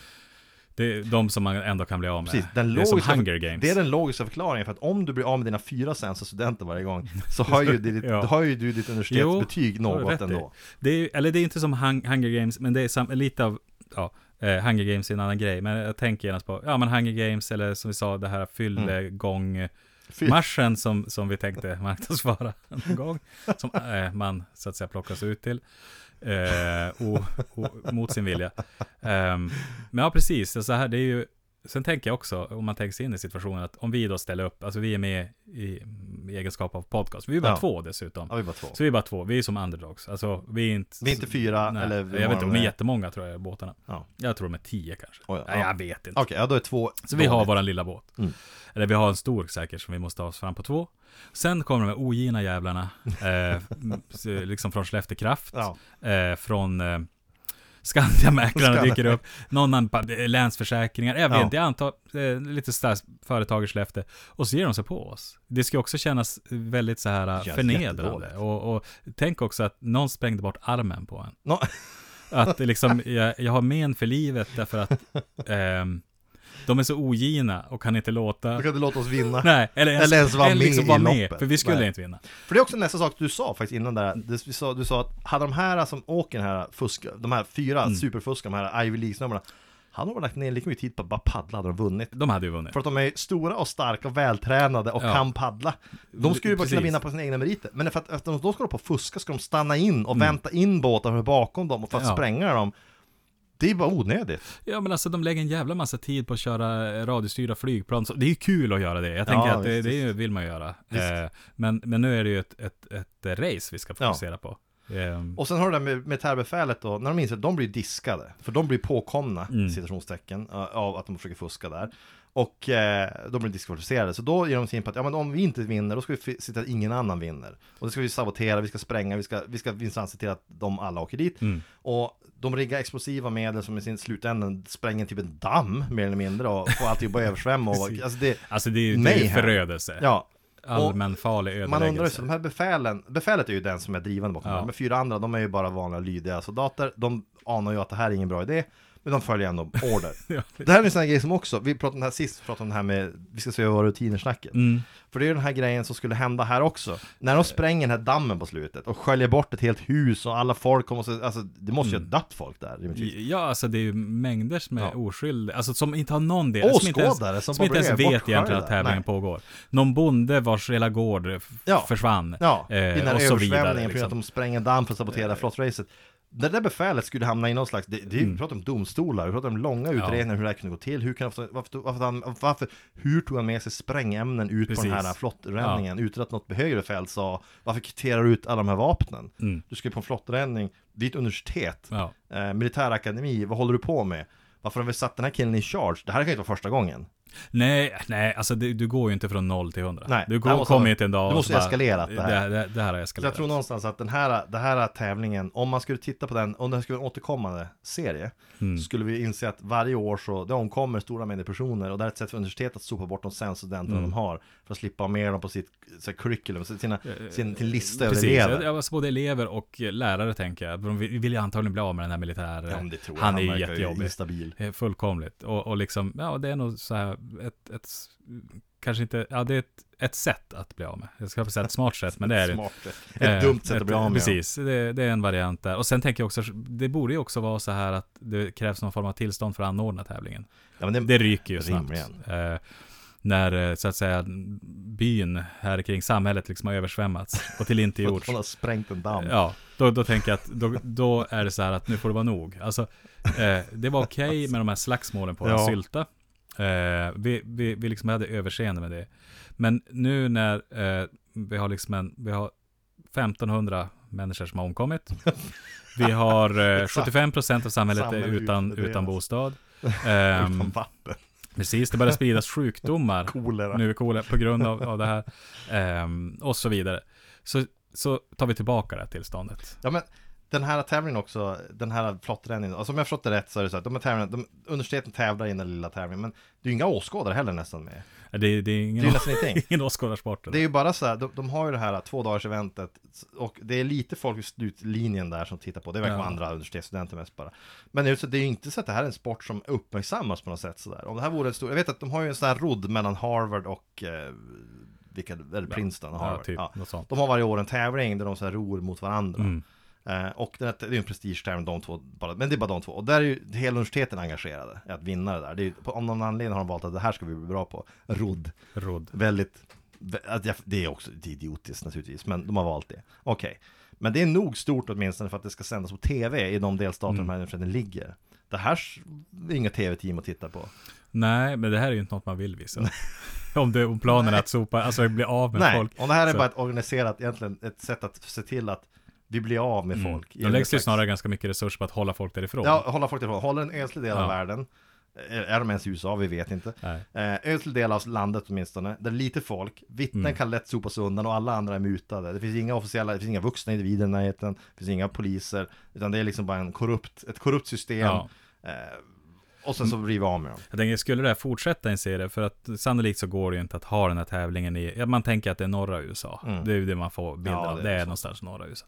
Det är de som man ändå kan bli av med. Precis, den det är som Hunger Games. det är den logiska förklaringen för att om du blir av med dina fyra sämsta studenter varje gång så har ju, det, Ja. har ju du ditt universitetsbetyg Jo, något ändå. Det är, eller det är inte som Hung- Hunger Games, men det är sam, lite av, ja, eh, Hunger Games är en annan grej. Men jag tänker genast på, ja men Hunger Games, eller som vi sa, det här fyllegång Mm. Marschen som, som vi tänkte marknadsföra en gång. Som eh, man så att säga plockas ut till. Eh, och, och, mot sin vilja. Eh, men ja, precis. Så här, det är ju, sen tänker jag också, om man tänker sig in i situationen, att om vi då ställer upp, alltså vi är med i, i egenskap av podcast. Vi är bara Ja. två dessutom. Ja, vi var två. Så vi är bara två, vi är som underdogs. Alltså vi är inte... Vi är inte fyra, Nej, eller jag vet inte, de är är. jättemånga tror jag, båtarna. Ja. Jag tror de är tio kanske. Oj, ja. Nej, jag vet inte. Okej, ja då är två Så vi har våran lilla båt. Mm. Eller vi har en stor säkert som vi måste ha oss fram på två. Sen kommer de här ogina jävlarna, eh, liksom från Skellefteå Kraft, eh, från eh, Skandiamäklarna Skandia. dyker upp, någon annan, eh, Länsförsäkringar, jag vet Ja. inte, jag antar eh, lite sådär företag i Skellefteå. Och så ger de sig på oss. Det ska också kännas väldigt så här känns förnedrande. Och, och tänk också att någon sprängde bort armen på en. Nå- Att liksom, jag, jag har men för livet därför att ehm, de är så ogina och kan inte låta Du kan inte låta oss vinna. Nej, eller ens, Eller ens vara eller liksom med vara i med, loppet. för vi skulle Nej. inte vinna. För det är också nästa sak du sa faktiskt innan där, du, sa, du sa att hade de här som åker den här fusk, de här fyra Mm. superfuskarna, de här Ivy League-snubbarna hade de lagt ner lika mycket tid på att bara paddla hade de vunnit. De hade ju vunnit. För att de är stora och starka och vältränade och Ja. kan paddla. De skulle ju bara kunna vinna på sina egna meriter. Men för att efter de då ska de på fuska ska de stanna in och vänta in båtar bakom dem och för att Mm. Ja. spränga dem. Det är bara onödigt. Ja men alltså de lägger en jävla massa tid på att köra radiostyrda flygplan. Så det är ju kul att göra det. Jag tänker Ja, att det, det vill man göra. Eh, men, men nu är det ju ett, ett, ett race vi ska fokusera på. Ehm, Och sen har du det med militärbefälet då, när de inser att de blir diskade. För de blir påkomna, Mm. citationstecken, av att de försöker fuska där. Och eh, de blir diskvalificerade. Så då ger de sig in på att, ja men om vi inte vinner, då ska vi se till att ingen annan vinner. Och det ska vi sabotera, vi ska spränga, vi ska, vi ska minsann se till att de alla åker dit. Mm. Och de riggar explosiva medel som i sin slutändan spränger typ en damm, mer eller mindre, och får allting att översvämma. Och, alltså det, alltså det är ju det är ju här. förödelse. ja, Allmänfarlig man undrar ju, ödeläggelse. så de här befälen, befälet är ju den som är drivande bakom Ja. det. De fyra andra, de är ju bara vanliga lydiga soldater. De anar ju att det här är ingen bra idé, men de följer ändå order. Ja. det här är en sån här grej som också, vi pratade om det här sist, vi pratade om det här med, vi ska se över våra rutiner snacket. Mm. För det är den här grejen som skulle hända här också. När de spränger den här dammen på slutet och sköljer bort ett helt hus och alla folk kommer så, alltså det måste ju ha dött folk där rimligtvis. Ja, alltså det är ju mängder som är Ja. oskyldiga, alltså som inte har någon del, som inte ens, Åskådare som som inte ens vet egentligen att tävlingen Nej. pågår. Någon bonde vars hela gård Ja. försvann. Ja, eh, i den här och så vidare. översvämningen för att Liksom. de spränger damm för att sabotera flottracet. Det där befälet skulle hamna i någon slags, det, det, Mm. vi pratar om domstolar, vi pratar om långa utredningar hur det här kunde gå till, hur kan varför, varför, han, varför, hur tog han med sig sprängämnen ut på den här Precis. flotträddningen utan att något högre befäl sa, varför kvitterar du ut alla de här vapnen? Mm. Du ska på en flotträddning, vid ett universitet, Ja. eh, militärakademi, vad håller du på med? Varför har vi satt den här killen i charge? Det här kan ju inte vara första gången. Nej, nej, alltså det, du går ju inte från noll till hundra. Nej, du här går, kommer inte en dag och måste så bara, eskalerat, det här. Det, det, det här har Så eskalerat. jag tror någonstans att den här, den här tävlingen, om man skulle titta på den, om den skulle vara en återkommande serie, Mm. skulle vi inse att varje år så, det omkommer stora mängder personer och det är ett sätt för universitetet att sopa bort de sämsta studenterna Mm. de har, för att slippa ha med dem på sitt så här, curriculum, sina, sin, sin lista över Eh, elever. alltså både elever och eh, lärare tänker jag. De vill ju antagligen bli av med den här militär... Ja, det tror jag. han är ju jättejobbig. instabil. Eh, Fullkomligt. Och, och liksom, ja det är nog så här ett, ett kanske inte, ja det är ett, ett sätt att bli av med. Jag ska säga ett smart sätt, men det är det Smart. Ett Eh, dumt sätt att bli av med. Precis, det, det är en variant där. Och sen tänker jag också, det borde ju också vara så här att det krävs någon form av tillstånd för att anordna tävlingen. Ja, men det, Det ryker ju snabbt. Eh, när eh, så att säga byn här kring samhället liksom har översvämmats och till inte gjorts. Hon har sprängt en damm. Ja, då, då tänker jag att då, då är det så här att nu får det vara nog. Alltså, eh, det var okej med de här slagsmålen på Ja. sylta. Eh, vi, vi, vi liksom hade överseende med det. Men nu när eh, vi har liksom en, vi har 1500 människor som har omkommit. Vi har eh, 75% av samhället är Samhället utan, utan bostad. Ehm, Utan vatten. Precis, det börjar spridas sjukdomar Kolera. nu på grund av, av det här. Ehm, och så vidare. Så, så tar vi tillbaka det här tillståndet. Ja men den här tävlingen också, den här flottränningen, alltså om jag förstått det rätt så är det så att de här tävlingarna, de, universiteten tävlar i den lilla tävlingen, men det är ju inga åskådare heller nästan med. Det, det är Det är ingen, ingenting. ingen åskådarsport. Det är ju bara så här, de, de har ju det här två dagars eventet och det är lite folk vid slutlinjen där som tittar på, det verkar vara Ja. andra universitetsstudenter mest bara. Men det är ju så- det är ju inte så att det här är en sport som uppmärksammas på något sätt sådär. Om det här vore en stor, jag vet att de har ju en sån här rodd mellan Harvard och eh, vilka, eller Princeton och Harvard. Ja, typ, Ja. De har varje år en tävling där de så här ror mot varandra. Mm. Eh, och det är, en prestigetävling de två, bara, men det är bara de två. Och där är ju hela universiteten engagerade i att vinna det där. Det är, på, om någon anledning har de valt att det här ska vi bli bra på. Rodd. Rodd. Väldigt, det är också det är idiotiskt naturligtvis, men de har valt det. Okej. Men det är nog stort åtminstone för att det ska sändas på tv i de delstater Mm. de här universiteten ligger. Det här är inga tv-team att titta på. Nej, men det här är ju inte något man vill visa. om, det, om planen är att sopa, alltså bli av med Nej, folk. och det här är Så- bara ett organiserat, egentligen ett sätt att se till att vi blir av med Mm. folk. Då läggs det snarare ganska mycket resurser på att hålla folk därifrån. Ja, hålla folk ifrån. Hålla en ödslig del av Ja. världen. Är de ens i USA? Vi vet inte. Eh, ödslig del av landet åtminstone, där det är lite folk, vittnen Mm. kan lätt sopas undan och alla andra är mutade. Det finns inga officiella, det finns inga vuxna individer i närheten, det finns inga poliser, utan det är liksom bara en korrupt, ett korrupt system. Ja. Eh, och sen så vi av med dem. Jag tänker, skulle det här fortsätta i en serie? För att sannolikt så går det ju inte att ha den här tävlingen i, man tänker att det är norra USA. Mm. Det är ju det man får bilden Ja, av. det Det är är, så. någonstans norra USA.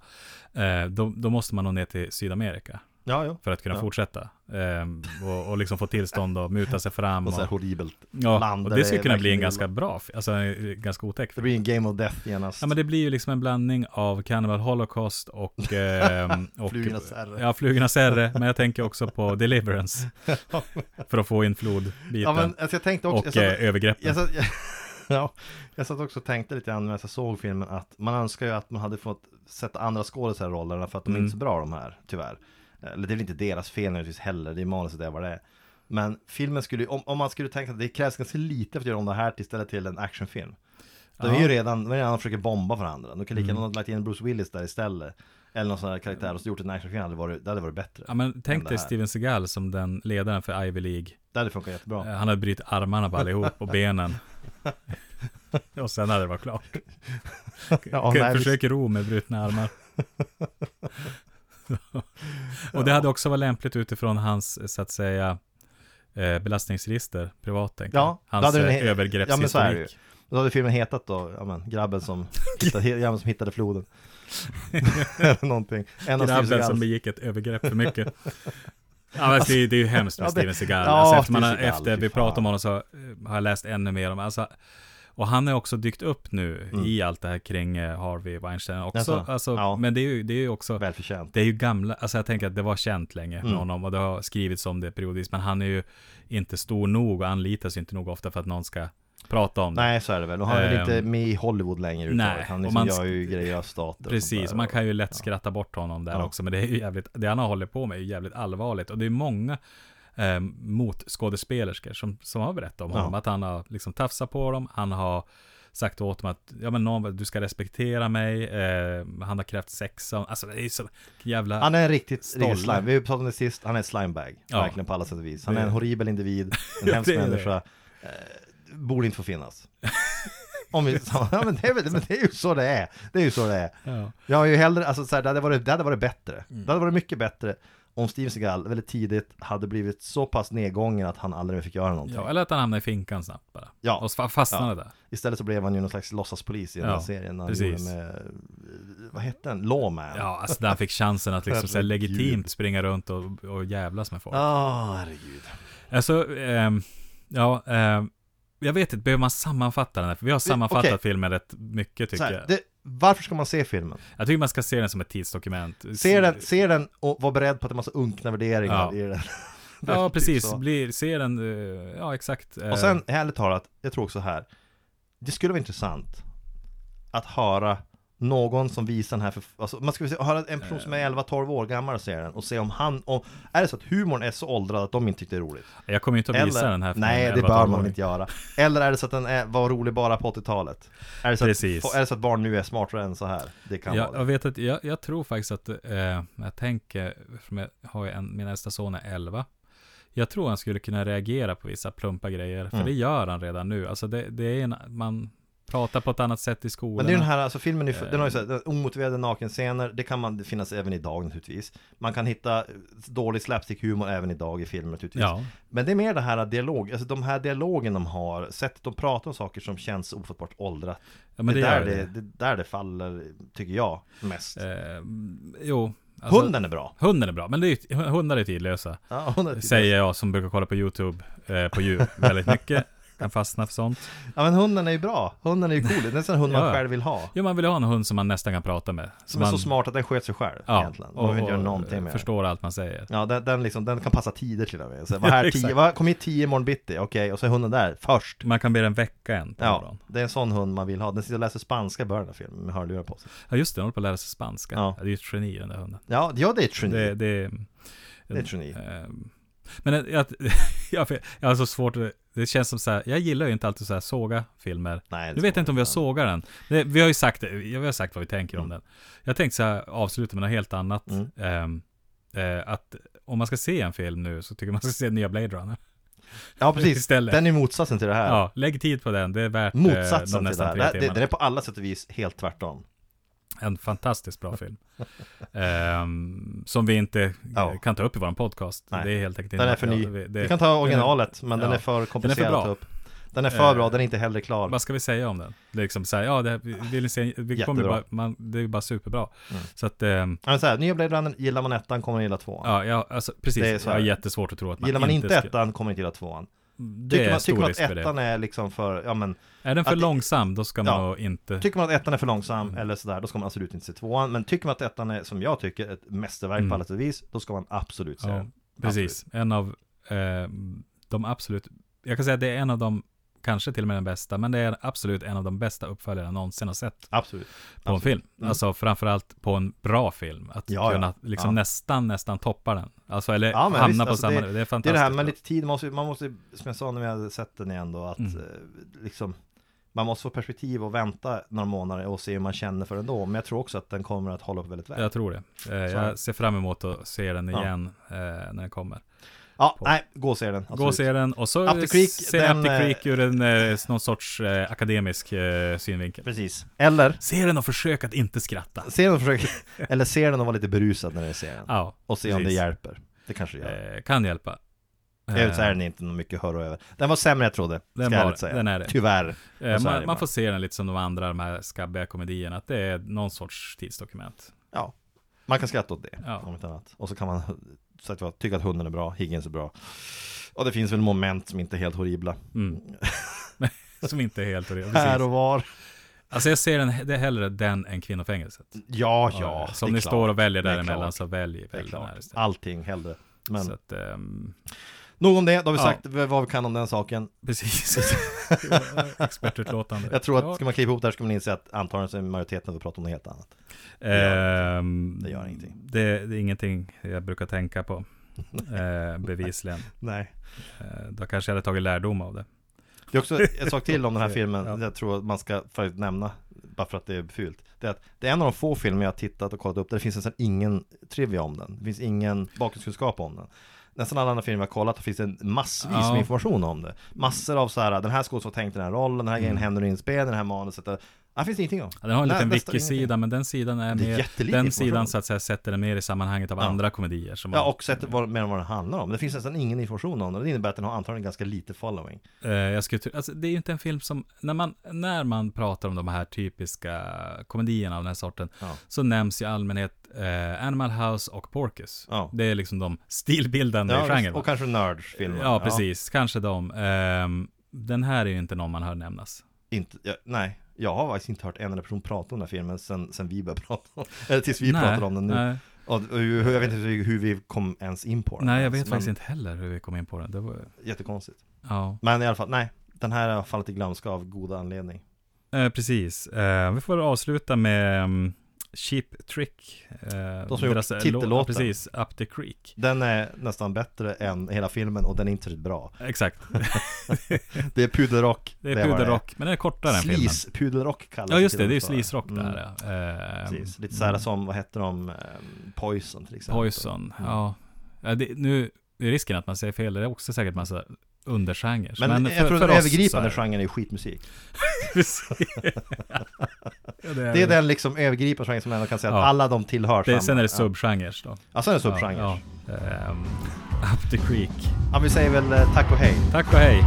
Eh, då, då måste man nog ner till Sydamerika Ja, ja. för att kunna Ja. fortsätta. Ehm, och, och liksom få tillstånd och muta sig fram. Och så här Och, horribelt ja, land och det skulle kunna bli en ganska bra, alltså en ganska otäck Det film. blir en game of death genast. Ja men det blir ju liksom en blandning av Cannibal Holocaust och... ehm, och Flugornas herre. Ja, Flugornas herre. Men jag tänker också på Deliverance. för att få in flodbiten. Ja, men alltså, jag tänkte också... och jag satt- eh, övergreppen. Jag satt, ja, jag satt också och tänkte lite grann när jag såg filmen att man önskar ju att man hade fått sätta andra skådespelare i rollerna för att de är Mm. inte så bra de här, tyvärr. Eller det är väl inte deras fel naturligtvis heller, det är manuset det är vad det är. Men filmen skulle om, om man skulle tänka att det krävs ganska lite för att göra om det här till istället till en actionfilm. De är ju redan, de är redan försöker bomba varandra. De kan lika Mm. gärna ha lagt in Bruce Willis där istället. Eller någon sån här karaktär och så gjort en actionfilm, det hade varit, det hade varit bättre. Ja men tänk dig. Steven Seagal som den ledaren för Ivy League. Det hade funkat jättebra. Eh, Han hade brutit armarna på allihop och benen. och sen hade det varit klart. Ja. Försök ro med brutna armar. och det hade också varit lämpligt utifrån hans, så att säga, eh, belastningsregister, privat tänker Ja, jag. Hans den eh, övergreppshistorik. Ja. Då hade filmen hetat då, ja men, grabben som hittade, grabben som hittade floden. Eller någonting. En Grabben som begick ett övergrepp för mycket. Ja, men det, är, det är ju hemskt med Ja, Steven Seagal. ja, alltså, efter, man Seagal, efter vi pratade om honom så eh, har jag läst ännu mer om alltså, Och han har också dykt upp nu Mm. i allt det här kring Harvey Weinstein också. Jaså? Alltså, Ja. Men det är ju, det är ju också Välförtjänt. det är ju gamla, alltså jag tänker att det var känt länge med Mm. honom och det har skrivits om det periodiskt, men han är ju inte stor nog och anlitas inte nog ofta för att någon ska prata om det. Nej, så är det väl. Och han är Ehm, inte med i Hollywood längre nej. Han liksom man- gör ju grejer av stater och Precis, man kan ju lätt skratta bort honom där Ja. också, men det är ju jävligt, det han har hållit på med är ju jävligt allvarligt och det är många eh, motskådespelerskor som, som har berättat om Ja. honom, att han har liksom tafsat på dem, han har sagt åt dem att, ja men någon, du ska respektera mig, eh, han har krävt sex av, alltså det är så jävla... Han är en riktigt, Stolle. riktigt slime. Vi pratat om det sist, han är en slimebag. Ja. Verkligen på alla sätt och vis. Han är en horribel individ, en hemsk människa. Eh, borde inte få finnas. Om vi, ja, men, det men det är ju så det är. Det är ju så det är. Ja. Jag har ju hellre, alltså så här, det, hade varit, det hade varit bättre. Mm. Det hade varit mycket bättre om Steven Seagal väldigt tidigt hade blivit så pass nedgången att han aldrig fick göra någonting. ja, eller att han hamnar i finkan snabbt bara. Ja. Och fa- fastnade där. Istället så blev han ju någon slags låtsaspolis i den Ja, här serien. Han precis. med, vad hette den? Lawman? Ja, alltså där han fick chansen att liksom så här legitimt springa runt och, och jävlas med folk. Åh, herregud. Alltså, ehm, ja, ehm, jag vet inte, behöver man sammanfatta den här? För vi har sammanfattat okej. filmen rätt mycket tycker här, jag. det, varför ska man se filmen? Jag tycker man ska se den som ett tidsdokument. Se den, se den och var beredd på att det är massa unkna värderingar Ja. i den. Ja, Typ precis. så. Blir, ser den, eh, ja exakt. eh, Och sen, ärligt talat, jag tror också här Det skulle vara intressant Att höra någon som visar den här för, alltså man ska höra en person som är 11-12 år gammal och ser den och se om han, om, är det så att humorn är så åldrad att de inte tyckte det är roligt? Jag kommer ju inte att visa den här för Nej, det 11-12 bör man inte göra Eller är det så att den är, var rolig bara på 80-talet? Är det, så Precis. att, är det så att barn nu är smartare än så här? Det kan Jag, vara jag det vet att, jag, jag tror faktiskt att, eh, jag tänker, för jag har ju en, min äldsta son är 11. Jag tror han skulle kunna reagera på vissa plumpa grejer, för Mm. det gör han redan nu. Alltså det, det är en, man pratar på ett annat sätt i skolan. Men det är ju den här, alltså filmen, är, Eh. den har ju så här, omotiverade nakenscener, det kan man det finnas även idag naturligtvis Man kan hitta dålig slapstick-humor även idag i filmer naturligtvis Ja, Men det är mer det här dialog, alltså de här dialogen de har, sättet de pratar om saker som känns ofattbart åldrat ja men det, det, där det. det, där det faller, tycker jag, mest Eh, jo. alltså- Hunden är bra! Hunden är bra, men det är, hundar är tidlösa. Ja, är Säger jag som brukar kolla på YouTube eh, på djur väldigt mycket. Kan fastna för sånt. Ja men hunden är ju bra, hunden är ju cool, det är nästan en hund man Ja. själv vill ha Jo, man vill ha en hund som man nästan kan prata med. Som är man, så smart att den sköter sig själv ja, egentligen, och, och inte gör någonting med förstår allt man säger. Ja, den, den, liksom, den kan passa tider till och med. Så, var här tio, var, kom hit tio imorgon bitti, okej, och så är hunden där först. Man kan be den väcka en på Ja, morgonen. det är en sån hund man vill ha. Den sitter och läser spanska i början av filmen med hörlurar på sig. Ja just det, den håller på att lära sig spanska. Ja. Ja. Det är ju ett geni den där hunden. Ja, ja det är ett geni. Det, det, Det är ett geni. ehm, Men jag, jag, jag, jag har så svårt att, det känns som så här, jag gillar ju inte alltid så här såga filmer. Nej, Nu vet jag inte om vi har sågat den. Det, vi har ju sagt, vi har sagt vad vi tänker om den. Jag tänkte så här, avsluta med något helt annat. Mm. Ehm, eh, att om man ska se en film nu så tycker man ska se nya Blade Runner. Ja, precis. Istället. Den är motsatsen till det här. Ja, lägg tid på den. Det är värt eh, Motsatsen de till det här. Det, det, den är på alla sätt och vis helt tvärtom. En fantastiskt bra film. Ehm, som vi inte Ja. kan ta upp i vår podcast. Nej. Det är helt enkelt Den är för ny. det- det- Vi kan ta originalet, men den ja. är för komplicerad att ta upp. Den är för Eh, bra, den är inte heller klar. Vad ska vi säga om den? Det är liksom så här, ja, det, vi vill ni se, vi kommer bara, man, det är bara superbra. Mm. Så att, ehm, Ja, men så här, nya Blade Runner, gillar man ettan kommer man gilla tvåan. ja, ja, alltså precis. Det är så jag har här. jättesvårt att tro att man Gillar man inte ska- ettan kommer man inte gilla tvåan. Det Tycker man, tycker man att ettan är liksom för, ja men Är den för att långsam, då ska man Ja. inte... Tycker man att ettan är för långsam Mm. eller sådär, då ska man absolut inte se tvåan. Men tycker man att ettan är, som jag tycker, ett mästerverk Mm. på alla sätt och vis, då ska man absolut se Ja, den. precis. En av eh, de absolut, jag kan säga att det är en av de, kanske till och med den bästa, men det är absolut en av de bästa uppföljarna jag någonsin har sett Absolut. på en Absolut. film. Mm. Alltså framförallt på en bra film. Att Ja, ja. kunna liksom Ja. nästan, nästan toppa den. Alltså, eller Ja, hamna visst, på alltså, samma, det, är Det är fantastiskt. det här med lite tid, man måste, man måste, som jag sa när vi hade sett den igen då, att Mm. eh, liksom man måste få perspektiv och vänta några månader och se hur man känner för den då. Men jag tror också att den kommer att hålla upp väldigt väl. Jag tror det. Eh, jag ser fram emot att se den Ja. igen eh, när den kommer. Ja, på. nej, gå och se den. Gå och absolut. se den och så After Creek, se den, After eh, Creek ur en, eh, någon sorts eh, akademisk eh, synvinkel. Precis. Eller, Se den och försök att inte skratta. se den och försök, eller se den och vara lite berusad när du ser den. Ja, Och se om det precis. hjälper. Det kanske det gör. eh, kan hjälpa. Övrigt så är den inte något mycket att höra över. Den var sämre jag trodde, Den ska jag var ärligt säga. den är det. Tyvärr. Eh, man, man får se den lite som de andra, de här skabbiga komedierna, att det är någon sorts tidsdokument. Ja. Man kan skratta åt det, Ja. om inte annat. Och så kan man så att jag tycka att hunden är bra, Higgins är bra. Och det finns väl moment som inte är helt horribla. Mm. som inte är helt horribelt. Här och var. Alltså jag ser den, det är hellre den än kvinnofängelset. Ja, ja. Som ni klart. står och väljer däremellan så välj, välj den här istället. Allting hellre. Men Så att, ehm, nog om det, då har vi sagt vad vi kan om den saken. precis. Expertutlåtande. Jag tror att ska man klippa ihop det här ska man inse att antagligen så är majoriteten att prata om något helt annat. Ehm, Det gör ingenting. Det, det är ingenting jag brukar tänka på. Eh, bevisligen. Nej. Eh, då kanske jag hade tagit lärdom av det. Det är också en sak till om den här filmen, Ja. jag tror att man ska faktiskt nämna, bara för att det är fult. Det är att det är en av de få filmer jag har tittat och kollat upp där det finns nästan ingen trivia om den. Det finns ingen bakgrundskunskap om den. Nästan alla andra filmer jag kollat finns det massvis Ja. med information om det. Massor av så här, den här skådespelaren tänkt den här rollen, den här grejen Mm. händer i inspelningen, det här manuset. Det här finns det ingenting om. Ja, Den har en liten wiki-sida, men den sidan är mer, den sidan så att säga sätter den mer i sammanhanget av Ja. andra komedier. Som Ja, och sättet vad, mer än vad den handlar om. Det finns nästan ingen information om den. Det innebär att den har antagligen ganska lite following. Eh, jag skulle alltså, det är ju inte en film som, när man, när man pratar om de här typiska komedierna av den här sorten, Ja. så nämns i allmänhet eh, Animal House och Porkus. Ja. Det är liksom de stilbildande i Ja, genren. va? och kanske Nerds-filmer. Ja, precis. Kanske de. Ehm, den här är ju inte någon man hör nämnas. Inte, ja, nej, jag har faktiskt inte hört en enda person prata om den här filmen sen, sen vi började prata om Eller tills vi Nej, pratar om den nu. nej. Och, jag vet inte hur vi kom ens in på den Nej, jag vet men faktiskt inte heller hur vi kom in på den. Det var, Jättekonstigt ja, Men i alla fall, nej Den här har fallit i glömska av goda anledning eh, precis. Eh, vi får avsluta med um, Cheap Trick. Eh, De som gjort eh, titellåten. låt- Precis, Up the Creek. Den är nästan bättre än hela filmen och den är inte så bra Exakt. Det är pudelrock Det är pudelrock, men den är kortare än filmen. Sleaze, pudelrock kallas Ja, just det. Det är ju för. sleaze rock det Mm, här. ja. Eh, Precis, lite såhär som, vad heter de? Eh, Poison till exempel Poison, Mm. ja. ja det, nu är risken att man säger fel. Det är också säkert massa undergenrer. Men, jag tror den övergripande genren är skitmusik ja, det, Det är den liksom övergripande genren som man ändå kan säga Ja. att alla de tillhör det, samma Sen är det subgenres då. Ja, sen är det subgenrer Ja, ja. Ehm, Up the Creek. Ja, vi säger väl eh, tack och hej Tack och hej.